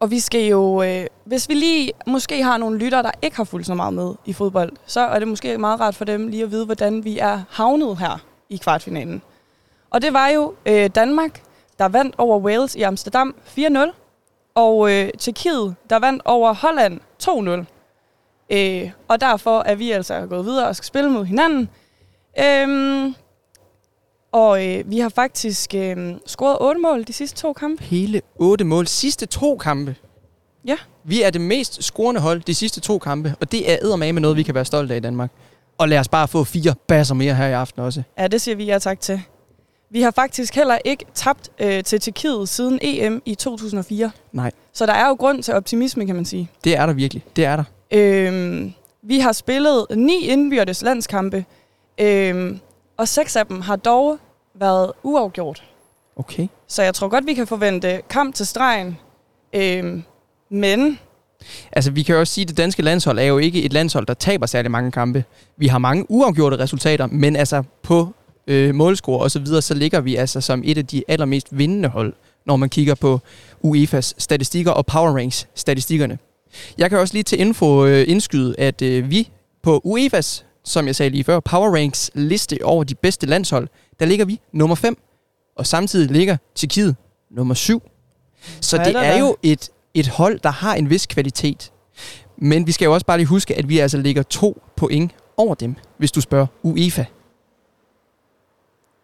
M: og vi skal jo, øh, hvis vi lige måske har nogle lyttere, der ikke har fulgt så meget med i fodbold, så er det måske meget rart for dem lige at vide, hvordan vi er havnet her i kvartfinalen. Og det var jo øh, Danmark, der vandt over Wales i Amsterdam 4-0, og øh, Tjekkiet, der vandt over Holland 2-0. Øh, og derfor er vi altså gået videre og skal spille mod hinanden. Øhm, og øh, vi har faktisk øh, scoret 8 mål de sidste to kampe.
N: Hele otte mål. Sidste to kampe.
M: Ja.
N: Vi er det mest scorende hold de sidste to kampe, og det er eddermame noget, vi kan være stolte af i Danmark. Og lad os bare få fire basser mere her i aften også.
M: Ja, det siger vi ja tak til. Vi har faktisk heller ikke tabt øh, til Tjekkiet siden EM i 2004.
N: Nej,
M: Så der er jo grund til optimisme, kan man sige.
N: det er der virkelig. Det er der.
M: Øhm, vi har spillet ni indbyrdes landskampe, øhm, og seks af dem har dog været uafgjort.
N: Okay.
M: Så jeg tror godt, vi kan forvente kamp til stregen. Øhm, men
N: Altså, vi kan jo også sige, at det danske landshold er jo ikke et landshold, der taber særlig mange kampe. Vi har mange uafgjorte resultater, men altså på øh, målscore og så videre, så ligger vi altså som et af de allermest vindende hold, når man kigger på UEFA's statistikker og Power Ranks statistikkerne. Jeg kan også lige til info øh, indskyde, at øh, vi på UEFA's, som jeg sagde lige før, Power Ranks liste over de bedste landshold, der ligger vi nummer 5, og samtidig ligger Tjekkiet nummer 7. Så det
M: er
N: jo et, et hold, der har en vis kvalitet. Men vi skal jo også bare lige huske, at vi altså ligger to point over dem, hvis du spørger UEFA.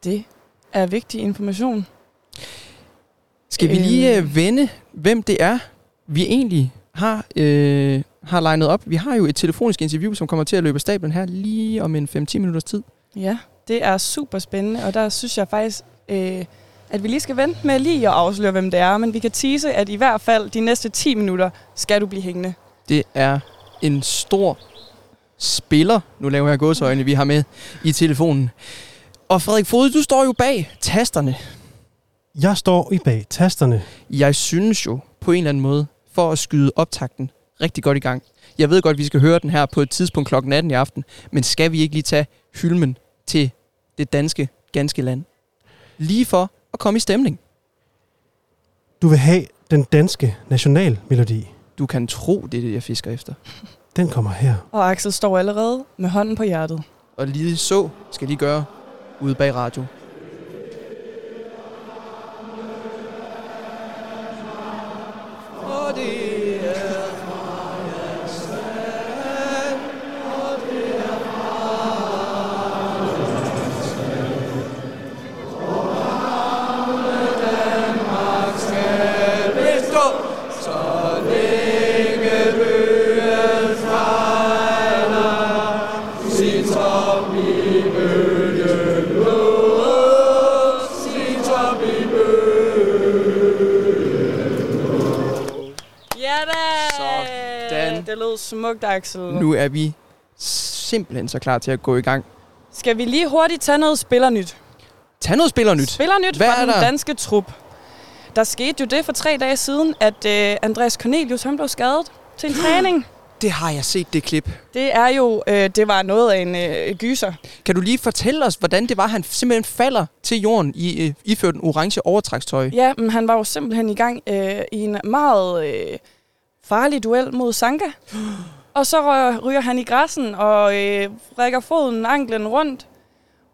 M: Det er vigtig information.
N: Skal vi lige øh, vende, hvem det er, vi egentlig har, øh, har legnet op? Vi har jo et telefonisk interview, som kommer til at løbe af stablen her lige om en 5-10 minutters tid.
M: Ja, det er super spændende, og der synes jeg faktisk, øh, at vi lige skal vente med lige at afsløre, hvem det er. Men vi kan tease, at i hvert fald de næste 10 minutter skal du blive hængende.
N: Det er en stor spiller, nu laver jeg gåsøjne, vi har med i telefonen. Og Frederik Fode, du står jo bag tasterne.
A: Jeg står i bag tasterne.
N: Jeg synes jo på en eller anden måde, for at skyde optakten rigtig godt i gang. Jeg ved godt, at vi skal høre den her på et tidspunkt klokken 18 i aften, men skal vi ikke lige tage hylmen til det danske, ganske land? Lige for at komme i stemning.
A: Du vil have den danske nationalmelodi.
N: Du kan tro, det er det, jeg fisker efter.
A: Den kommer her.
M: Og Axel står allerede med hånden på hjertet.
N: Og lige så skal de gøre ude bag radio. Og det
M: det lød smukt, Axel.
N: Nu er vi simpelthen så klar til at gå i gang.
M: Skal vi lige hurtigt tage noget spillernyt?
N: Tag noget spillernyt.
M: Spillernyt
N: Hvad
M: fra
N: er
M: den danske trup. Der skete jo det for tre dage siden, at øh, Andreas Cornelius han blev skadet til en træning.
N: Det har jeg set, det klip.
M: Det er jo, øh, det var noget af en øh, gyser.
N: Kan du lige fortælle os, hvordan det var, han simpelthen falder til jorden i øh, iført en orange overtrækstøj?
M: Ja, men han var jo simpelthen i gang øh, i en meget øh, farlig duel mod Sanka. Og så ryger han i græssen og øh, rækker foden, anklen rundt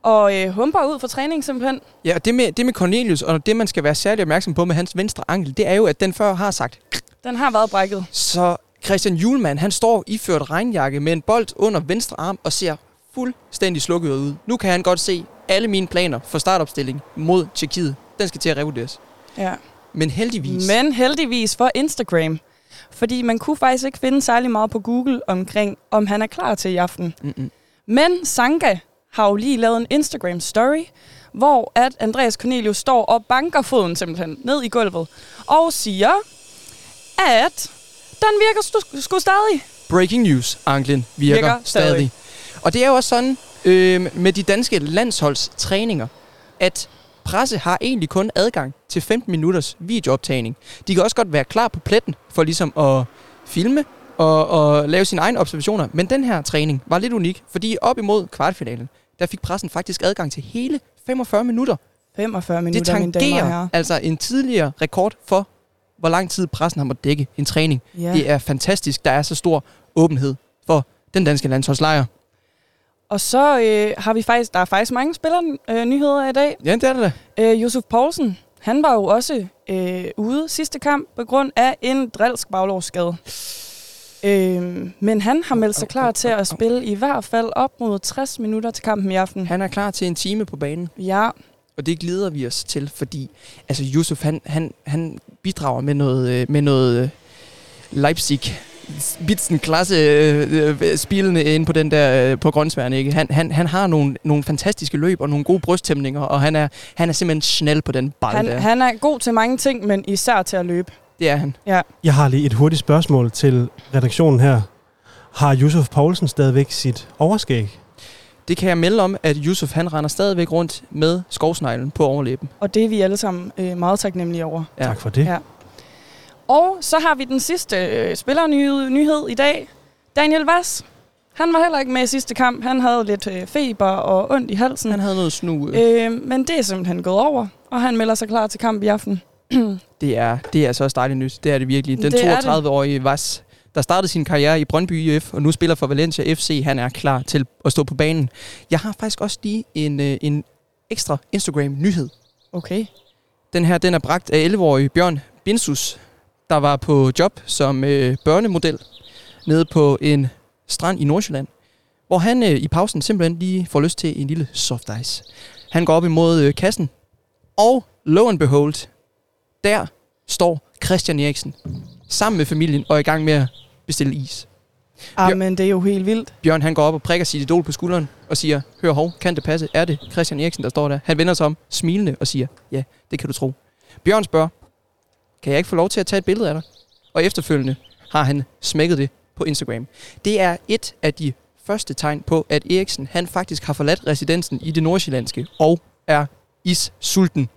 M: og øh, humper ud for træning simpelthen.
N: Ja, og det med, det med Cornelius, og det man skal være særlig opmærksom på med hans venstre ankel, det er jo, at den før har sagt.
M: Den har været brækket.
N: Så Christian Julemand, han står iført regnjakke med en bold under venstre arm og ser fuldstændig slukket ud. Nu kan han godt se alle mine planer for startopstilling mod Tjekkiet. Den skal til at revurderes.
M: Ja.
N: Men heldigvis.
M: Men heldigvis for Instagram. Fordi man kunne faktisk ikke finde særlig meget på Google omkring, om han er klar til i aften.
N: Mm-mm.
M: Men Sanka har jo lige lavet en Instagram story, hvor at Andreas Cornelius står og banker foden simpelthen ned i gulvet og siger, at den virker sgu- sgu stadig.
N: Breaking news, anklen virker,
M: Virker
N: stadig.
M: stadig.
N: Og det er jo også sådan øh, med de danske landsholdstræninger, at presse har egentlig kun adgang til 15 minutters videooptagning. De kan også godt være klar på pletten for ligesom at filme og, og lave sine egne observationer. Men den her træning var lidt unik, fordi op imod kvartfinalen, der fik pressen faktisk adgang til hele 45 minutter.
M: 45
N: Det
M: minutter, og
N: tangerer altså en tidligere rekord for, hvor lang tid pressen har måttet dække en træning.
M: Ja.
N: Det er fantastisk, der er så stor åbenhed for den danske landsholdslejr.
M: Og så øh, har vi faktisk, der er faktisk mange spillernyheder øh, nyheder i dag.
N: Ja, det er det da.
M: Øh, Josef Poulsen, han var jo også øh, ude sidste kamp på grund af en drilsk baglovsskade. Øh, men han har meldt sig klar til at spille i hvert fald op mod 60 minutter til kampen i aften.
N: Han er klar til en time på banen.
M: Ja.
N: Og det glæder vi os til, fordi altså Yusuf, han, han, han bidrager med noget, øh, med noget øh, Leipzig Bitsen klasse øh, øh, spilende inde på den der øh, på grøntsværen, ikke? Han, han, han har nogle, nogle fantastiske løb og nogle gode brysttæmninger, og han er, han er simpelthen snel på den ball
M: Han,
N: der.
M: han er god til mange ting, men især til at løbe.
N: Det er han.
M: Ja.
A: Jeg har lige et hurtigt spørgsmål til redaktionen her. Har Josef Poulsen stadigvæk sit overskæg?
N: Det kan jeg melde om, at Yusuf han render stadigvæk rundt med skovsneglen på overlæben.
M: Og det er vi alle sammen øh, meget taknemmelige over.
N: Ja.
A: Tak for det.
M: Ja. Og så har vi den sidste øh, spillernyhed i dag. Daniel Vass. Han var heller ikke med i sidste kamp. Han havde lidt øh, feber og ondt i halsen.
N: Han havde noget snu. Øh.
M: Øh, men det er simpelthen gået over, og han melder sig klar til kamp i aften.
N: Det er, det er så også dejligt nyt. Det er det virkelig. Den
M: Det er det.
N: 32-årige Vas, der startede sin karriere i Brøndby IF, og nu spiller for Valencia FC, han er klar til at stå på banen. Jeg har faktisk også lige en, øh, en ekstra Instagram-nyhed.
M: Okay.
N: Den her, den er bragt af 11-årige Bjørn Binsus, der var på job som øh, børnemodel nede på en strand i Nordsjælland, hvor han øh, i pausen simpelthen lige får lyst til en lille soft ice. Han går op imod øh, kassen, og lo and behold, der står Christian Eriksen sammen med familien og er i gang med at bestille is.
M: Ah, men det er jo helt vildt.
N: Bjørn han går op og prikker sit idol på skulderen og siger, hør hov, kan det passe? Er det Christian Eriksen, der står der? Han vender sig om, smilende og siger, ja, det kan du tro. Bjørn spørger, kan jeg ikke få lov til at tage et billede af dig? Og efterfølgende har han smækket det på Instagram. Det er et af de første tegn på, at Eriksen han faktisk har forladt residensen i det nordsjællandske og er issulten.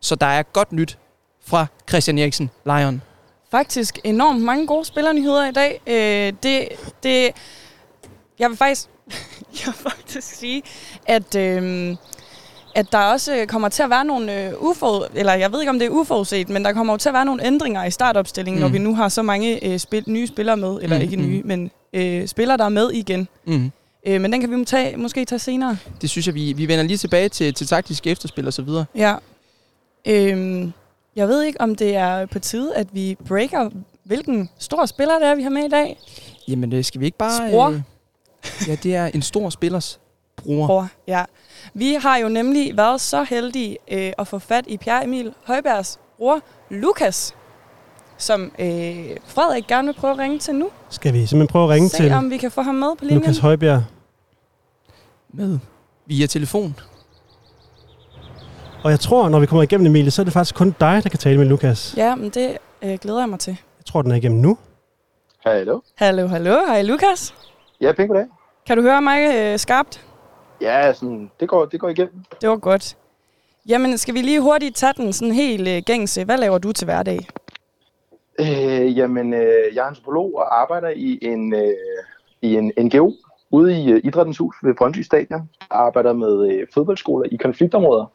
N: Så der er godt nyt fra Christian Eriksen, Lion.
M: Faktisk enormt mange gode spillernyheder i dag. Øh, det, det, jeg vil faktisk, jeg vil faktisk sige, at, øh, at der også kommer til at være nogle øh, uforud, eller jeg ved ikke om det er uforudset, men der kommer jo til at være nogle ændringer i startopstillingen, mm. når vi nu har så mange øh, spil, nye spillere med, eller
N: Mm,
M: ikke
N: mm.
M: nye, men øh, spillere, der er med igen.
N: Mm.
M: Øh, men den kan vi tage, måske tage senere.
N: Det synes jeg, vi, vi vender lige tilbage til, til taktiske efterspil og så videre.
M: Ja. Øhm, jeg ved ikke, om det er på tide, at vi breaker, hvilken stor spiller det er, vi har med i dag.
N: Jamen, øh, skal vi ikke bare...
M: Bror.
N: Øh, ja, det er en stor spillers bror.
M: Bror, ja. Vi har jo nemlig været så heldige øh, at få fat i Pierre Emil Højbergs bror, Lukas, som øh, Frederik gerne vil prøve at ringe til nu.
A: Skal vi simpelthen prøve at ringe
M: Se,
A: til
M: om vi kan få ham med på linjen.
A: Lukas Højbjerg?
N: Med via telefon.
A: Og jeg tror, når vi kommer igennem Emilie, så er det faktisk kun dig, der kan tale med Lukas.
M: Ja, men det øh, glæder jeg mig til.
A: Jeg tror, den er igennem nu.
O: Hallo.
M: Hallo, hallo. Hej, Lukas.
O: Ja, pænt goddag.
M: Kan du høre mig øh, skarpt?
O: Ja, sådan, det, går, det går igennem.
M: Det var godt. Jamen, skal vi lige hurtigt tage den sådan helt øh, gængse. Hvad laver du til hverdag?
O: Øh, jamen, øh, jeg er antropolog og arbejder i en, øh, i en NGO ude i øh, Idrættens Hus ved Brøndby Stadion. Jeg arbejder med øh, fodboldskoler i konfliktområder.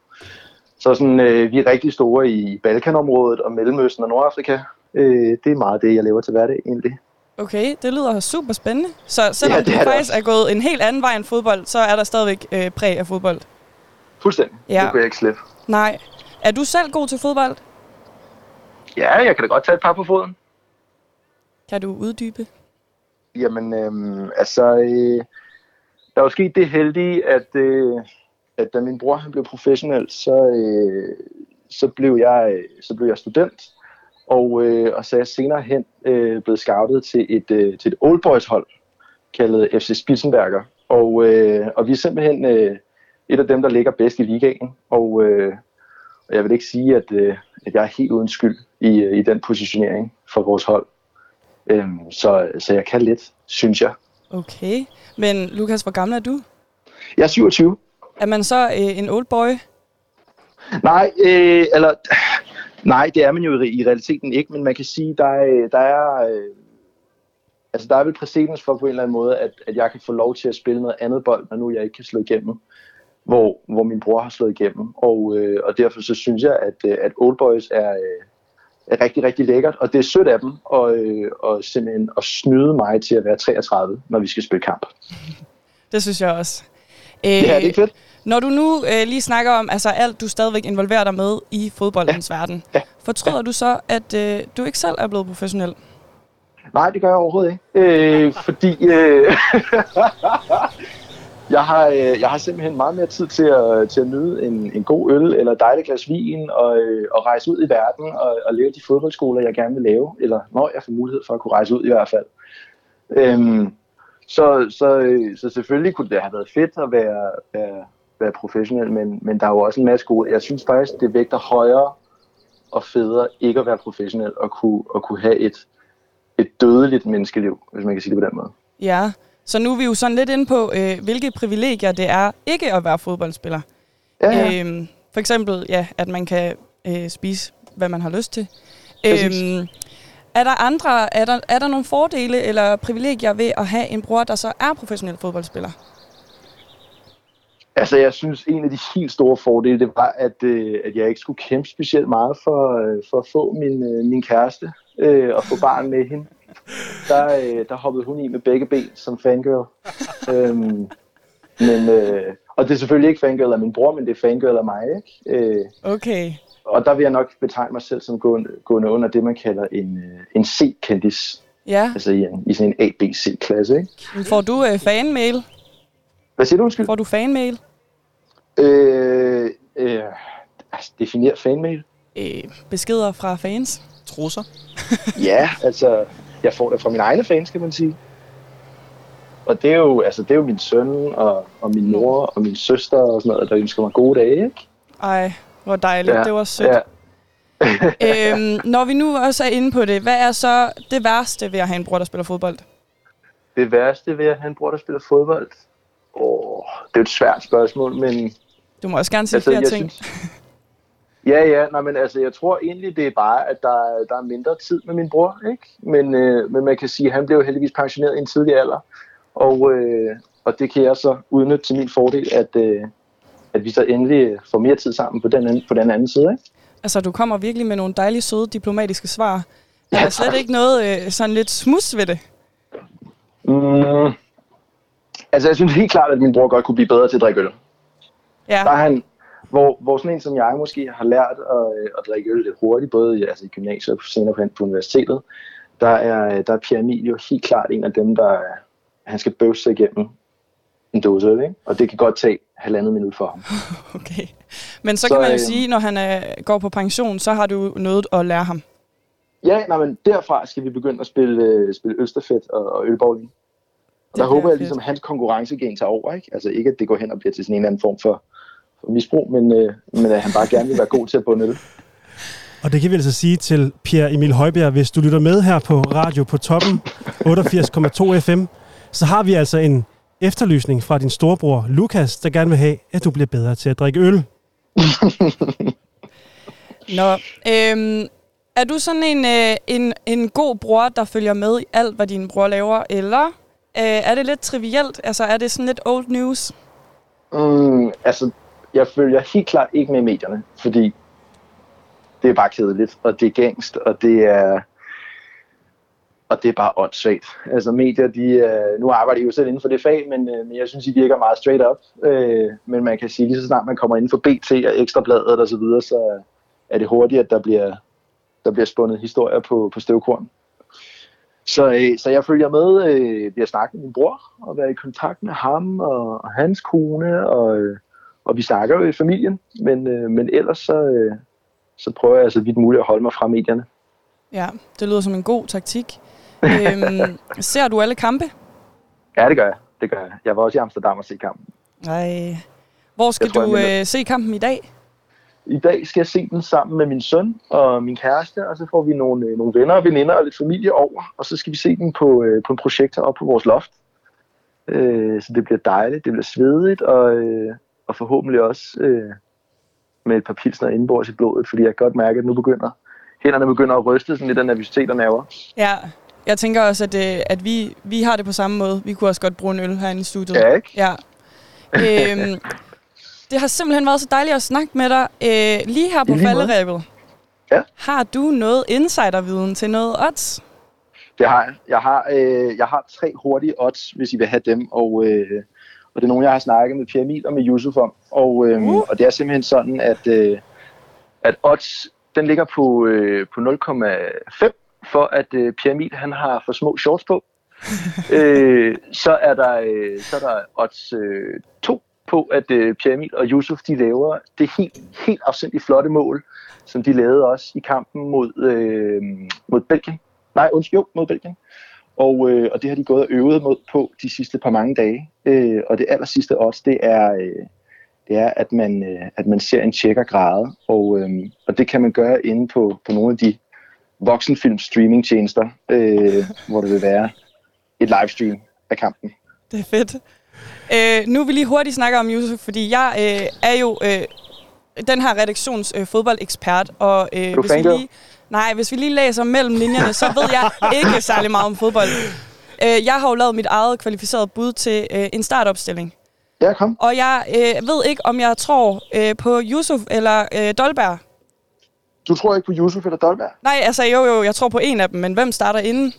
O: Så sådan, øh, vi er rigtig store i Balkanområdet og Mellemøsten og Nordafrika. Øh, det er meget det, jeg laver til hverdag egentlig.
M: Okay, det lyder super spændende. Så selvom
O: Ja, det
M: du
O: det
M: faktisk er gået en helt anden vej end fodbold, så er der stadigvæk øh, præg af fodbold.
O: Fuldstændig.
M: Ja.
O: Det kunne jeg ikke slippe.
M: Nej. Er du selv god til fodbold?
O: Ja, jeg kan da godt tage et par på foden.
M: Kan du uddybe?
O: Jamen, øhm, altså, øh, der er jo sket det heldige, at, øh, at da min bror han blev professionel, så, øh, så, blev jeg, øh, så blev jeg student. Og, øh, og så er jeg senere hen øh, blevet scoutet til et, øh, til et old boys hold, kaldet FC Spitzenberger. Og, øh, og vi er simpelthen øh, et af dem, der ligger bedst i ligaen. Og, øh, og jeg vil ikke sige, at, øh, at jeg er helt uden skyld i, øh, i den positionering for vores hold. Øhm, så, så jeg kan lidt, synes jeg.
M: Okay. Men Lukas, hvor gammel er du?
O: Jeg er 27.
M: Er man så øh, en old boy?
O: Nej, øh, eller, nej, det er man jo i, i realiteten ikke, men man kan sige, der er, der er, øh, altså der er vel præcedens for på en eller anden måde, at, at jeg kan få lov til at spille noget andet bold, når nu jeg ikke kan slå igennem, hvor, hvor min bror har slået igennem. Og, øh, og derfor så synes jeg, at, øh, at Old Boys er, øh, er rigtig, rigtig lækkert, og det er sødt af dem og, øh, og simpelthen at snyde mig til at være 33, når vi skal spille kamp.
M: Det synes jeg også. Øh,
O: Ja, det er fedt.
M: Når du nu øh, lige snakker om altså alt, du stadigvæk involverer dig med i fodboldens ja. verden, ja. fortryder ja. du så, at øh, du ikke selv er blevet professionel?
O: Nej, det gør jeg overhovedet ikke. Øh, fordi øh, jeg, har, øh, jeg har simpelthen meget mere tid til at, til at nyde en, en god øl eller et dejligt glas vin og, øh, og rejse ud i verden og, og lave de fodboldskoler, jeg gerne vil lave. Eller når jeg får mulighed for at kunne rejse ud i hvert fald. Øhm, så, så, øh, så selvfølgelig kunne det have været fedt at være, være, være professionel, men, men der er jo også en masse gode. Jeg synes faktisk, det vægter højere og federe ikke at være professionel og kunne, og kunne have et, et dødeligt menneskeliv, hvis man kan sige det på den måde.
M: Ja, så nu er vi jo sådan lidt inde på, øh, hvilke privilegier det er ikke at være fodboldspiller.
O: Ja, ja.
M: Øhm, for eksempel, ja, at man kan øh, spise, hvad man har lyst til.
O: Præcis.
M: Øhm, er der andre, er der, er der nogle fordele eller privilegier ved at have en bror, der så er professionel fodboldspiller?
O: Altså, jeg synes, en af de helt store fordele, det var, at, øh, at jeg ikke skulle kæmpe specielt meget for, øh, for at få min, øh, min kæreste øh, og få barn med hende. Der, øh, der hoppede hun i med begge ben som fangirl. øhm, men, øh, og det er selvfølgelig ikke fangirl af min bror, men det er fangirl af mig. Ikke? Øh,
M: Okay.
O: og der vil jeg nok betegne mig selv som gående, gående under det, man kalder en, øh, en C-kendis.
M: Ja.
O: Altså i, en, i sådan en ABC-klasse. Ikke?
M: Får du øh, fanmail?
O: Hvad siger du, undskyld?
M: Får du fanmail?
O: Øh, øh, altså, definere fanmail.
M: Øh, beskeder fra fans?
N: Trusser?
O: Ja, altså, jeg får det fra mine egne fans, kan man sige. Og det er jo, altså, det er jo min søn og, og min mor og min søster og sådan noget, der ønsker mig gode dage, ikke?
M: Ej, hvor dejligt.
O: Ja,
M: Det var sødt.
O: ja.
M: øhm, når vi nu også er inde på det, hvad er så det værste ved at have en bror, der spiller fodbold?
O: Det værste ved at have en bror, der spiller fodbold? Åh, det er et svært spørgsmål, men...
M: Du må også gerne sige
O: Altså,
M: flere ting.
O: Ja, ja, nej, men altså, jeg tror egentlig, det er bare, at der, er- der er mindre tid med min bror, ikke? Men, øh, men man kan sige, at han blev heldigvis pensioneret i en tidlig alder, og, øh, og det kan jeg så udnytte til min fordel, at, øh, at vi så endelig får mere tid sammen på den, anden, på den anden side, ikke?
M: Altså, du kommer virkelig med nogle dejlige, søde, diplomatiske svar. Er der slet ikke noget øh, sådan lidt smus ved det?
O: Mm, altså, jeg synes helt klart, at min bror godt kunne blive bedre til at drikke øl.
M: Ja.
O: Der er han, hvor, hvor sådan en som jeg måske har lært at, øh, at drikke øl lidt hurtigt, både i, altså i gymnasiet og senere på, på universitetet, der er, der er Pierre Emil jo helt klart en af dem, der er- han skal bøvse sig igennem en dåse øl, ikke? Og det kan godt tage halvandet minut for ham.
M: Okay. Men så,
O: Så,
M: kan man jo
O: øh,
M: sige, når han er, går på pension, så har du noget at lære ham.
O: Ja, nej, men derfra skal vi begynde at spille, øh, spille ølstafet og, og ølbowling. Og der
M: bliver
O: håber jeg ligesom, at hans konkurrencegen tager over, ikke? Altså ikke, at det går hen og bliver til sådan en eller anden form for, for misbrug, men, øh, men at han bare gerne vil være god til at bunde øl.
A: Og det kan vi altså sige til Pierre Emil Højbjerg, hvis du lytter med her på Radio på Toppen 88,2 FM, så har vi altså en efterlysning fra din storebror Lukas, der gerne vil have, at du bliver bedre til at drikke øl.
M: Nå, øhm, er du sådan en, øh, en, en god bror, der følger med i alt, hvad din bror laver, eller øh, er det lidt trivielt? Altså, er det sådan lidt old news?
O: Mm, altså, jeg følger helt klart ikke med i medierne, fordi det er bare kedeligt, og det er gængst, og det er, og det er bare åndssvagt. Altså medier, de, øh, nu arbejder de jo selv inden for det fag, men, øh, men jeg synes, de virker meget straight up. Øh, men man kan sige, lige så snart man kommer inden for BT og Ekstrabladet og så videre, så er det hurtigt, at der bliver, der bliver spundet historier på, på støvkorn. Så, øh, så jeg følger med, øh, vi har snakket med min bror, og været i kontakt med ham og, og hans kone, og, øh, og vi snakker jo i familien, men, øh, men ellers så, øh, så prøver jeg så vidt muligt at holde mig fra medierne.
M: Ja, det lyder som en god taktik. øhm, ser du alle kampe?
O: Ja, det gør jeg. Det gør jeg. Jeg var også i Amsterdam og se kampen.
M: Nej. Hvor skal
O: tror,
M: du øh, se kampen i dag?
O: I dag skal jeg se den sammen med min søn og min kæreste, og så får vi nogle, øh, nogle venner og veninder og lidt familie over, og så skal vi se den på, øh, på en projektor op på vores loft. Øh, så det bliver dejligt, det bliver svedigt, og, øh, og forhåbentlig også øh, med et par pilsner indenbords i blodet, fordi jeg kan godt mærke, at nu begynder hænderne begynder at ryste sådan lidt af nervøsitet og nerver.
M: Ja, jeg tænker også, at, øh, at vi, vi har det på samme måde. Vi kunne også godt bruge en øl herinde i studiet.
O: Ja, ikke?
M: Ja. Øhm, det har simpelthen været så dejligt at snakke med dig. Øh, lige her på
O: lige
M: falderæbet.
O: Ja.
M: Har du noget insiderviden til noget odds?
O: Det har jeg. Jeg har, øh, jeg har tre hurtige odds, hvis I vil have dem, og, øh, og det er nogle, jeg har snakket med Pierre Emil og med Yusuf om. Og, øh, uh. og det er simpelthen sådan, at, øh, at odds, den ligger på, øh, på 0,5, for at øh, Pierre Emil, han har for små shorts på. øh, så, er der, øh, så er der odds øh, 2 på, at øh, Pierre Emil og Yusuf, de laver det helt, helt afsindigt flotte mål, som de lavede også i kampen mod, øh, mod Belgien. Nej, undskyld, jo, mod Belgien. Og, øh, og det har de gået og øvet mod på de sidste par mange dage. Øh, og det aller sidste odds, det er, øh, det er at, man, øh, at man ser en tjekker græde. Og, øh, og det kan man gøre inde på, på nogle af de voksenfilm streamingtjenester, øh, hvor det vil være et livestream af kampen.
M: Det er fedt. Øh, nu vil vi lige hurtigt snakke om Yusuf, fordi jeg øh, er jo øh, den her redaktions øh, fodboldekspert. Og, øh,
O: du
M: hvis vi lige, nej, hvis vi lige læser mellem linjerne, så ved jeg ikke særlig meget om fodbold. Øh, jeg har jo lavet mit eget kvalificerede bud til øh, en startopstilling.
O: Ja, kom.
M: Og jeg øh, ved ikke, om jeg tror øh, på Yusuf eller øh, Dolberg.
O: Du tror ikke på Yusuf eller Dolberg?
M: Nej, altså jo, jo, jeg tror på en af dem, men hvem starter inden?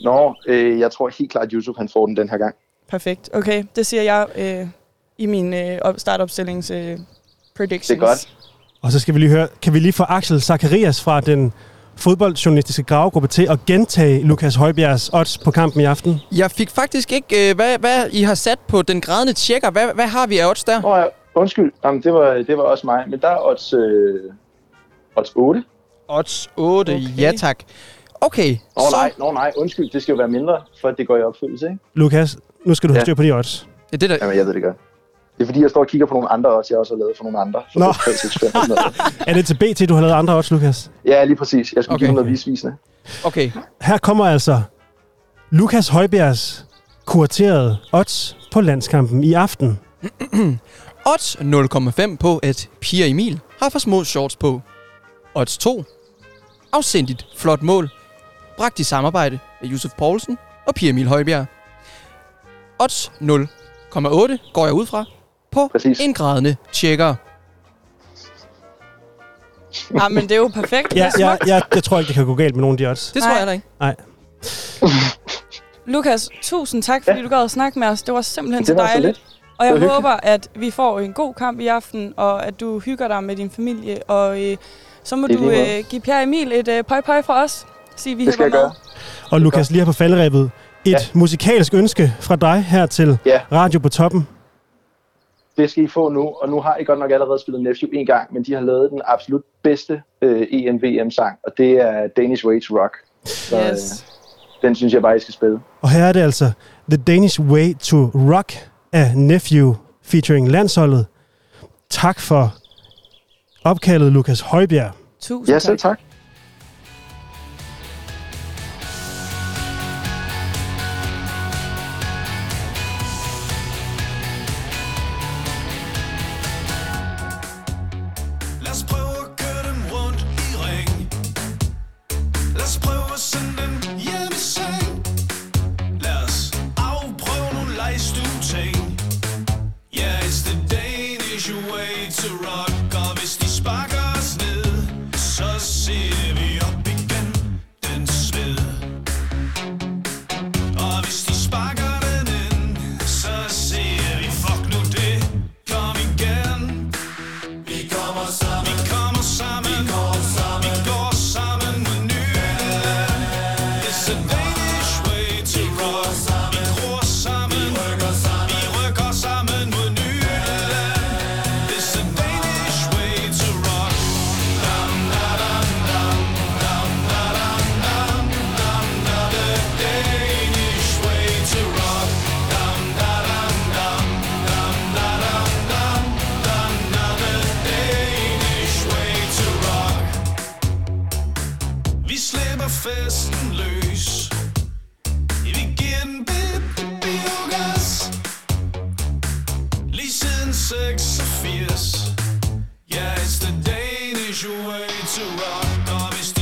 O: Nå, øh, jeg tror helt klart, at Yusuf han får den den her gang.
M: Perfekt. Okay, det siger jeg øh, i min øh, op- startopstillings øh, predictions.
O: Det er godt.
A: Og så skal vi lige høre, kan vi lige få Axel Zacharias fra den fodboldjournalistiske gravegruppe til at gentage Lukas Højbjergs odds på kampen i aften?
N: Jeg fik faktisk ikke, øh, hvad, hvad I har sat på den grædende tjekker. Hvad, hvad har vi af odds der?
O: Nå, ja, undskyld, Jamen, det, var, det var også mig. Men der er odds, øh, odds 8.
N: Odds 8, okay. ja tak. Okay,
O: Nå
N: så...
O: nej, nå, nej, undskyld, det skal jo være mindre, for at det går i opfyldelse, ikke?
A: Lukas, nu skal du have
O: Ja.
A: styr på de odds.
N: Ja, det der...
O: Jamen, jeg ved det godt. Det er fordi, jeg står og kigger på nogle andre odds, jeg også har lavet for nogle andre. For
A: Nå.
O: Nå. 365 og sådan noget.
A: Er det til BT, du har lavet andre odds, Lukas?
O: Ja, lige præcis. Jeg skulle
N: Okay.
O: give dem noget visvisende.
N: Okay.
A: Her kommer altså Lukas Højbjergs kuraterede odds på landskampen i aften.
N: Odds 0,5 på, at Pierre Emil har for små shorts på. Odds 2. Afsindigt flot mål. Bragt i samarbejde med Josef Poulsen og Pierre Emil Højbjerg. Odds 0,8 går jeg ud fra på
O: Præcis.
N: en grædende tjekker.
M: Ja, men det er jo perfekt.
A: Ja,
M: Det er
A: jeg, tror ikke, det kan gå galt med nogle af de odds.
N: Det tror
M: Nej.
N: jeg da ikke.
A: Nej.
M: Lukas, tusind tak, fordi ja. du gad at snakke med os. Det var simpelthen
O: Det
M: så
O: var så
M: dejligt.
O: lidt.
M: og jeg håber, at vi får en god kamp i aften, og at du hygger dig med din familie. Og øh, så må du øh, give Pierre Emil et øh, pøj pøj fra os. Sig, vi
O: Det skal jeg
M: med.
O: gøre.
A: Og Lukas, lige her på falderæbet. Et
O: Ja.
A: musikalsk ønske fra dig her til
O: Ja.
A: Radio på Toppen.
O: Det skal I få nu, og nu har I godt nok allerede spillet Nephew en gang, men de har lavet den absolut bedste øh, ENVM-sang, og det er Danish Way to Rock. Så øh,
M: Yes.
O: den synes jeg bare, I skal spille.
A: Og her er det altså The Danish Way to Rock af Nephew featuring landsholdet. Tak for opkaldet, Lukas Højbjerg.
M: Tusind
O: Ja, selv tak.
L: To rock. Og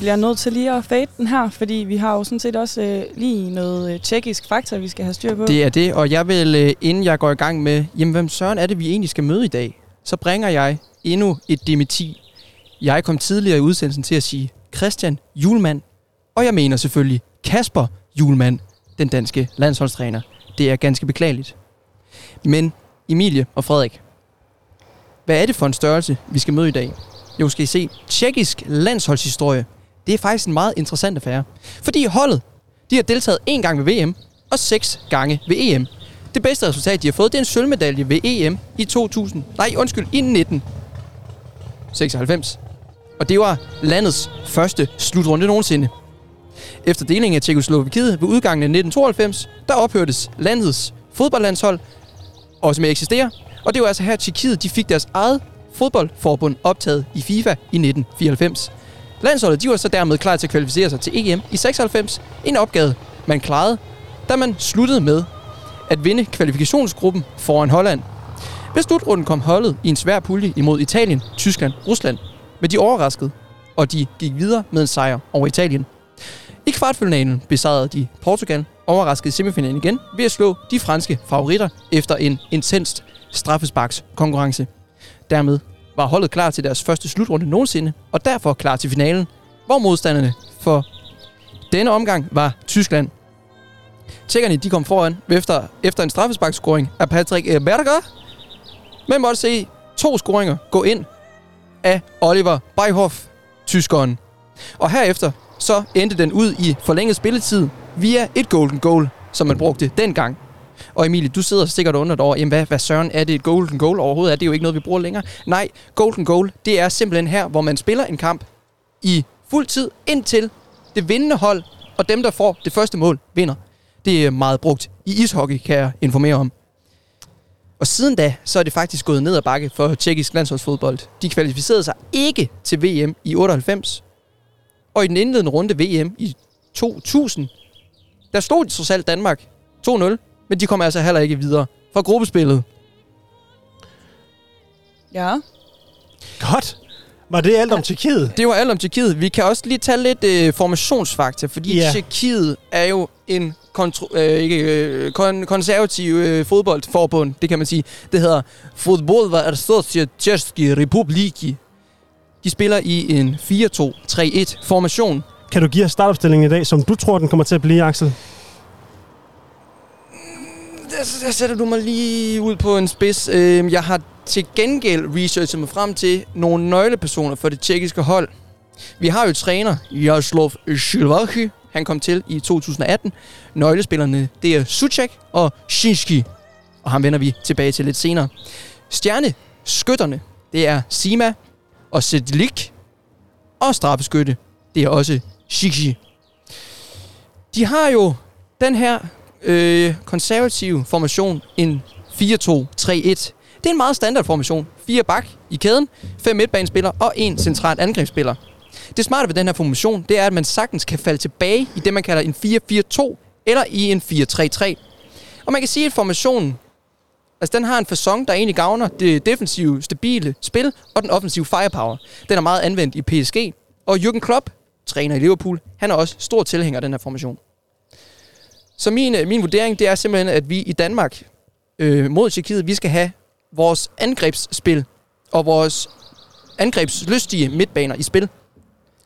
M: bliver nødt til lige at fade den her, fordi vi har jo sådan set også øh, lige noget øh, tjekkisk fakta, vi skal have styr på.
N: Det er det, og jeg vil, øh, inden jeg går i gang med, jamen hvem søren er det, vi egentlig skal møde i dag, så bringer jeg endnu et dementi. Jeg kom tidligere i udsendelsen til at sige Christian Julemand, og jeg mener selvfølgelig Kasper Julemand, den danske landsholdstræner. Det er ganske beklageligt. Men Emilie og Frederik, hvad er det for en størrelse, vi skal møde i dag? Jo, skal I se, tjekkisk landsholdshistorie, det er faktisk en meget interessant affære. Fordi holdet, de har deltaget en gang ved VM og seks gange ved EM. Det bedste resultat, de har fået, det er en sølvmedalje ved EM i 2000. Nej, undskyld, i 1996. Og det var landets første slutrunde nogensinde. Efter delingen af Tjekoslovakiet ved udgangen af 1992, der ophørtes landets fodboldlandshold, også med at eksistere. Og det var altså her, Tjekkiet de fik deres eget fodboldforbund optaget i FIFA i 1994. Landsholdet de var så dermed klar til at kvalificere sig til EM i 96. En opgave, man klarede, da man sluttede med at vinde kvalifikationsgruppen foran Holland. Ved slutrunden kom holdet i en svær pulje imod Italien, Tyskland, Rusland. Men de overraskede, og de gik videre med en sejr over Italien. I kvartfinalen besejrede de Portugal, overraskede semifinalen igen ved at slå de franske favoritter efter en intenst straffesparks konkurrence. Dermed var holdet klar til deres første slutrunde nogensinde, og derfor klar til finalen, hvor modstanderne for denne omgang var Tyskland. Tjekkerne de kom foran efter, efter en straffesparkscoring af Patrick øh, Berger, men måtte se to scoringer gå ind af Oliver Beihoff, tyskeren. Og herefter så endte den ud i forlænget spilletid via et golden goal, som man brugte dengang. Og Emilie, du sidder sikkert undret over, jamen hvad, hvad søren er det et golden goal overhovedet? Er det jo ikke noget, vi bruger længere? Nej, golden goal, det er simpelthen her, hvor man spiller en kamp i fuld tid indtil det vindende hold, og dem, der får det første mål, vinder. Det er meget brugt i ishockey, kan jeg informere om. Og siden da, så er det faktisk gået ned ad bakke for tjekkisk landsholdsfodbold. De kvalificerede sig ikke til VM i 98. Og i den indledende runde VM i 2000, der stod de trods alt Danmark 2-0, men de kommer altså heller ikke videre fra gruppespillet.
M: Ja.
A: Godt. Var det alt om Tjekkiet?
N: Det var alt om Tjekkiet. Vi kan også lige tage lidt øh, formationsfakta, fordi yeah. Tjekkiet er jo en kontro- øh, ikke, øh, kon- konservativ øh, fodboldforbund, det kan man sige. Det hedder Fodboldva Associativski Republiki. De spiller i en 4-2-3-1 formation.
A: Kan du give os startopstillingen i dag, som du tror, den kommer til at blive, Axel?
N: Der, der sætter du mig lige ud på en spids. Øh, jeg har til gengæld researchet mig frem til nogle nøglepersoner for det tjekkiske hold. Vi har jo træner, Jaroslav Shilvaki. Han kom til i 2018. Nøglespillerne, det er Suchek og Shinski. Og ham vender vi tilbage til lidt senere. Stjerne, skytterne, det er Sima og Sedlik. Og straffeskytte, det er også Shikshi. De har jo den her øh, konservativ formation, en 4-2-3-1. Det er en meget standard formation. Fire bak i kæden, fem midtbanespillere og en central angrebsspiller. Det smarte ved den her formation, det er, at man sagtens kan falde tilbage i det, man kalder en 4-4-2 eller i en 4-3-3. Og man kan sige, at formationen, altså den har en fasong, der egentlig gavner det defensive, stabile spil og den offensive firepower. Den er meget anvendt i PSG. Og Jürgen Klopp, træner i Liverpool, han er også stor tilhænger af den her formation. Så min, øh, min vurdering, det er simpelthen, at vi i Danmark øh, mod Tjekkiet, vi skal have vores angrebsspil og vores angrebslystige midtbaner i spil.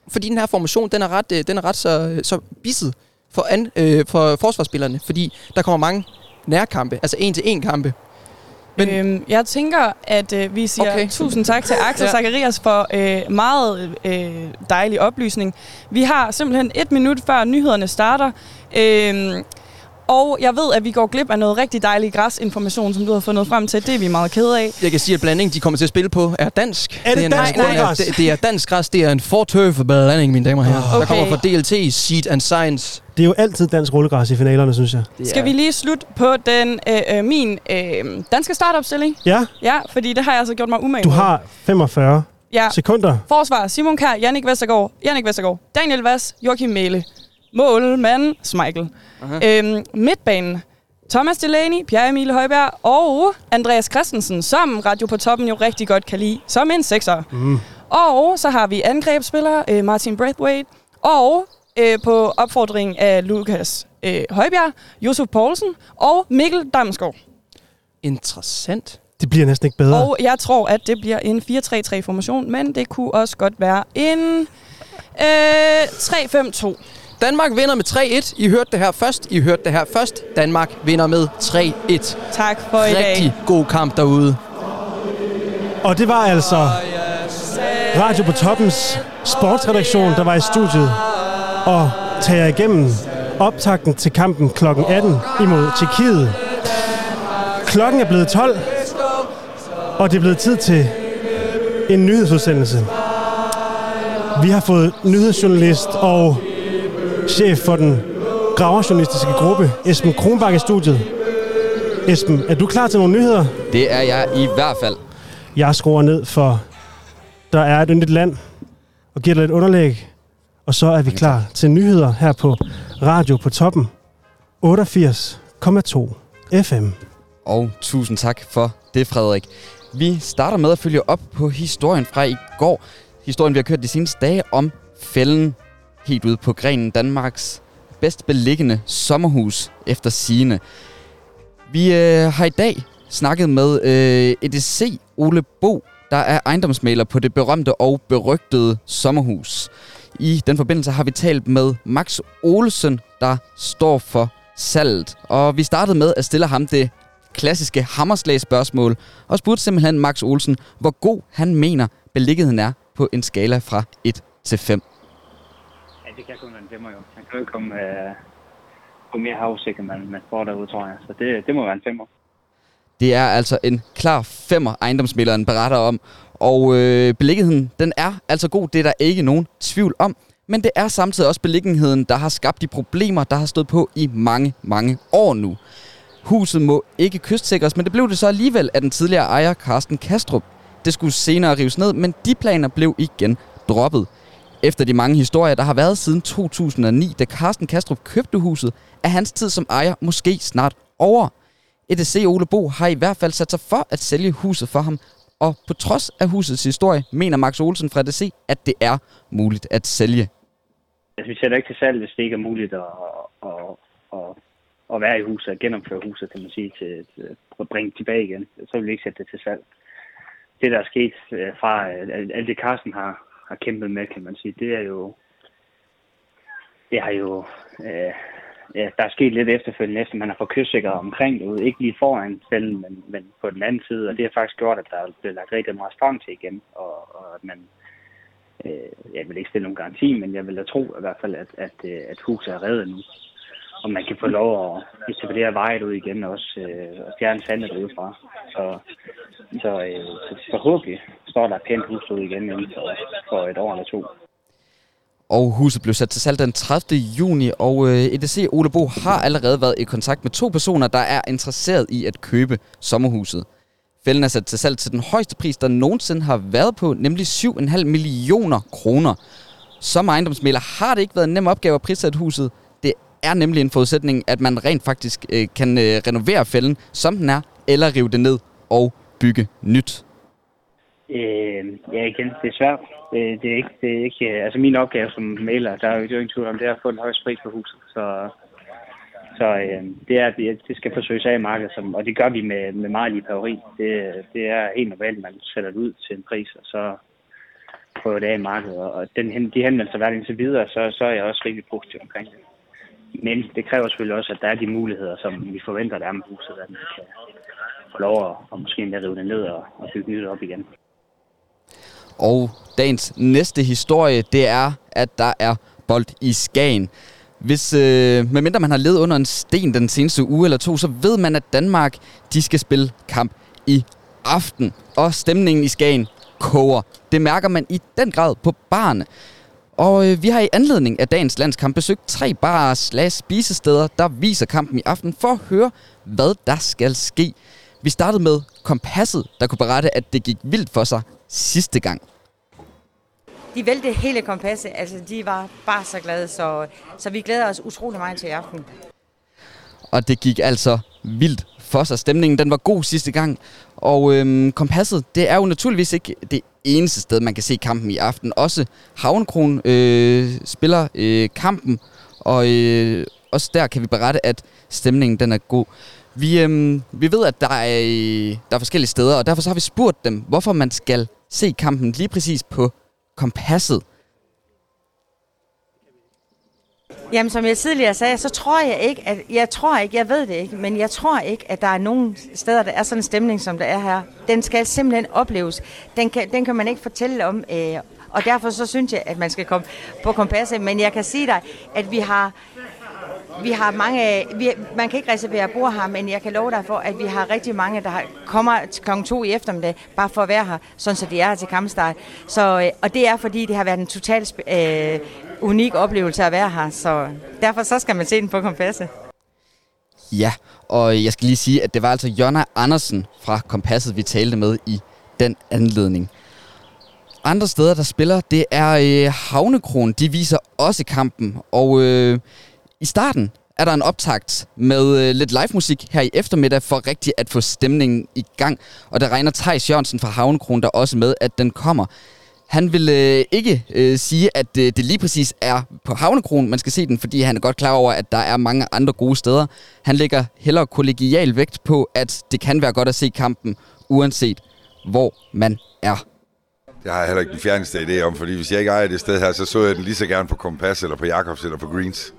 N: Fordi den her formation, den er ret, øh, den er ret så, så bisset for, an, øh, for forsvarsspillerne, fordi der kommer mange nærkampe, altså en-til-en kampe.
M: Men øhm, jeg tænker, at øh, vi siger
N: Okay.
M: tusind tak til Axel
N: Ja.
M: Zacharias for øh, meget øh, dejlig oplysning. Vi har simpelthen et minut før nyhederne starter. Øhm, og jeg ved, at vi går glip af noget rigtig dejlig græsinformation, som du har fundet frem til. Det er vi meget kede af.
N: Jeg kan sige, at blandingen, de kommer til at spille på, er dansk.
A: Er det
N: en,
A: dansk
N: det, er,
A: rullegræs?
N: det, det er dansk græs. Det er en fortøfe blanding, mine damer og herrer.
A: Ah.
N: Der kommer
M: Okay.
N: fra DLT, Seed and Science.
A: Det er jo altid dansk rullegræs i finalerne, synes jeg.
N: Det
M: Skal vi lige slutte på den øh, øh, min øh, danske startopstilling?
A: Ja,
M: Ja, fordi det har jeg altså gjort mig umage
A: du har 45
M: Ja.
A: sekunder.
M: Forsvar, Simon Kær, Jannik Vestergaard, Jannik Vestergaard, Daniel Vass, Joachim Mæle. Mål, mand, Smeichel. Øhm, midtbanen, Thomas Delaney, Pierre Emile Højberg og Andreas Christensen, som Radio på Toppen jo rigtig godt kan lide, som en sekser.
A: Mm.
M: Og så har vi angrebsspiller øh, Martin Braithwaite, og øh, på opfordring af Lukas øh, Højbjerg, Josef Poulsen og Mikkel Damsgaard.
N: Interessant.
A: Det bliver næsten ikke bedre.
M: Og jeg tror, at det bliver en 4-3-3-formation, men det kunne også godt være en øh, 3-5-2.
N: Danmark vinder med 3-1. I hørte det her først. I hørte det her først. Danmark vinder med 3-1.
M: Tak for i dag.
N: Rigtig god kamp derude.
A: Og det var altså Radio på Toppens sportsredaktion, der var i studiet og tager igennem optakten til kampen kl. 18 imod Tjekkiet. Klokken er blevet 12, og det er blevet tid til en nyhedsudsendelse. Vi har fået nyhedsjournalist og chef for den graverjournalistiske gruppe, Esben Kronbak i studiet. Esben, er du klar til nogle nyheder?
P: Det er jeg i hvert fald.
A: Jeg skruer ned for, der er et yndigt land, og giver dig lidt underlæg. Og så er vi klar til nyheder her på Radio på Toppen. 88,2 FM.
P: Og tusind tak for det, Frederik. Vi starter med at følge op på historien fra i går. Historien, vi har kørt de seneste dage om fælden helt ude på grenen Danmarks bedst beliggende sommerhus efter sine. Vi øh, har i dag snakket med øh, EDC Ole Bo, der er ejendomsmaler på det berømte og berygtede sommerhus. I den forbindelse har vi talt med Max Olsen, der står for salget. Og vi startede med at stille ham det klassiske hammerslag-spørgsmål, og spurgte simpelthen Max Olsen, hvor god han mener beliggenheden er på en skala fra 1 til 5.
Q: Det kan kun være en femmer jo. Han kan jo ikke komme øh, på mere havsik, end man, man får derude, tror jeg. Så det, det må være en femmer.
P: Det er altså en klar femmer, ejendomsmælderen beretter om. Og øh, beliggenheden, den er altså god. Det er der ikke nogen tvivl om. Men det er samtidig også beliggenheden, der har skabt de problemer, der har stået på i mange, mange år nu. Huset må ikke kystsikres, men det blev det så alligevel af den tidligere ejer Carsten Kastrup. Det skulle senere rives ned, men de planer blev igen droppet. Efter de mange historier, der har været siden 2009, da Carsten Kastrup købte huset, er hans tid som ejer måske snart over. EDC Ole Bo har i hvert fald sat sig for at sælge huset for ham, og på trods af husets historie, mener Max Olsen fra EDC, at det er muligt at sælge.
Q: Altså, vi sætter ikke til salg, hvis det ikke er muligt at, at, at, at være i huset, og genopføre huset, kan man sige, til, til at bringe det tilbage igen. Så vil vi ikke sætte det til salg. Det, der er sket øh, fra øh, alt det, Carsten har, har kæmpet med, kan man sige, det er jo, det har jo, øh, ja, der er sket lidt efterfølgende, efter man har fået kystsikret omkring det, ikke lige foran fælden, men, men på den anden side, og det har faktisk gjort, at der er blevet lagt rigtig meget strøm til igen, og, og at man, øh, jeg vil ikke stille nogen garanti, men jeg vil da tro i hvert fald, at, at, øh, at huset er reddet nu. Og man kan få lov at etablere vejet ud igen også, øh, og fjerne sandet udefra. Så, så, øh, så forhåbentlig står der et pænt hus ud igen inden for, for et år eller to.
P: Og huset blev sat til salg den 30. juni, og øh, EDC Ole Bo har allerede været i kontakt med to personer, der er interesseret i at købe sommerhuset. Fælden er sat til salg til den højeste pris, der nogensinde har været på, nemlig 7,5 millioner kroner. Som ejendomsmæler har det ikke været en nem opgave at prissætte huset. Er nemlig en forudsætning, at man rent faktisk øh, kan øh, renovere fælden, som den er, eller rive det ned og bygge nyt.
Q: Øh, ja, igen, det er svært. Det, det er ikke, det er ikke, øh, altså min opgave som maler, der er jo det er jo ingen tvivl om, det er at få den højeste pris på huset. Så, så øh, det, er, det, det skal forsøges af i markedet, som, og det gør vi med, med meget lige paveri. Det, det er helt normalt, man sætter det ud til en pris, og så prøver det af i markedet. Og den, de henvendelser, der er indtil videre, så, så er jeg også rigtig positiv omkring det. Men det kræver selvfølgelig også, at der er de muligheder, som vi forventer, der er med huset, at man kan få lov at, og måske endda rive det ned og, og bygge nyt op igen.
P: Og dagens næste historie, det er, at der er bold i Skagen. Hvis, øh, medmindre man har levet under en sten den seneste uge eller to, så ved man, at Danmark de skal spille kamp i aften. Og stemningen i Skagen koger. Det mærker man i den grad på barne. Og øh, vi har i anledning af dagens landskamp besøgt tre barer slash spisesteder, der viser kampen i aften for at høre, hvad der skal ske. Vi startede med Kompasset, der kunne berette, at det gik vildt for sig sidste gang.
R: De væltede hele kompasset, altså de var bare så glade, så, så vi glæder os utrolig meget til i aften.
P: Og det gik altså vildt for sig. Stemningen den var god sidste gang. Og øhm, Kompasset, det er jo naturligvis ikke det eneste sted, man kan se kampen i aften. Også Havnkron øh, spiller øh, kampen, og øh, også der kan vi berette, at stemningen den er god. Vi, øh, vi ved, at der er, øh, der er forskellige steder, og derfor så har vi spurgt dem, hvorfor man skal se kampen lige præcis på Kompasset.
R: Jamen, som jeg tidligere sagde, så tror jeg ikke, at, jeg tror ikke, jeg ved det ikke, men jeg tror ikke, at der er nogen steder, der er sådan en stemning, som der er her. Den skal simpelthen opleves. Den kan, den kan man ikke fortælle om, øh, og derfor så synes jeg, at man skal komme på kompasset. Men jeg kan sige dig, at vi har, vi har mange, øh, vi, man kan ikke reservere bord her, men jeg kan love dig for, at vi har rigtig mange, der kommer til kl. 2 i eftermiddag, bare for at være her, sådan så de er her til kampstart. Så, øh, og det er, fordi det har været en total øh, unik oplevelse at være her, så derfor så skal man se den på kompasset.
P: Ja, og jeg skal lige sige, at det var altså Jonna Andersen fra Kompasset, vi talte med i den anledning. Andre steder, der spiller, det er øh, Havnekron. De viser også kampen, og øh, i starten er der en optakt med øh, lidt live musik her i eftermiddag for rigtig at få stemningen i gang. Og der regner Thijs Jørgensen fra Havnekron der også med, at den kommer. Han vil øh, ikke øh, sige, at øh, det lige præcis er på Havnekron, man skal se den, fordi han er godt klar over, at der er mange andre gode steder. Han lægger hellere kollegial vægt på, at det kan være godt at se kampen, uanset hvor man er.
S: Det har jeg heller ikke den fjerneste idé om, fordi hvis jeg ikke ejer det sted her, så så jeg den lige så gerne på Kompas, eller på Jakobs, eller på Greens.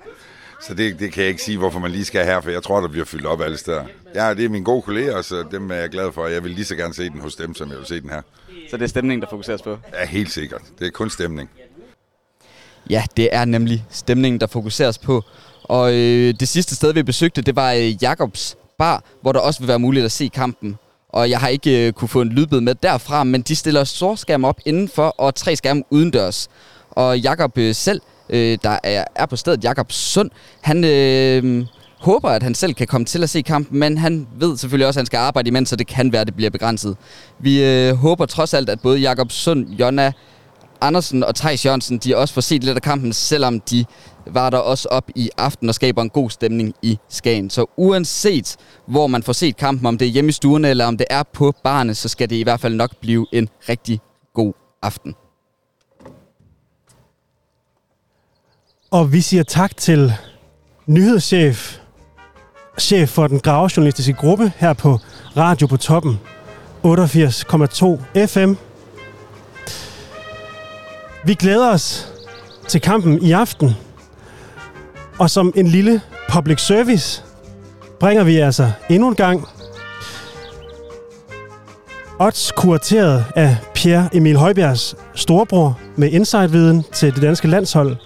S: Så det, det kan jeg ikke sige, hvorfor man lige skal her, for jeg tror, der bliver fyldt op alle steder. Ja, det er mine gode kolleger, så dem er jeg glad for. Jeg vil lige så gerne se den hos dem, som jeg vil se den her.
P: Så det er stemningen, der fokuseres på?
S: Ja, helt sikkert. Det er kun stemning.
P: Ja, det er nemlig stemningen, der fokuseres på. Og øh, det sidste sted, vi besøgte, det var øh, Jakobs Bar, hvor der også vil være muligt at se kampen. Og jeg har ikke øh, kunne få en lydbid med derfra, men de stiller storskærm op indenfor og tre skærme udendørs. Og Jakob øh, selv, øh, der er, er på stedet, Jakob Sund, han, øh, håber, at han selv kan komme til at se kampen, men han ved selvfølgelig også, at han skal arbejde imens, så det kan være, at det bliver begrænset. Vi øh, håber trods alt, at både Jakob Sund, Jonna Andersen og Thijs Jørgensen, de også får set lidt af kampen, selvom de var der også op i aften og skaber en god stemning i Skagen. Så uanset hvor man får set kampen, om det er hjemme i stuerne eller om det er på barne, så skal det i hvert fald nok blive en rigtig god aften.
A: Og vi siger tak til nyhedschef, chef for den gravejournalistiske gruppe her på Radio på Toppen, 88,2 FM. Vi glæder os til kampen i aften, og som en lille public service bringer vi altså endnu en gang odds kurateret af Pierre Emil Højbjergs storebror med insight-viden til det danske landshold.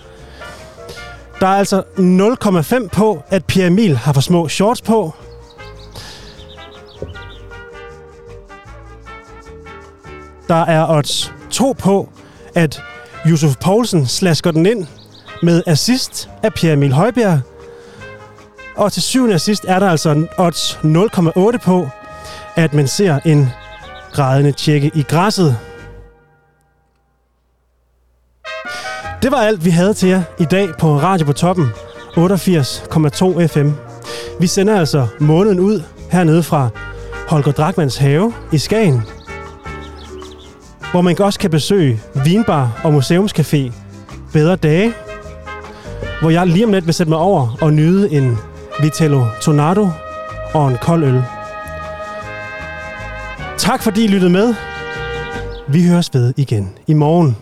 A: Der er altså 0,5 på, at Pierre Emil har for små shorts på. Der er odds 2 på, at Yusuf Poulsen slasker den ind med assist af Pierre Emil Højbjerg. Og til syvende og sidst er der altså odds 0,8 på, at man ser en grædende tjekke i græsset. Det var alt, vi havde til jer i dag på Radio på Toppen 88,2 FM. Vi sender altså måneden ud hernede fra Holger Drakmans have i Skagen, hvor man også kan besøge Vinbar og Museumscafé Bedre Dage, hvor jeg lige om lidt vil sætte mig over og nyde en Vitello Tornado og en kold øl. Tak fordi I lyttede med. Vi høres ved igen i morgen.